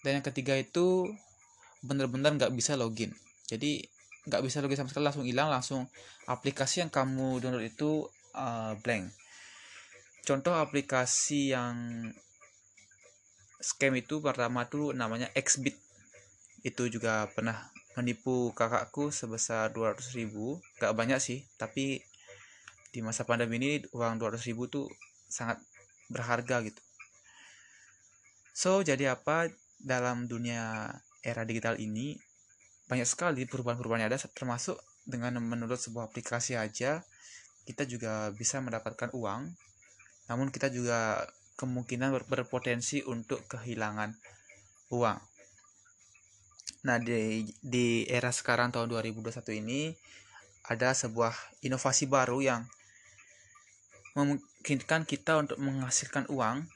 Dan yang ketiga itu benar-benar nggak bisa login. Jadi nggak bisa login sama sekali langsung hilang langsung aplikasi yang kamu download itu uh, blank. Contoh aplikasi yang scam itu pertama tuh namanya Xbit. Itu juga pernah menipu kakakku sebesar 200 ribu. Gak banyak sih tapi di masa pandemi ini uang 200 ribu tuh sangat berharga gitu. So jadi apa? Dalam dunia era digital ini banyak sekali perubahan-perubahan yang ada termasuk dengan menurut sebuah aplikasi aja kita juga bisa mendapatkan uang. Namun kita juga kemungkinan berpotensi untuk kehilangan uang. Nah di, di era sekarang tahun 2021 ini ada sebuah inovasi baru yang memungkinkan kita untuk menghasilkan uang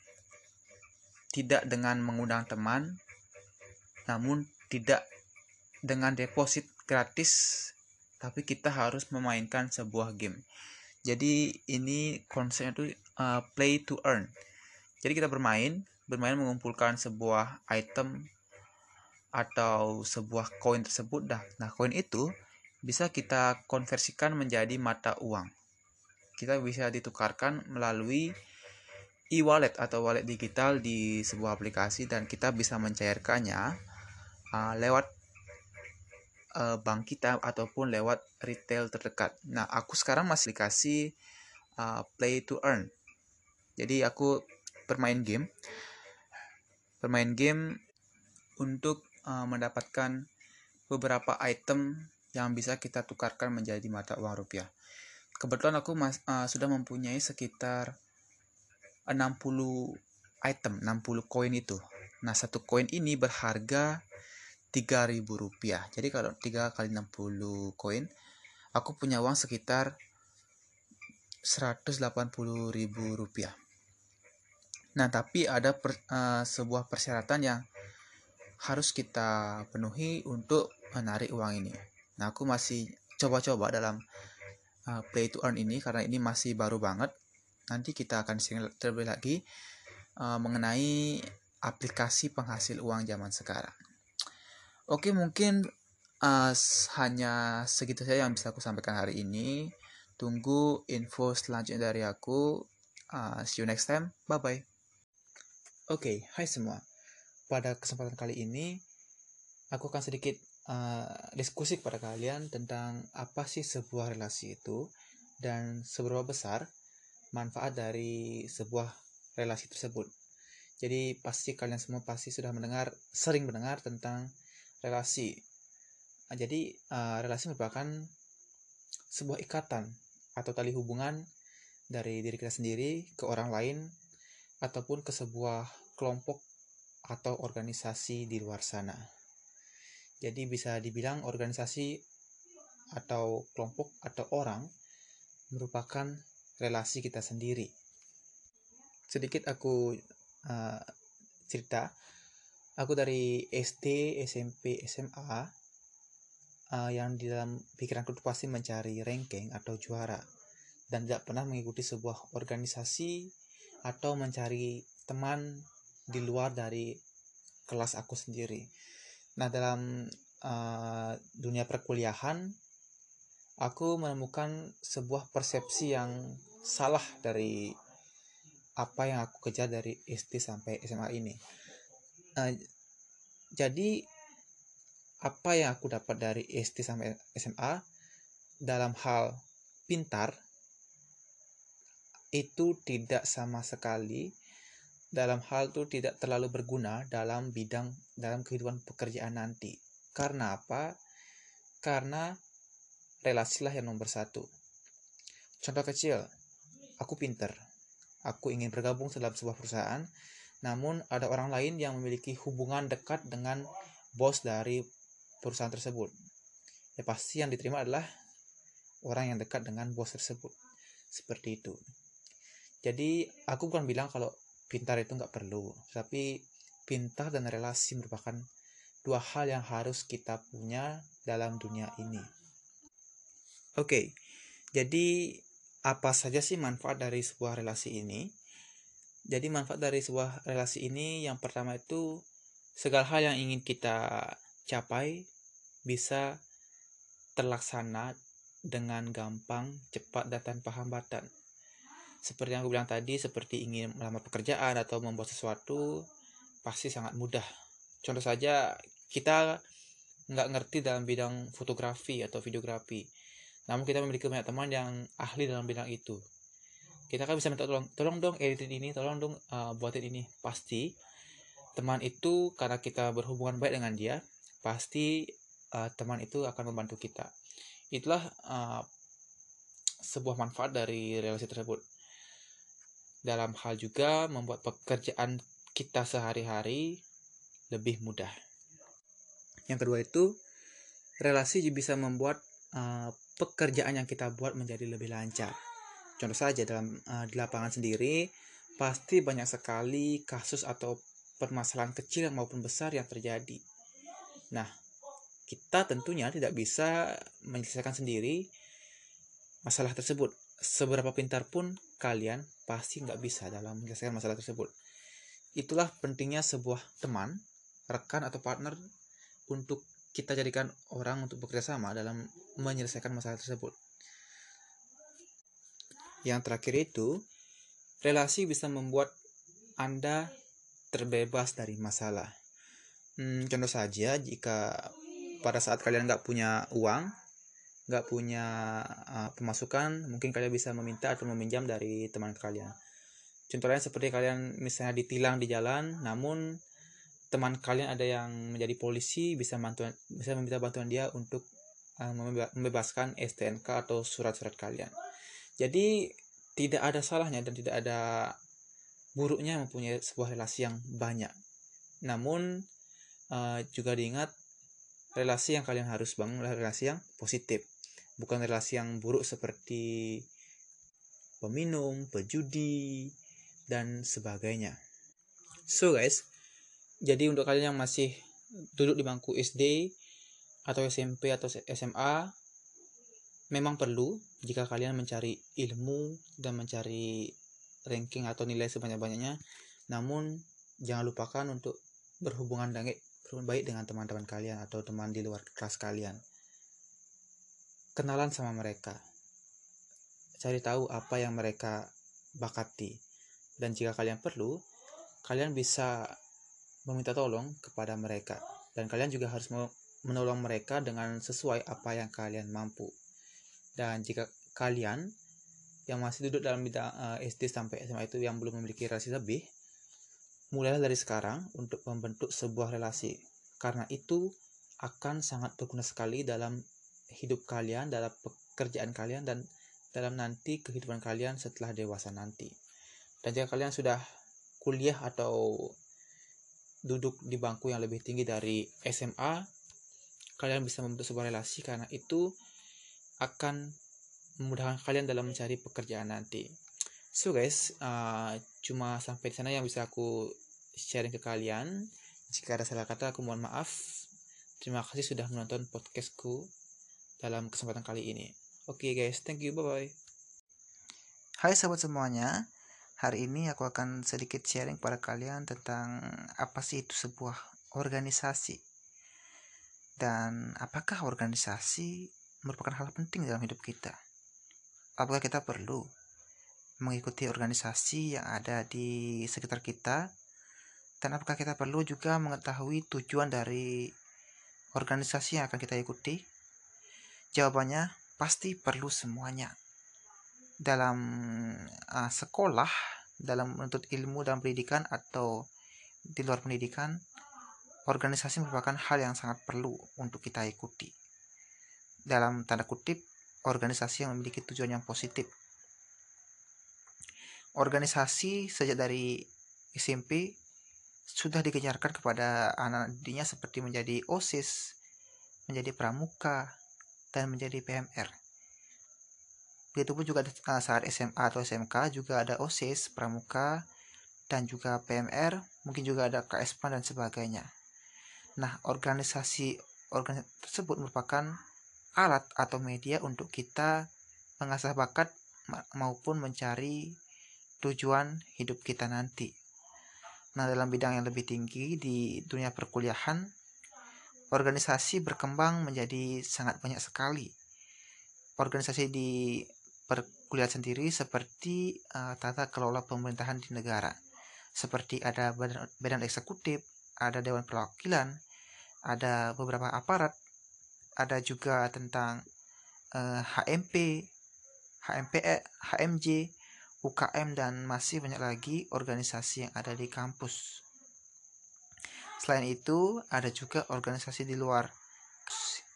tidak dengan mengundang teman, namun tidak dengan deposit gratis, tapi kita harus memainkan sebuah game. Jadi ini konsepnya itu uh, play to earn. Jadi kita bermain, bermain mengumpulkan sebuah item atau sebuah koin tersebut dah. Nah, koin itu bisa kita konversikan menjadi mata uang kita bisa ditukarkan melalui e-wallet atau wallet digital di sebuah aplikasi dan kita bisa mencairkannya uh, lewat uh, bank kita ataupun lewat retail terdekat. Nah, aku sekarang masih dikasih uh, play to earn. Jadi aku bermain game, bermain game untuk uh, mendapatkan beberapa item yang bisa kita tukarkan menjadi mata uang rupiah kebetulan aku mas, uh, sudah mempunyai sekitar 60 item, 60 koin itu. Nah, satu koin ini berharga 3000 rupiah. Jadi kalau 3 kali 60 koin, aku punya uang sekitar 180 ribu rupiah. Nah, tapi ada per, uh, sebuah persyaratan yang harus kita penuhi untuk menarik uang ini. Nah, aku masih coba-coba dalam uh, play to earn ini karena ini masih baru banget. Nanti kita akan share terlebih lagi uh, mengenai aplikasi penghasil uang zaman sekarang. Oke, mungkin uh, hanya segitu saja yang bisa aku sampaikan hari ini. Tunggu info selanjutnya dari aku. Uh, see you next time. Bye bye. Oke, okay, hai semua. Pada kesempatan kali ini, aku akan sedikit uh, diskusi kepada kalian tentang apa sih sebuah relasi itu dan seberapa besar manfaat dari sebuah relasi tersebut. Jadi pasti kalian semua pasti sudah mendengar, sering mendengar tentang relasi. Uh, jadi uh, relasi merupakan sebuah ikatan atau tali hubungan dari diri kita sendiri ke orang lain ataupun ke sebuah kelompok atau organisasi di luar sana. Jadi bisa dibilang organisasi atau kelompok atau orang merupakan relasi kita sendiri. Sedikit aku uh, cerita, aku dari SD, SMP, SMA uh, yang di dalam pikiranku itu pasti mencari ranking atau juara. Dan tidak pernah mengikuti sebuah organisasi atau mencari teman di luar dari kelas aku sendiri Nah, dalam uh, dunia perkuliahan, aku menemukan sebuah persepsi yang salah dari apa yang aku kejar dari SD sampai SMA ini. Uh, jadi, apa yang aku dapat dari SD sampai SMA dalam hal pintar, itu tidak sama sekali dalam hal itu tidak terlalu berguna dalam bidang dalam kehidupan pekerjaan nanti. Karena apa? Karena relasilah yang nomor satu. Contoh kecil, aku pinter. Aku ingin bergabung dalam sebuah perusahaan, namun ada orang lain yang memiliki hubungan dekat dengan bos dari perusahaan tersebut. Ya pasti yang diterima adalah orang yang dekat dengan bos tersebut. Seperti itu. Jadi aku bukan bilang kalau pintar itu nggak perlu, tapi pintar dan relasi merupakan dua hal yang harus kita punya dalam dunia ini. Oke, jadi apa saja sih manfaat dari sebuah relasi ini? Jadi manfaat dari sebuah relasi ini yang pertama itu segala hal yang ingin kita capai bisa terlaksana dengan gampang, cepat, dan tanpa hambatan seperti yang aku bilang tadi seperti ingin melamar pekerjaan atau membuat sesuatu pasti sangat mudah. Contoh saja kita nggak ngerti dalam bidang fotografi atau videografi. Namun kita memiliki banyak teman yang ahli dalam bidang itu. Kita kan bisa minta tolong tolong dong editin ini tolong dong uh, buatin ini. Pasti teman itu karena kita berhubungan baik dengan dia pasti uh, teman itu akan membantu kita. Itulah uh, sebuah manfaat dari relasi tersebut dalam hal juga membuat pekerjaan kita sehari-hari lebih mudah. Yang kedua itu relasi bisa membuat uh, pekerjaan yang kita buat menjadi lebih lancar. Contoh saja dalam uh, di lapangan sendiri pasti banyak sekali kasus atau permasalahan kecil maupun besar yang terjadi. Nah, kita tentunya tidak bisa menyelesaikan sendiri masalah tersebut seberapa pintar pun kalian pasti nggak bisa dalam menyelesaikan masalah tersebut. Itulah pentingnya sebuah teman, rekan atau partner untuk kita jadikan orang untuk bekerja sama dalam menyelesaikan masalah tersebut. Yang terakhir itu, relasi bisa membuat Anda terbebas dari masalah. Hmm, contoh saja, jika pada saat kalian nggak punya uang, nggak punya uh, pemasukan mungkin kalian bisa meminta atau meminjam dari teman kalian. Contohnya seperti kalian misalnya ditilang di jalan namun teman kalian ada yang menjadi polisi bisa bantuan bisa meminta bantuan dia untuk uh, membebaskan STNK atau surat-surat kalian. Jadi tidak ada salahnya dan tidak ada buruknya mempunyai sebuah relasi yang banyak. Namun uh, juga diingat relasi yang kalian harus bangun adalah relasi yang positif bukan relasi yang buruk seperti peminum, pejudi, dan sebagainya. So guys, jadi untuk kalian yang masih duduk di bangku SD atau SMP atau SMA, memang perlu jika kalian mencari ilmu dan mencari ranking atau nilai sebanyak-banyaknya, namun jangan lupakan untuk berhubungan baik dengan teman-teman kalian atau teman di luar kelas kalian kenalan sama mereka. Cari tahu apa yang mereka bakati. Dan jika kalian perlu, kalian bisa meminta tolong kepada mereka. Dan kalian juga harus menolong mereka dengan sesuai apa yang kalian mampu. Dan jika kalian yang masih duduk dalam bidang eh, SD sampai SMA itu yang belum memiliki relasi lebih, mulailah dari sekarang untuk membentuk sebuah relasi. Karena itu akan sangat berguna sekali dalam hidup kalian, dalam pekerjaan kalian, dan dalam nanti kehidupan kalian setelah dewasa nanti. Dan jika kalian sudah kuliah atau duduk di bangku yang lebih tinggi dari SMA, kalian bisa membentuk sebuah relasi karena itu akan memudahkan kalian dalam mencari pekerjaan nanti. So guys, uh, cuma sampai di sana yang bisa aku sharing ke kalian. Jika ada salah kata, aku mohon maaf. Terima kasih sudah menonton podcastku dalam kesempatan kali ini. Oke okay guys, thank you, bye-bye. Hai sahabat semuanya, hari ini aku akan sedikit sharing pada kalian tentang apa sih itu sebuah organisasi. Dan apakah organisasi merupakan hal penting dalam hidup kita? Apakah kita perlu mengikuti organisasi yang ada di sekitar kita? Dan apakah kita perlu juga mengetahui tujuan dari organisasi yang akan kita ikuti? Jawabannya pasti perlu semuanya. dalam uh, sekolah, dalam menuntut ilmu dalam pendidikan atau di luar pendidikan, organisasi merupakan hal yang sangat perlu untuk kita ikuti. Dalam tanda kutip, organisasi yang memiliki tujuan yang positif. Organisasi sejak dari SMP sudah dikejarkan kepada anak didiknya seperti menjadi OSIS, menjadi pramuka, dan menjadi PMR. Begitupun juga saat SMA atau SMK juga ada OSIS, pramuka, dan juga PMR, mungkin juga ada KSP dan sebagainya. Nah, organisasi organisasi tersebut merupakan alat atau media untuk kita mengasah bakat maupun mencari tujuan hidup kita nanti. Nah, dalam bidang yang lebih tinggi di dunia perkuliahan, organisasi berkembang menjadi sangat banyak sekali. Organisasi di perkuliahan sendiri seperti uh, tata kelola pemerintahan di negara. Seperti ada badan, badan eksekutif, ada dewan perwakilan, ada beberapa aparat, ada juga tentang uh, HMP, HMPE, HMJ, UKM dan masih banyak lagi organisasi yang ada di kampus. Selain itu, ada juga organisasi di luar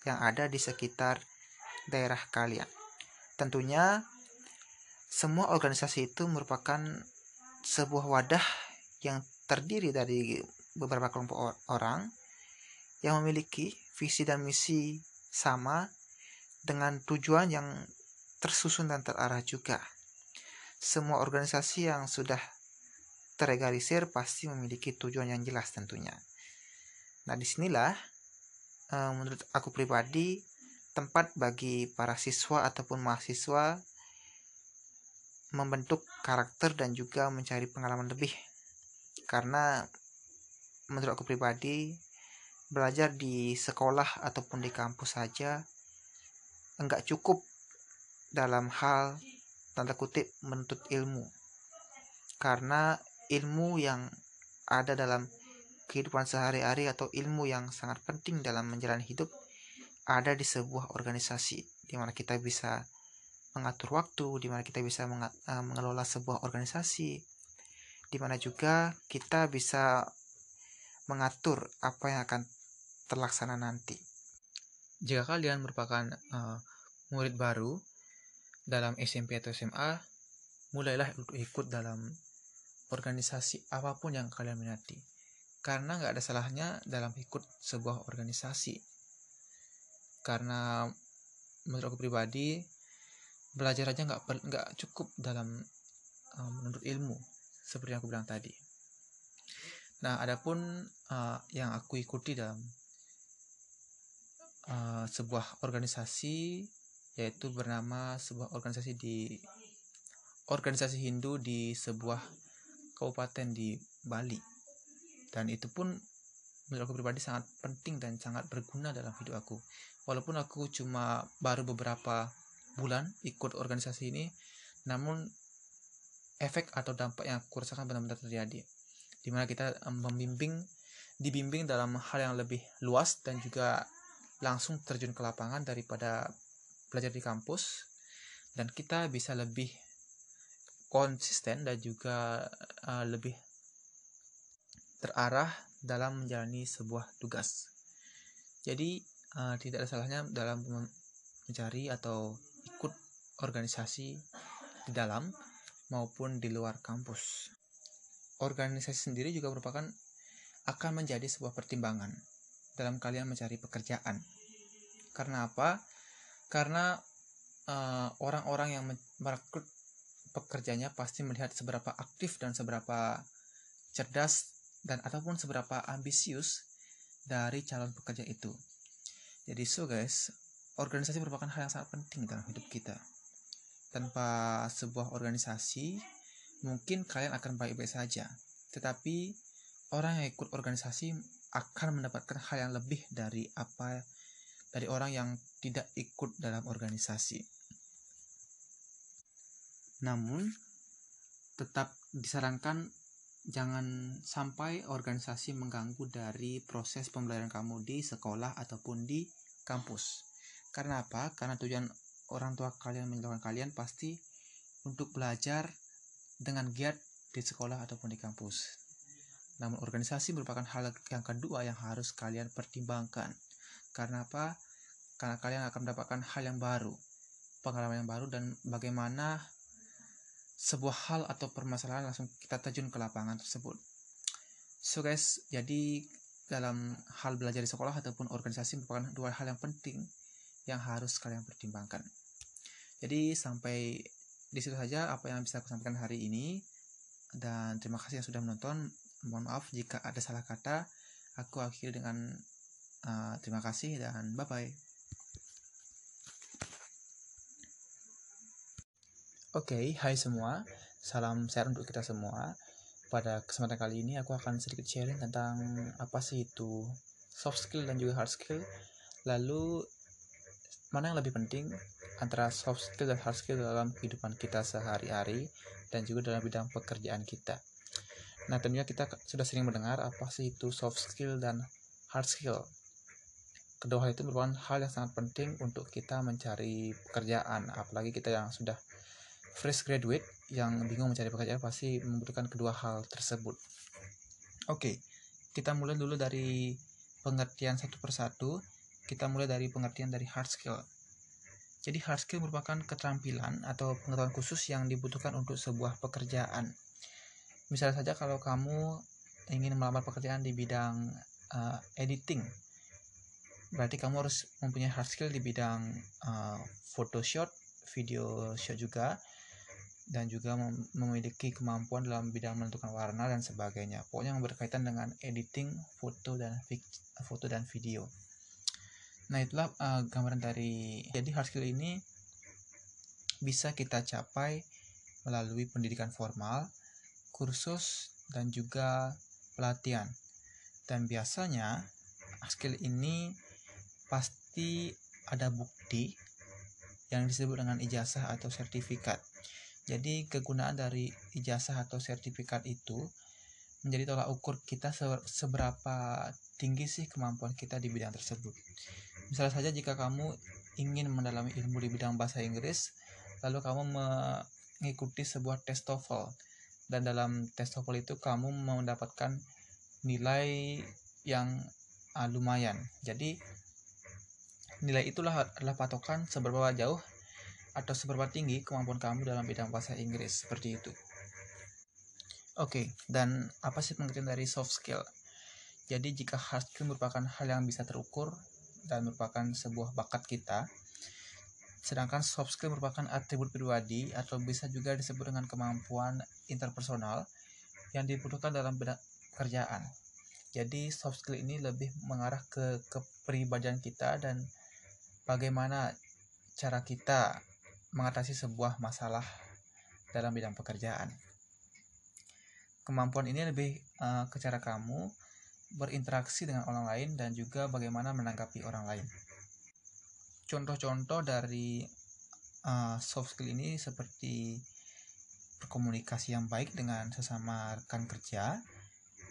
yang ada di sekitar daerah kalian. Tentunya semua organisasi itu merupakan sebuah wadah yang terdiri dari beberapa kelompok orang yang memiliki visi dan misi sama dengan tujuan yang tersusun dan terarah juga semua organisasi yang sudah terregalisir pasti memiliki tujuan yang jelas tentunya. Nah, di sinilah eh, menurut aku pribadi tempat bagi para siswa ataupun mahasiswa membentuk karakter dan juga mencari pengalaman lebih. Karena menurut aku pribadi belajar di sekolah ataupun di kampus saja enggak cukup dalam hal tanda kutip menuntut ilmu karena ilmu yang ada dalam kehidupan sehari-hari atau ilmu yang sangat penting dalam menjalani hidup ada di sebuah organisasi di mana kita bisa mengatur waktu, di mana kita bisa eh, mengelola sebuah organisasi, di mana juga kita bisa mengatur apa yang akan terlaksana nanti. Jika kalian merupakan uh, murid baru dalam SMP atau SMA, mulailah ikut dalam organisasi apa pun yang kalian minati. Karena nggak ada salahnya dalam ikut sebuah organisasi. Karena menurut aku pribadi, belajar aja nggak nggak cukup dalam um, menuntut ilmu, seperti yang aku bilang tadi. Nah, adapun uh, yang aku ikuti dalam uh, sebuah organisasi yaitu bernama sebuah organisasi di organisasi Hindu di sebuah kabupaten di Bali dan itu pun menurut aku pribadi sangat penting dan sangat berguna dalam hidup aku. Walaupun aku cuma baru beberapa bulan ikut organisasi ini namun efek atau dampak yang aku rasakan benar-benar terjadi. Di mana kita membimbing dibimbing dalam hal yang lebih luas dan juga langsung terjun ke lapangan daripada belajar di kampus. Dan kita bisa lebih konsisten dan juga uh, lebih terarah dalam menjalani sebuah tugas. Jadi uh, tidak ada salahnya dalam mencari atau ikut organisasi di dalam maupun di luar kampus. Organisasi sendiri juga merupakan akan menjadi sebuah pertimbangan dalam kalian mencari pekerjaan. Karena apa? karena eh, orang-orang uh, yang merekrut pekerjanya pasti melihat seberapa aktif dan seberapa cerdas dan ataupun seberapa ambisius dari calon pekerja itu. Jadi so guys, organisasi merupakan hal yang sangat penting dalam hidup kita. Tanpa sebuah organisasi, mungkin kalian akan baik-baik saja. Tetapi orang yang ikut organisasi akan mendapatkan hal yang lebih dari apa dari orang yang tidak ikut dalam organisasi. Namun, tetap disarankan jangan sampai organisasi mengganggu dari proses pembelajaran kamu di sekolah ataupun di kampus. Karena apa? Karena tujuan orang tua kalian menjauhkan kalian pasti untuk belajar dengan giat di sekolah ataupun di kampus. Namun organisasi merupakan hal yang kedua yang harus kalian pertimbangkan. Karena apa? Karena kalian akan mendapatkan hal yang baru, pengalaman yang baru dan bagaimana sebuah hal atau permasalahan langsung kita terjun ke lapangan tersebut. So guys, jadi dalam hal belajar di sekolah ataupun organisasi merupakan dua hal yang penting yang harus kalian pertimbangkan. Jadi sampai di situ saja apa yang bisa aku sampaikan hari ini dan terima kasih yang sudah menonton mohon maaf jika ada salah kata aku akhiri dengan uh, terima kasih dan bye bye Oke, okay, hai semua. Salam sehat untuk kita semua. Pada kesempatan kali ini aku akan sedikit sharing tentang apa sih itu soft skill dan juga hard skill. Lalu mana yang lebih penting antara soft skill dan hard skill dalam kehidupan kita sehari-hari dan juga dalam bidang pekerjaan kita. Nah, tentunya kita sudah sering mendengar apa sih itu soft skill dan hard skill. Kedua hal itu merupakan hal yang sangat penting untuk kita mencari pekerjaan, apalagi kita yang sudah fresh graduate yang bingung mencari pekerjaan pasti membutuhkan kedua hal tersebut. Oke, kita mulai dulu dari pengertian satu persatu. Kita mulai dari pengertian dari hard skill. Jadi hard skill merupakan keterampilan atau pengetahuan khusus yang dibutuhkan untuk sebuah pekerjaan misalnya saja kalau kamu ingin melamar pekerjaan di bidang uh, editing berarti kamu harus mempunyai hard skill di bidang uh, Photoshop, video shot juga dan juga mem memiliki kemampuan dalam bidang menentukan warna dan sebagainya. Pokoknya yang berkaitan dengan editing foto dan foto dan video. Nah, itulah uh, gambaran dari jadi hard skill ini bisa kita capai melalui pendidikan formal kursus, dan juga pelatihan. Dan biasanya skill ini pasti ada bukti yang disebut dengan ijazah atau sertifikat. Jadi kegunaan dari ijazah atau sertifikat itu menjadi tolak ukur kita seberapa tinggi sih kemampuan kita di bidang tersebut. Misalnya saja jika kamu ingin mendalami ilmu di bidang bahasa Inggris, lalu kamu mengikuti sebuah tes TOEFL dan dalam tes TOEFL itu kamu mendapatkan nilai yang uh, lumayan. Jadi nilai itulah adalah patokan seberapa jauh atau seberapa tinggi kemampuan kamu dalam bidang bahasa Inggris seperti itu. Oke, okay, dan apa sih pengertian dari soft skill? Jadi jika hard skill merupakan hal yang bisa terukur dan merupakan sebuah bakat kita, Sedangkan soft skill merupakan atribut pribadi atau bisa juga disebut dengan kemampuan interpersonal yang dibutuhkan dalam bidang pekerjaan. Jadi soft skill ini lebih mengarah ke kepribadian kita dan bagaimana cara kita mengatasi sebuah masalah dalam bidang pekerjaan. Kemampuan ini lebih uh, ke cara kamu berinteraksi dengan orang lain dan juga bagaimana menanggapi orang lain contoh-contoh dari uh, soft skill ini seperti berkomunikasi yang baik dengan sesama rekan kerja,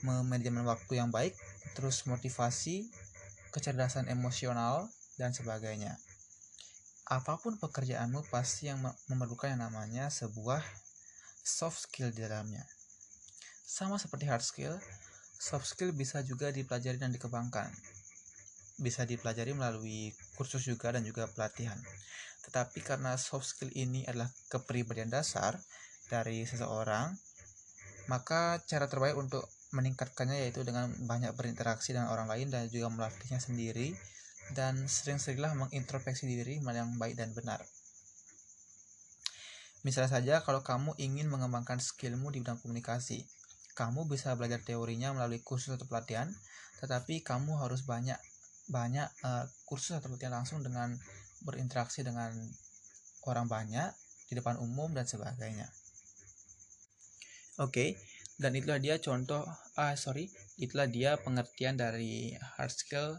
memanajemen waktu yang baik, terus motivasi, kecerdasan emosional, dan sebagainya. Apa pun pekerjaanmu pasti yang memerlukan yang namanya sebuah soft skill di dalamnya. Sama seperti hard skill, soft skill bisa juga dipelajari dan dikembangkan bisa dipelajari melalui kursus juga dan juga pelatihan. Tetapi karena soft skill ini adalah kepribadian dasar dari seseorang, maka cara terbaik untuk meningkatkannya yaitu dengan banyak berinteraksi dengan orang lain dan juga melatihnya sendiri dan sering-seringlah mengintrospeksi diri mana yang baik dan benar. Misalnya saja kalau kamu ingin mengembangkan skillmu di bidang komunikasi, kamu bisa belajar teorinya melalui kursus atau pelatihan, tetapi kamu harus banyak banyak uh, kursus atau pelatihan langsung dengan berinteraksi dengan orang banyak di depan umum dan sebagainya. Oke, okay, dan itulah dia contoh, ah sorry, itulah dia pengertian dari hard skill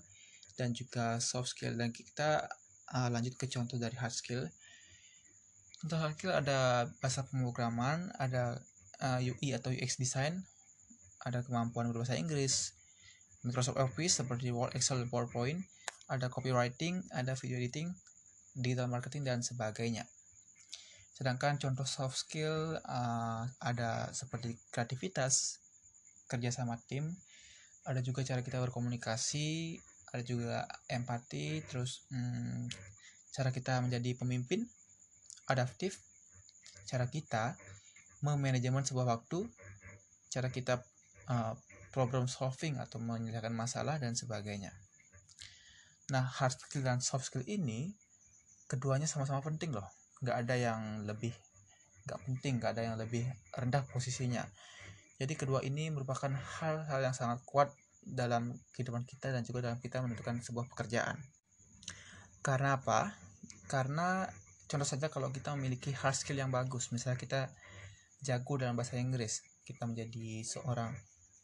dan juga soft skill. Dan kita uh, lanjut ke contoh dari hard skill. Contoh hard skill ada bahasa pemrograman, ada uh, eh, UI atau UX design, ada kemampuan berbahasa Inggris, Microsoft Office seperti Word, Excel, PowerPoint, ada copywriting, ada video editing, digital marketing, dan sebagainya. Sedangkan contoh soft skill uh, ada seperti kreativitas, kerja sama tim, ada juga cara kita berkomunikasi, ada juga empati, terus hmm, cara kita menjadi pemimpin, adaptif, cara kita memanajemen sebuah waktu, cara kita uh, problem solving atau menyelesaikan masalah dan sebagainya. Nah, hard skill dan soft skill ini keduanya sama-sama penting loh. Nggak ada yang lebih nggak penting, nggak ada yang lebih rendah posisinya. Jadi kedua ini merupakan hal-hal yang sangat kuat dalam kehidupan kita dan juga dalam kita menentukan sebuah pekerjaan. Karena apa? Karena contoh saja kalau kita memiliki hard skill yang bagus, misalnya kita jago dalam bahasa Inggris, kita menjadi seorang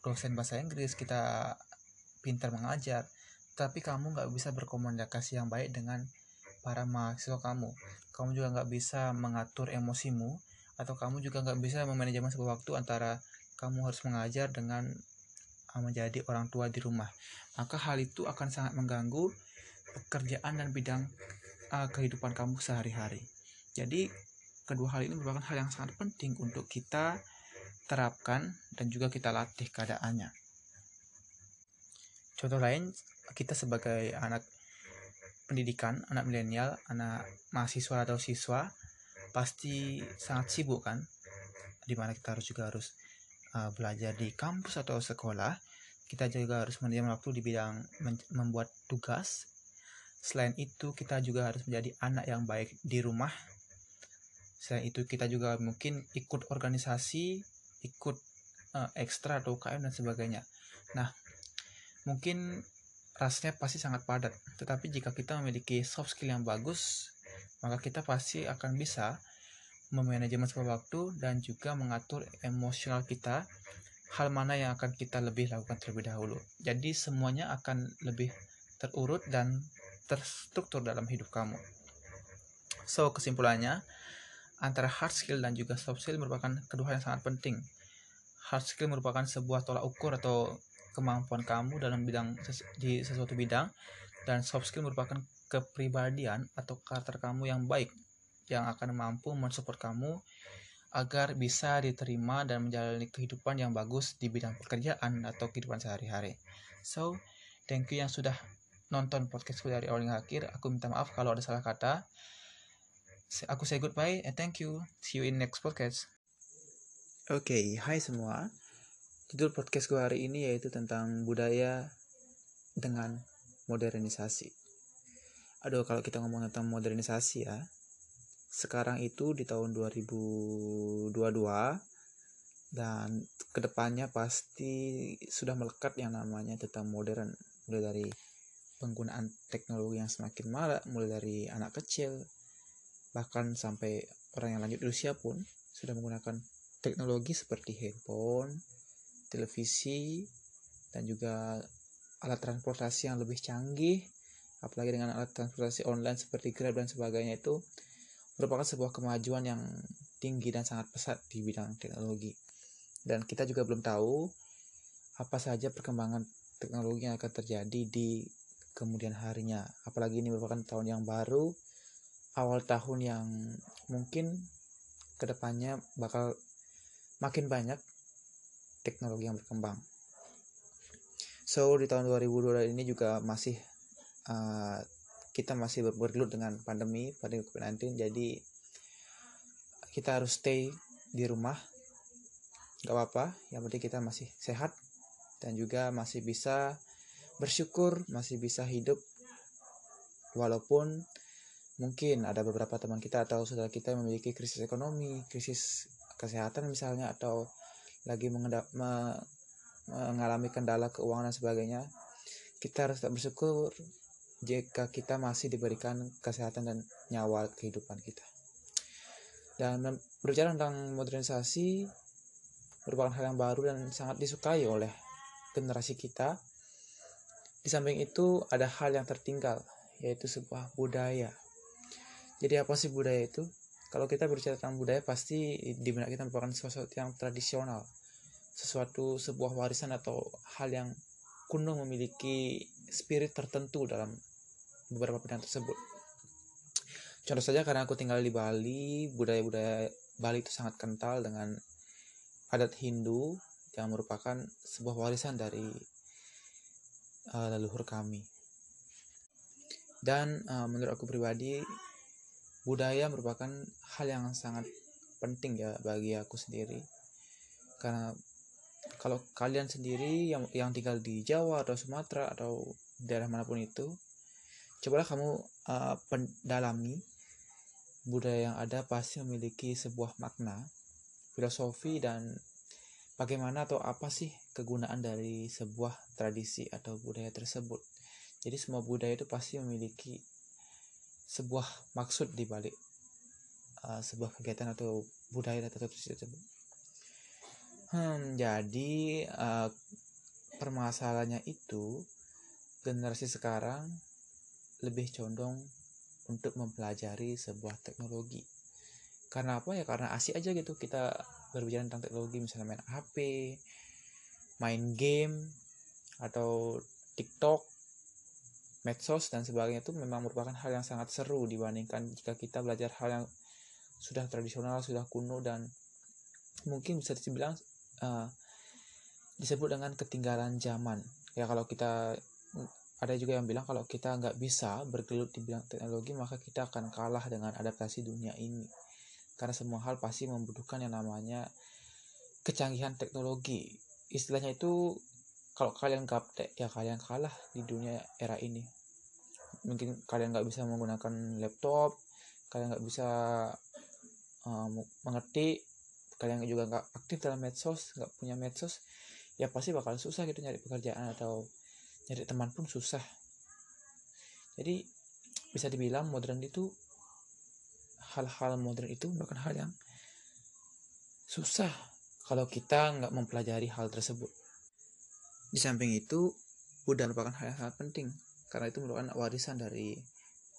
dosen bahasa Inggris, kita pintar mengajar, tapi kamu nggak bisa berkomunikasi yang baik dengan para mahasiswa kamu. Kamu juga nggak bisa mengatur emosimu, atau kamu juga nggak bisa memanajemen sebuah waktu antara kamu harus mengajar dengan menjadi orang tua di rumah. Maka hal itu akan sangat mengganggu pekerjaan dan bidang uh, kehidupan kamu sehari-hari. Jadi kedua hal ini merupakan hal yang sangat penting untuk kita terapkan dan juga kita latih keadaannya. Contoh lain, kita sebagai anak pendidikan, anak milenial, anak mahasiswa atau siswa pasti sangat sibuk kan, di mana kita harus juga harus uh, belajar di kampus atau sekolah, kita juga harus menyediakan waktu di bidang membuat tugas. Selain itu, kita juga harus menjadi anak yang baik di rumah. Selain itu, kita juga mungkin ikut organisasi, ikut uh, ekstra atau UKM dan sebagainya. Nah, mungkin rasanya pasti sangat padat. Tetapi jika kita memiliki soft skill yang bagus, maka kita pasti akan bisa memanajemen waktu dan juga mengatur emosional kita hal mana yang akan kita lebih lakukan terlebih dahulu. Jadi semuanya akan lebih terurut dan terstruktur dalam hidup kamu. So kesimpulannya antara hard skill dan juga soft skill merupakan kedua yang sangat penting. Hard skill merupakan sebuah tolak ukur atau kemampuan kamu dalam bidang di sesuatu bidang dan soft skill merupakan kepribadian atau karakter kamu yang baik yang akan mampu mensupport kamu agar bisa diterima dan menjalani kehidupan yang bagus di bidang pekerjaan atau kehidupan sehari-hari. So, thank you yang sudah nonton podcastku dari awal hingga akhir. Aku minta maaf kalau ada salah kata. Aku say goodbye and thank you. See you in next podcast. Oke, okay, hai semua. Judul podcastku hari ini yaitu tentang budaya dengan modernisasi. Aduh, kalau kita ngomong tentang modernisasi ya, sekarang itu di tahun 2022 dan ke depannya pasti sudah melekat yang namanya tentang modern. Mulai dari penggunaan teknologi yang semakin marak mulai dari anak kecil bahkan sampai orang yang lanjut usia pun sudah menggunakan teknologi seperti handphone, televisi, dan juga alat transportasi yang lebih canggih. Apalagi dengan alat transportasi online seperti Grab dan sebagainya itu merupakan sebuah kemajuan yang tinggi dan sangat pesat di bidang teknologi. Dan kita juga belum tahu apa saja perkembangan teknologi yang akan terjadi di kemudian harinya. Apalagi ini merupakan tahun yang baru, awal tahun yang mungkin ke depannya bakal makin banyak teknologi yang berkembang. So di tahun 2022 ini juga masih uh, kita masih bergelut dengan pandemi pandemi COVID-19 jadi kita harus stay di rumah gak apa-apa yang penting kita masih sehat dan juga masih bisa bersyukur masih bisa hidup walaupun mungkin ada beberapa teman kita atau saudara kita yang memiliki krisis ekonomi krisis kesehatan misalnya atau lagi mengendap, me, mengalami kendala keuangan dan sebagainya kita harus tetap bersyukur jika kita masih diberikan kesehatan dan nyawa kehidupan kita. Dan berbicara tentang modernisasi merupakan hal yang baru dan sangat disukai oleh generasi kita. Di samping itu ada hal yang tertinggal yaitu sebuah budaya. Jadi apa sih budaya itu? Kalau kita berbicara tentang budaya pasti di benak kita merupakan sesuatu yang tradisional, sesuatu sebuah warisan atau hal yang kuno memiliki spirit tertentu dalam beberapa bidang tersebut. contoh saja karena aku tinggal di Bali budaya-budaya Bali itu sangat kental dengan adat Hindu yang merupakan sebuah warisan dari uh, leluhur kami dan uh, menurut aku pribadi budaya merupakan hal yang sangat penting ya bagi aku sendiri karena kalau kalian sendiri yang yang tinggal di Jawa atau Sumatera atau daerah mana pun itu cobalah kamu uh, pendalami budaya yang ada pasti memiliki sebuah makna filosofi dan bagaimana atau apa sih kegunaan dari sebuah tradisi atau budaya tersebut jadi semua budaya itu pasti memiliki sebuah maksud di balik uh, sebuah kegiatan atau budaya tertentu tersebut. Hmm, jadi uh, permasalahannya itu generasi sekarang lebih condong untuk mempelajari sebuah teknologi. Karena apa ya? Karena asik aja gitu kita berbicara tentang teknologi misalnya main HP, main game atau TikTok medsos dan sebagainya itu memang merupakan hal yang sangat seru dibandingkan jika kita belajar hal yang sudah tradisional, sudah kuno dan mungkin bisa dibilang uh, disebut dengan ketinggalan zaman. Ya kalau kita ada juga yang bilang kalau kita nggak bisa bergelut di bidang teknologi maka kita akan kalah dengan adaptasi dunia ini. Karena semua hal pasti membutuhkan yang namanya kecanggihan teknologi. Istilahnya itu kalau kalian gaptek ya kalian kalah di dunia era ini mungkin kalian nggak bisa menggunakan laptop kalian nggak bisa um, mengetik kalian juga nggak aktif dalam medsos nggak punya medsos ya pasti bakal susah gitu nyari pekerjaan atau nyari teman pun susah. Jadi bisa dibilang modern itu hal-hal modern itu bukan hal yang susah kalau kita nggak mempelajari hal tersebut. Di samping itu budaya merupakan hal yang sangat penting karena itu merupakan warisan dari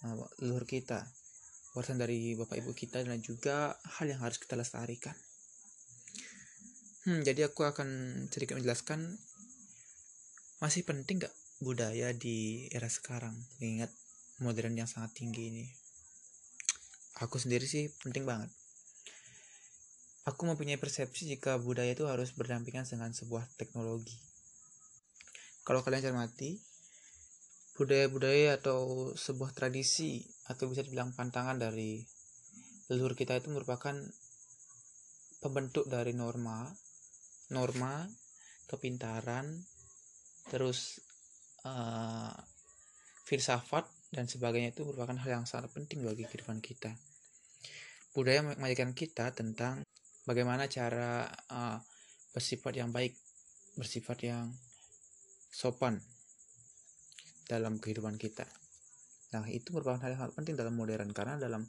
uh, leluhur kita warisan dari bapak ibu kita dan juga hal yang harus kita lestarikan. Hmm, jadi aku akan sedikit menjelaskan masih penting gak budaya di era sekarang mengingat modern yang sangat tinggi ini. Aku sendiri sih penting banget. Aku mempunyai persepsi jika budaya itu harus berdampingan dengan sebuah teknologi. Kalau kalian cermati budaya-budaya atau sebuah tradisi atau bisa dibilang pantangan dari leluhur kita itu merupakan pembentuk dari norma, norma, kepintaran, terus uh, filsafat dan sebagainya itu merupakan hal yang sangat penting bagi kehidupan kita. Budaya mengajarkan kita tentang bagaimana cara uh, bersifat yang baik, bersifat yang sopan, dalam kehidupan kita. Nah, itu merupakan hal yang sangat penting dalam modern karena dalam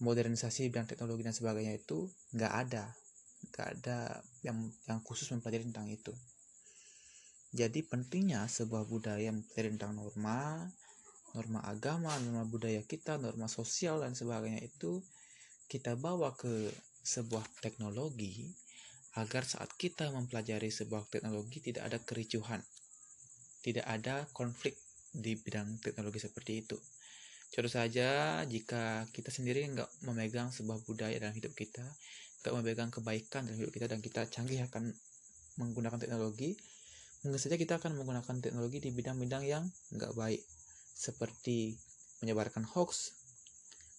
modernisasi dan teknologi dan sebagainya itu nggak ada, nggak ada yang yang khusus mempelajari tentang itu. Jadi pentingnya sebuah budaya mempelajari tentang norma, norma agama, norma budaya kita, norma sosial dan sebagainya itu kita bawa ke sebuah teknologi agar saat kita mempelajari sebuah teknologi tidak ada kericuhan tidak ada konflik di bidang teknologi seperti itu. Contoh saja jika kita sendiri nggak memegang sebuah budaya dalam hidup kita, nggak memegang kebaikan dalam hidup kita dan kita canggih akan menggunakan teknologi, mungkin saja kita akan menggunakan teknologi di bidang-bidang yang nggak baik, seperti menyebarkan hoax,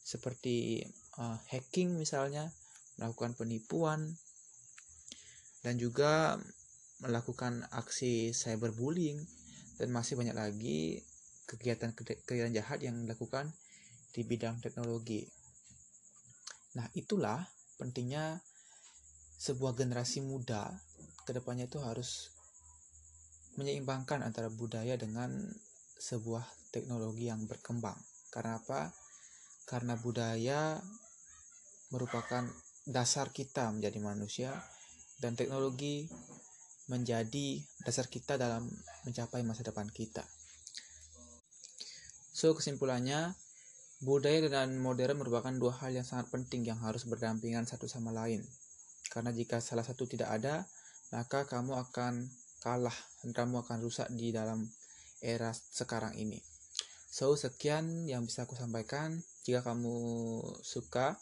seperti uh, hacking misalnya, melakukan penipuan, dan juga melakukan aksi cyberbullying dan masih banyak lagi kegiatan-kegiatan jahat yang dilakukan di bidang teknologi. Nah, itulah pentingnya sebuah generasi muda ke depannya itu harus menyeimbangkan antara budaya dengan sebuah teknologi yang berkembang. Karena apa? Karena budaya merupakan dasar kita menjadi manusia dan teknologi menjadi dasar kita dalam mencapai masa depan kita. So, kesimpulannya, budaya dan modern merupakan dua hal yang sangat penting yang harus berdampingan satu sama lain. Karena jika salah satu tidak ada, maka kamu akan kalah dan kamu akan rusak di dalam era sekarang ini. So, sekian yang bisa aku sampaikan. Jika kamu suka,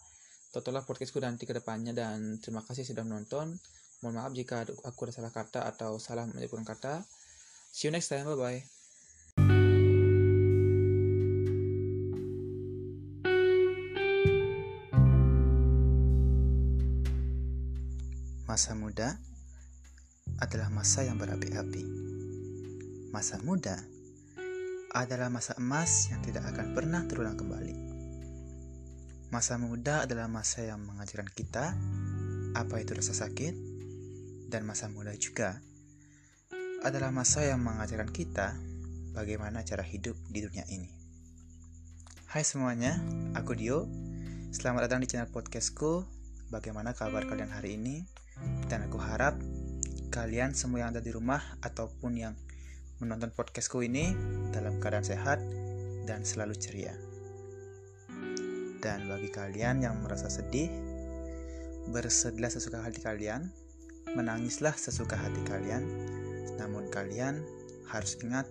tontonlah podcastku nanti ke depannya dan terima kasih sudah menonton. Mohon maaf jika aku ada salah kata atau salah menyebutkan kata. See you next time. Bye-bye. Masa muda adalah masa yang berapi-api. Masa muda adalah masa emas yang tidak akan pernah terulang kembali. Masa muda adalah masa yang mengajarkan kita apa itu rasa sakit, dan masa muda juga adalah masa yang mengajarkan kita bagaimana cara hidup di dunia ini. Hai semuanya, aku Dio. Selamat datang di channel podcastku. Bagaimana kabar kalian hari ini? Dan aku harap kalian semua yang ada di rumah ataupun yang menonton podcastku ini dalam keadaan sehat dan selalu ceria. Dan bagi kalian yang merasa sedih, bersedihlah sesuka hati kalian, menangislah sesuka hati kalian. Namun kalian harus ingat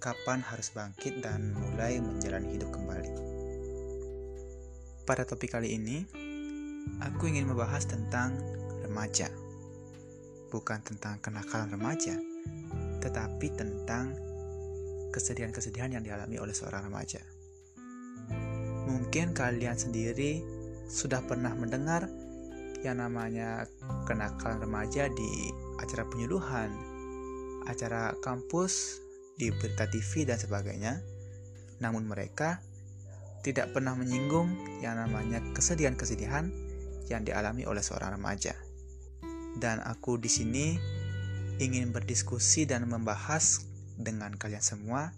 kapan harus bangkit dan mulai menjalani hidup kembali. Pada topik kali ini, aku ingin membahas tentang remaja. Bukan tentang kenakalan remaja, tetapi tentang kesedihan-kesedihan yang dialami oleh seorang remaja. Mungkin kalian sendiri sudah pernah mendengar yang namanya kenakalan remaja di acara penyuluhan, acara kampus, di berita TV dan sebagainya. Namun mereka tidak pernah menyinggung yang namanya kesedihan-kesedihan yang dialami oleh seorang remaja. Dan aku di sini ingin berdiskusi dan membahas dengan kalian semua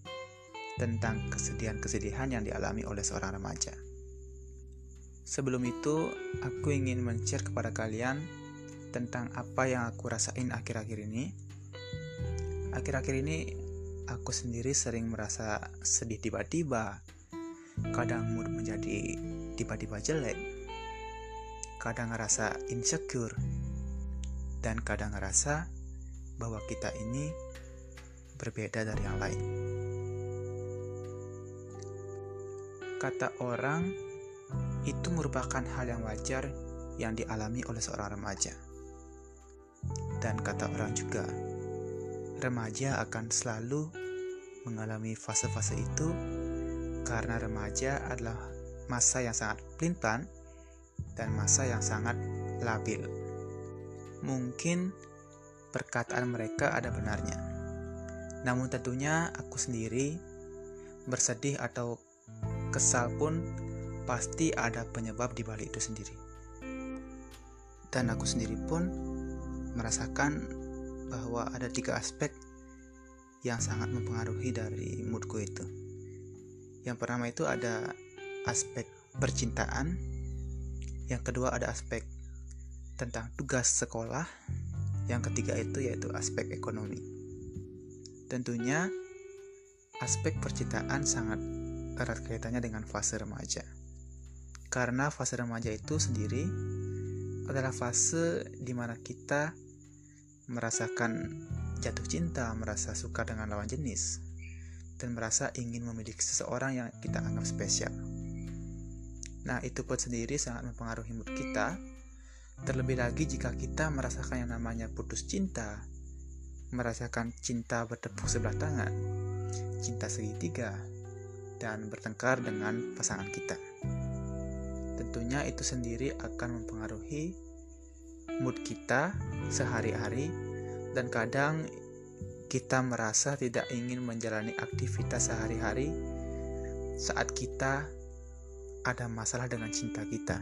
tentang kesedihan-kesedihan yang dialami oleh seorang remaja. Sebelum itu, aku ingin men-share kepada kalian tentang apa yang aku rasain akhir-akhir ini. Akhir-akhir ini, aku sendiri sering merasa sedih tiba-tiba, kadang mood menjadi tiba-tiba jelek, kadang ngerasa insecure, dan kadang ngerasa bahwa kita ini berbeda dari yang lain. Kata orang, itu merupakan hal yang wajar yang dialami oleh seorang remaja. Dan kata orang juga, remaja akan selalu mengalami fase-fase itu karena remaja adalah masa yang sangat pelin dan masa yang sangat labil. Mungkin perkataan mereka ada benarnya. Namun tentunya aku sendiri bersedih atau kesal pun pasti ada penyebab di balik itu sendiri. Dan aku sendiri pun merasakan bahwa ada tiga aspek yang sangat mempengaruhi dari moodku itu. Yang pertama itu ada aspek percintaan, yang kedua ada aspek tentang tugas sekolah, yang ketiga itu yaitu aspek ekonomi. Tentunya aspek percintaan sangat erat kaitannya dengan fase remaja. Karena fase remaja itu sendiri adalah fase di mana kita merasakan jatuh cinta, merasa suka dengan lawan jenis, dan merasa ingin memiliki seseorang yang kita anggap spesial. Nah, itu pun sendiri sangat mempengaruhi mood kita. Terlebih lagi jika kita merasakan yang namanya putus cinta, merasakan cinta bertepuk sebelah tangan, cinta segitiga, dan bertengkar dengan pasangan kita. Tentunya itu sendiri akan mempengaruhi mood kita sehari-hari dan kadang kita merasa tidak ingin menjalani aktivitas sehari-hari saat kita ada masalah dengan cinta kita.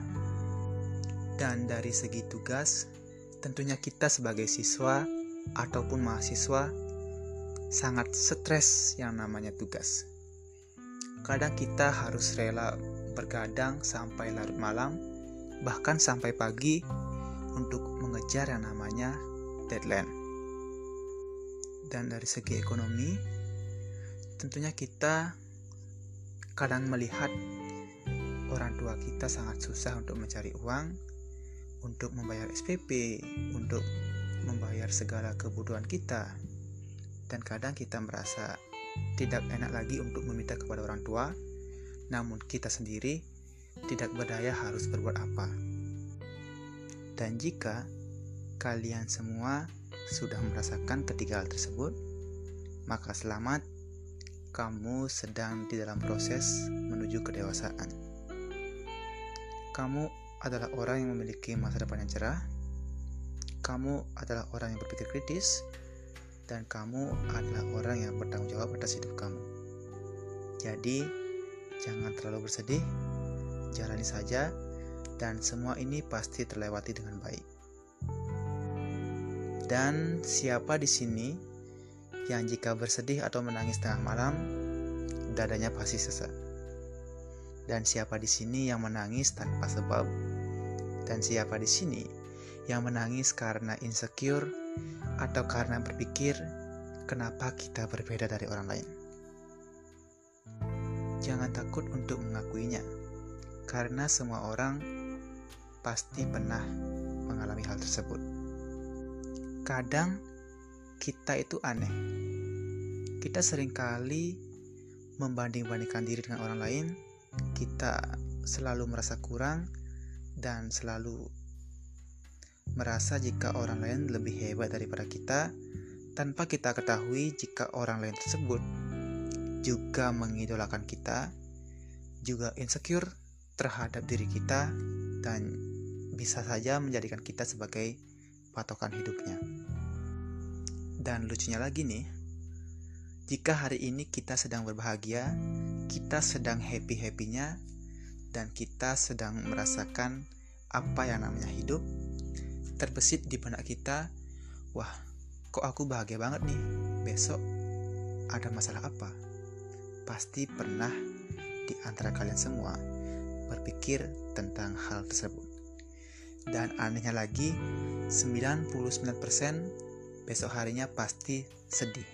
Dan dari segi tugas, tentunya kita sebagai siswa ataupun mahasiswa sangat stres yang namanya tugas. Kadang kita harus rela bergadang sampai larut malam, bahkan sampai pagi untuk mengejar yang namanya deadline. Dan dari segi ekonomi, tentunya kita kadang melihat orang tua kita sangat susah untuk mencari uang, untuk membayar SPP, untuk membayar segala kebutuhan kita. Dan kadang kita merasa tidak enak lagi untuk meminta kepada orang tua namun kita sendiri tidak berdaya harus berbuat apa. Dan jika kalian semua sudah merasakan ketiga hal tersebut, maka selamat, kamu sedang di dalam proses menuju kedewasaan. Kamu adalah orang yang memiliki masa depan yang cerah, kamu adalah orang yang berpikir kritis, dan kamu adalah orang yang bertanggung jawab atas hidup kamu. Jadi, jangan terlalu bersedih, jalani saja, dan semua ini pasti terlewati dengan baik. Dan siapa di sini yang jika bersedih atau menangis tengah malam, dadanya pasti sesak. Dan siapa di sini yang menangis tanpa sebab? Dan siapa di sini yang menangis karena insecure atau karena berpikir kenapa kita berbeda dari orang lain? Jangan takut untuk mengakuinya, karena semua orang pasti pernah mengalami hal tersebut kadang kita itu aneh. Kita sering kali membanding-bandingkan diri dengan orang lain, kita selalu merasa kurang dan selalu merasa jika orang lain lebih hebat daripada kita tanpa kita ketahui jika orang lain tersebut juga mengidolakan kita, juga insecure terhadap diri kita dan bisa saja menjadikan kita sebagai patokan hidupnya. Dan lucunya lagi nih, jika hari ini kita sedang berbahagia, kita sedang happy-happynya, dan kita sedang merasakan apa yang namanya hidup, terbesit di benak kita, wah, kok aku bahagia banget nih, besok ada masalah apa? Pasti pernah di antara kalian semua berpikir tentang hal tersebut. Dan anehnya lagi, 99% besok harinya pasti sedih.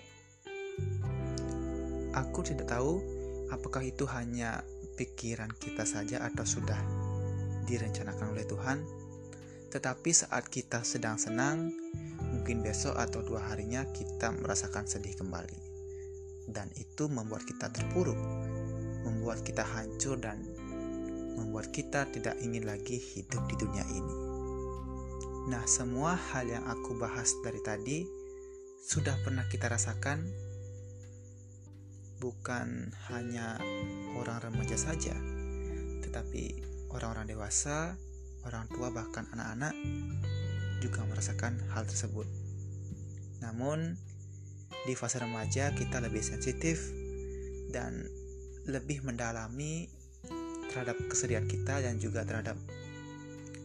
Aku tidak tahu apakah itu hanya pikiran kita saja atau sudah direncanakan oleh Tuhan. Tetapi saat kita sedang senang, mungkin besok atau dua harinya kita merasakan sedih kembali. Dan itu membuat kita terpuruk, membuat kita hancur dan membuat kita tidak ingin lagi hidup di dunia ini. Nah, semua hal yang aku bahas dari tadi sudah pernah kita rasakan, bukan hanya orang remaja saja, tetapi orang-orang dewasa, orang tua, bahkan anak-anak juga merasakan hal tersebut. Namun, di fase remaja kita lebih sensitif dan lebih mendalami terhadap kesedihan kita dan juga terhadap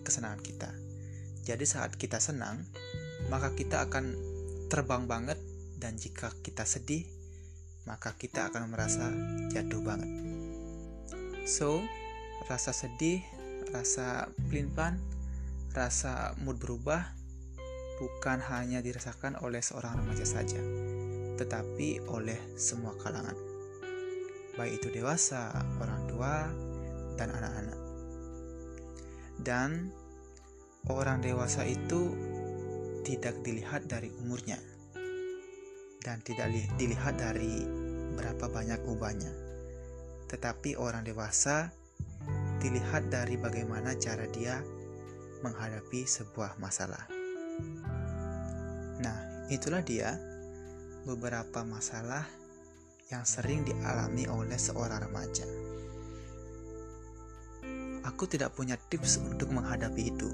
kesenangan kita. Jadi saat kita senang, maka kita akan terbang banget dan jika kita sedih, maka kita akan merasa jatuh banget. So, rasa sedih, rasa pelin-pelan, rasa mood berubah bukan hanya dirasakan oleh seorang remaja saja, tetapi oleh semua kalangan. Baik itu dewasa, orang tua, dan anak-anak. Dan orang dewasa itu tidak dilihat dari umurnya dan tidak dilihat dari berapa banyak ubahnya. Tetapi orang dewasa dilihat dari bagaimana cara dia menghadapi sebuah masalah. Nah, itulah dia beberapa masalah yang sering dialami oleh seorang remaja. Aku tidak punya tips untuk menghadapi itu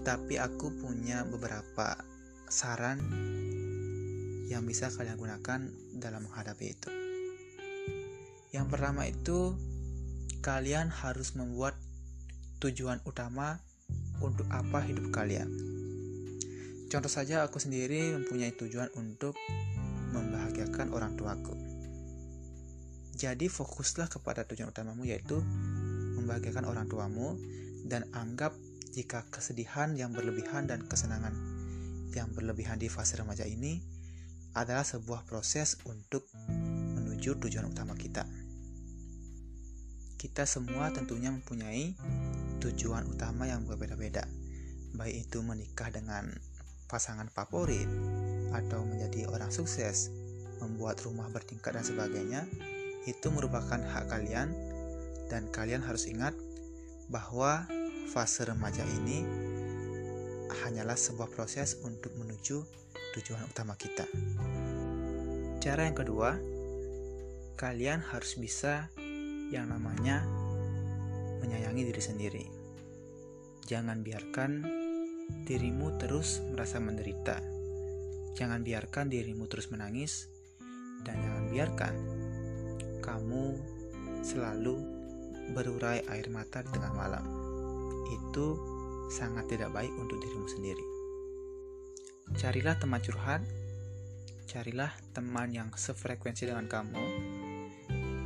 tetapi aku punya beberapa saran yang bisa kalian gunakan dalam menghadapi itu. Yang pertama itu, kalian harus membuat tujuan utama untuk apa hidup kalian. Contoh saja, aku sendiri mempunyai tujuan untuk membahagiakan orang tuaku. Jadi fokuslah kepada tujuan utamamu yaitu membahagiakan orang tuamu dan anggap jika kesedihan yang berlebihan dan kesenangan yang berlebihan di fase remaja ini adalah sebuah proses untuk menuju tujuan utama kita. Kita semua tentunya mempunyai tujuan utama yang berbeda-beda, baik itu menikah dengan pasangan favorit atau menjadi orang sukses, membuat rumah bertingkat dan sebagainya. itu merupakan hak kalian dan kalian harus ingat bahwa fase remaja ini hanyalah sebuah proses untuk menuju tujuan utama kita. Cara yang kedua, kalian harus bisa yang namanya menyayangi diri sendiri. Jangan biarkan dirimu terus merasa menderita. Jangan biarkan dirimu terus menangis dan jangan biarkan kamu selalu berurai air mata di tengah malam. Itu sangat tidak baik untuk dirimu sendiri. Carilah teman curhat, carilah teman yang sefrekuensi dengan kamu,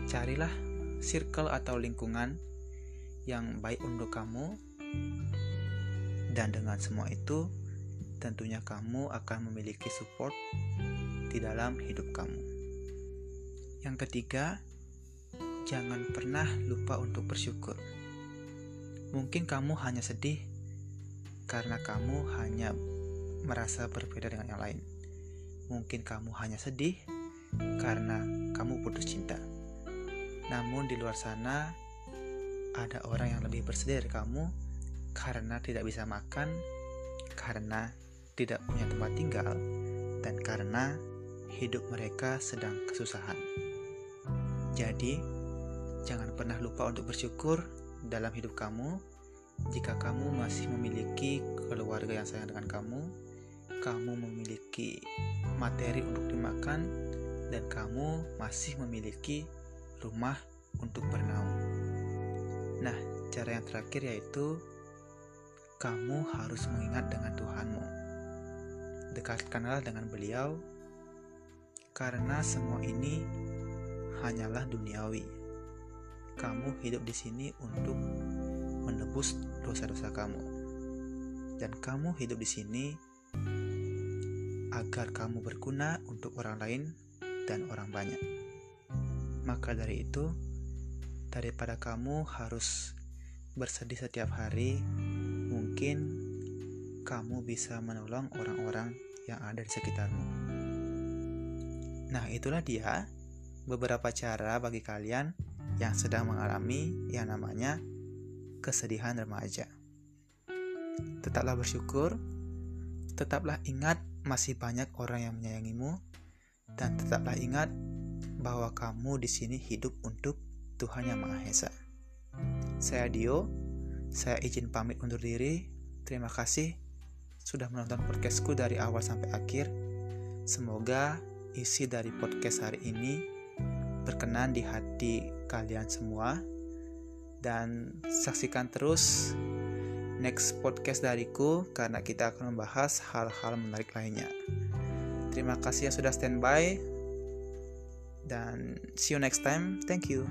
carilah circle atau lingkungan yang baik untuk kamu, dan dengan semua itu, tentunya kamu akan memiliki support di dalam hidup kamu. Yang ketiga, jangan pernah lupa untuk bersyukur. Mungkin kamu hanya sedih karena kamu hanya merasa berbeda dengan yang lain. Mungkin kamu hanya sedih karena kamu putus cinta. Namun di luar sana ada orang yang lebih bersedih dari kamu karena tidak bisa makan, karena tidak punya tempat tinggal, dan karena hidup mereka sedang kesusahan. Jadi, jangan pernah lupa untuk bersyukur dalam hidup kamu jika kamu masih memiliki keluarga yang sayang dengan kamu, kamu memiliki materi untuk dimakan, dan kamu masih memiliki rumah untuk bernaung. Nah, cara yang terakhir yaitu kamu harus mengingat dengan Tuhanmu. Dekatkanlah dengan beliau, karena semua ini hanyalah duniawi. Kamu hidup di sini untuk menebus dosa-dosa kamu. Dan kamu hidup di sini agar kamu berguna untuk orang lain dan orang banyak. Maka dari itu, daripada kamu harus bersedih setiap hari, mungkin kamu bisa menolong orang-orang yang ada di sekitarmu. Nah, itulah dia beberapa cara bagi kalian yang sedang mengalami yang namanya kesedihan remaja. Tetaplah bersyukur, tetaplah ingat masih banyak orang yang menyayangimu, dan tetaplah ingat bahwa kamu di sini hidup untuk Tuhan Yang Maha Esa. Saya Dio, saya izin pamit undur diri. Terima kasih sudah menonton podcastku dari awal sampai akhir. Semoga isi dari podcast hari ini berkenan di hati kalian semua dan saksikan terus next podcast dariku karena kita akan membahas hal-hal menarik lainnya. Terima kasih yang sudah standby dan see you next time. Thank you.